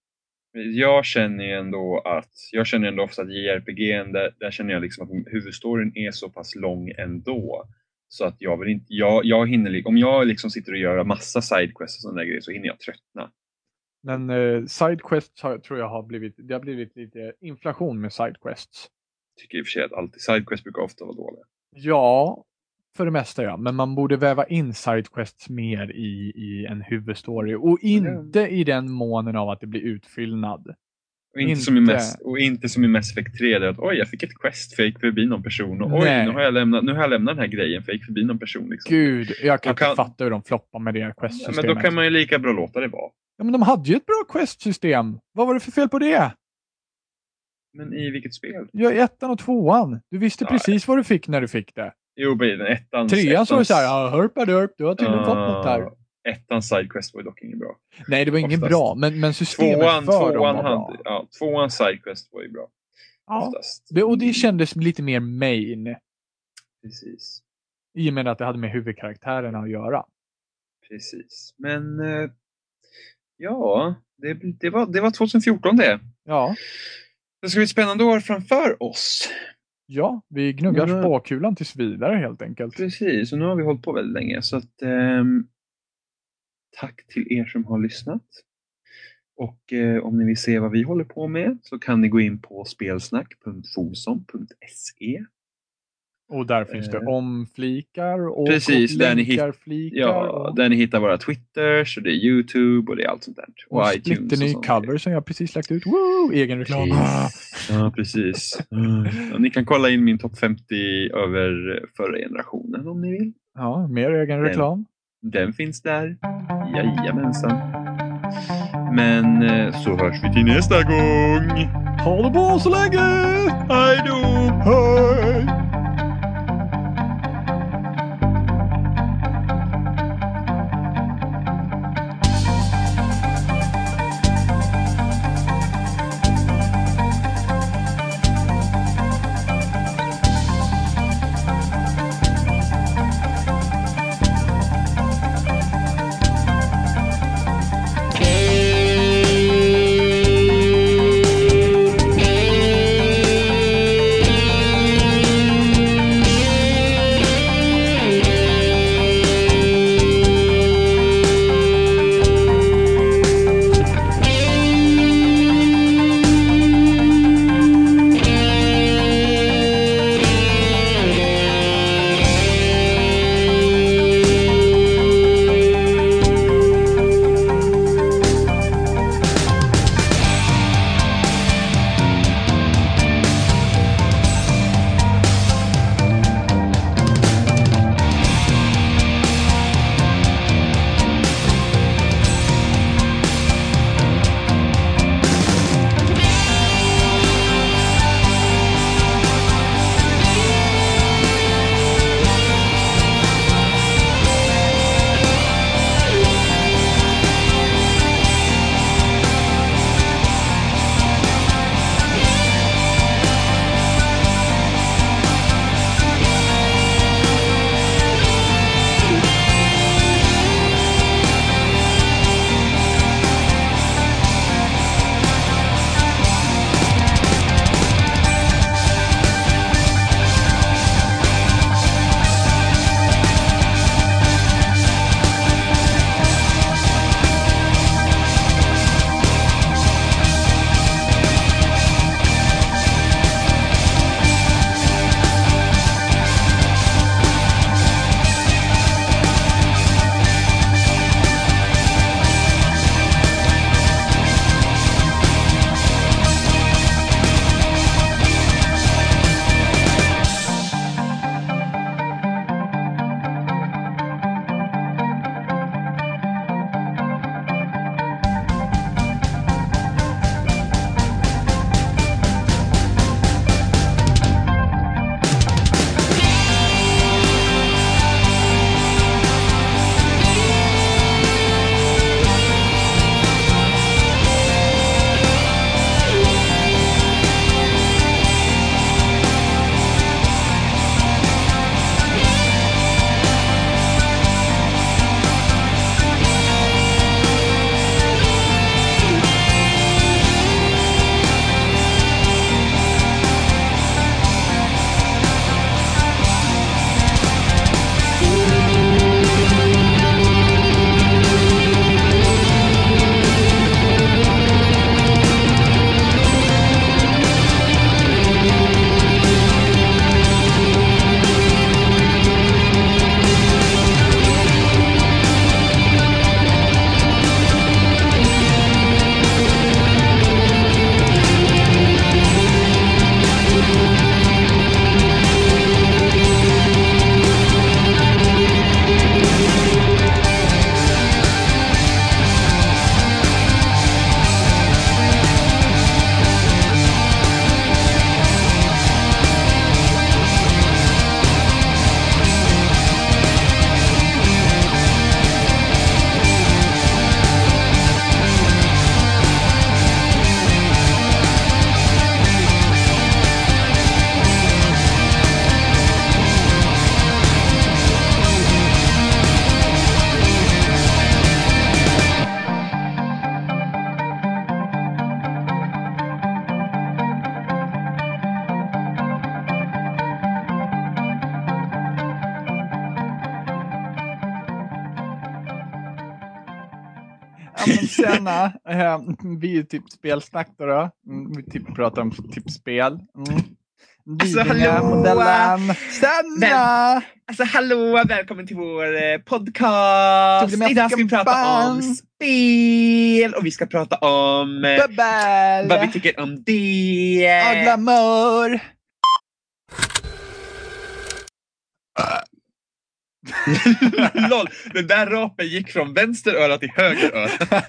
Jag känner ju ändå att, jag känner ändå ofta att JRPG, där, där känner jag liksom att huvudstoryn är så pass lång ändå. Så att jag vill inte, jag, jag hinner, om jag liksom sitter och gör massa sidequests och sådana grejer så hinner jag tröttna. Men eh, sidequests har, tror jag har blivit, det har blivit lite inflation med sidequests. Tycker i och för sig att alltid sidequests brukar ofta vara dåliga. Ja, för det mesta ja. Men man borde väva in sidequests mer i, i en huvudstory. Och inte i den månen av att det blir utfyllnad. Och inte, Som i Inte. Mass, och inte som i Mass Effect 3 där att oj, jag fick ett quest för jag gick förbi någon person och oj, nu har, jag lämnat, nu har jag lämnat den här grejen för jag gick förbi någon person. Liksom. Gud, jag kan kan- inte fatta hur de floppar med det quest-systemet. men då kan man ju lika bra låta det vara. Ja, men de hade ju ett bra quest-system. Vad var det för fel på det? Men i vilket spel? Ja, i ettan och tvåan. Du visste Ja, precis vad du fick när du fick det. Jo, i den ettans... Trean så var det ettans- så här, hörpadurp, du har tydligen fått något här. Ettans sidequest var dock inget bra. Nej, det var inget bra, men, men systemet Tvåan, för dem tvåan, var bra. hade, ja, tvåan sidequest var ju bra. Ja. Oftast. Det, och det kändes lite mer main. Precis. I och med att det hade med huvudkaraktärerna att göra. Precis. Men eh, ja, det, det, var, det var 2014 det. Ja, Det ska bli ett spännande år framför oss. ja vi gnuggar Mm. spåkulan tills vidare helt enkelt. Precis, och nu har vi hållit på väldigt länge. Så att, ehm, tack till er som har lyssnat. Och eh, om ni vill se vad vi håller på med så kan ni gå in på spelsnack.fosom.se. Och där finns det Eh, omflikar och precis, där ni länkar, flikar Ja, och, där ni hittar våra Twitters och det är Youtube och det är allt sånt där. och Och, iTunes. och sånt. cover som jag precis lagt ut. Woo! Egen reklam. Precis. Ja, precis. Ja, ni kan kolla in min topp 50 över förra generationen om ni vill. Ja, mer egen reklam. Den finns där. Jajamensan. Men eh, så hörs vi till nästa gång. Ha det bra så länge! Hej då! Hej! Typ spelsnack då. då. Mm, vi typ pratar om typ spel. Mm. Alltså, hallå! modellen Tjena! Alltså hallå, välkommen till vår eh, podcast! Idag ska vi prata om spel och vi ska prata om eh, Bubbel! vad vi tycker om det. Och glamour! Lol, den där rapen gick från vänster öra till höger öra.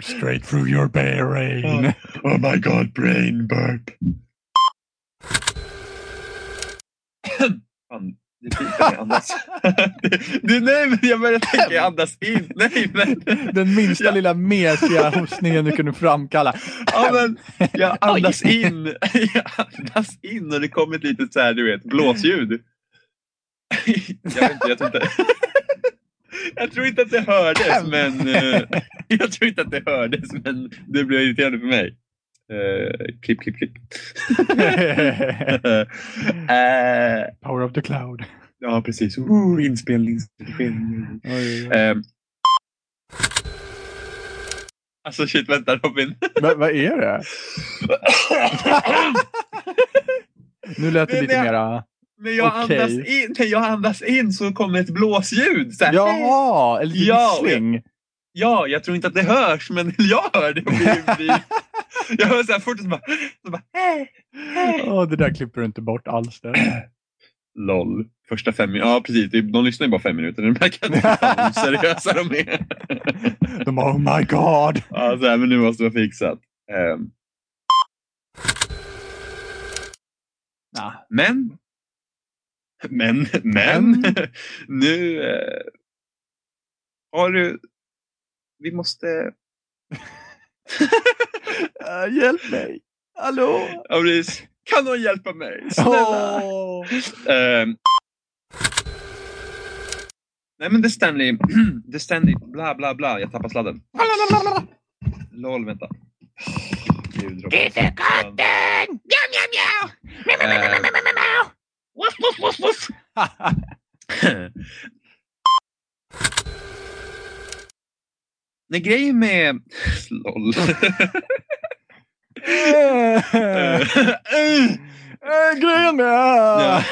Straight through your brain. Oh my god, brain burp. Fan, det piper mig andas. du, nej, men jag började tänka jag andas in. Nej, men. Den minsta Ja. lilla mesiga hostningen du kunde framkalla. Ja, men jag andas in. Jag andas in och det kom ett litet så här, du vet, blåsljud. Jag vet inte, jag tror inte. Jag tror inte att det hördes, men eh, jag tror inte att det hördes, men det blev irriterande för mig. Uh, klipp, klipp, klipp. Eh, Power of the cloud. ja, precis. Uh, inspelning. inspelning. Oj, oj, oj. Ehm. alltså shit, vänta Robin. Men vad är det? Nu lät det Men lite jag- mera... När jag, Okej. andas in, när jag andas in så kommer ett blåsljud. Så här, Jaha, eller Ja, vissling. Ja, jag tror inte att det hörs, men jag hör det. Och blir, blir, jag hör så här fort och så bara... Så bara Åh, det där klipper du inte bort alls. Där. LOL. Första fem minuter. Ja, precis. De lyssnar ju bara fem minuter. De märker inte hur seriösa de är. De bara, oh my god. Ja, så här, men nu måste vara fixat. Ehm, Nah. Men, men, men, nu eh, har du, vi måste, hjälp mig. Hallå? ja, precis. kan någon hjälpa mig? Snälla. Åh. Ehm, nej men det Stanley, det Stanley, bla bla bla, jag tappar sladden. Lol, vänta. Gud, är katten! Mjau, mjau, mjau! Woof, woof, woof, woof! Nej, grejen med... LOL. Äh, grejen med... Ja.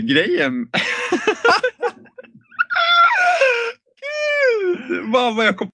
Grejen... Gud, vad vad jag kom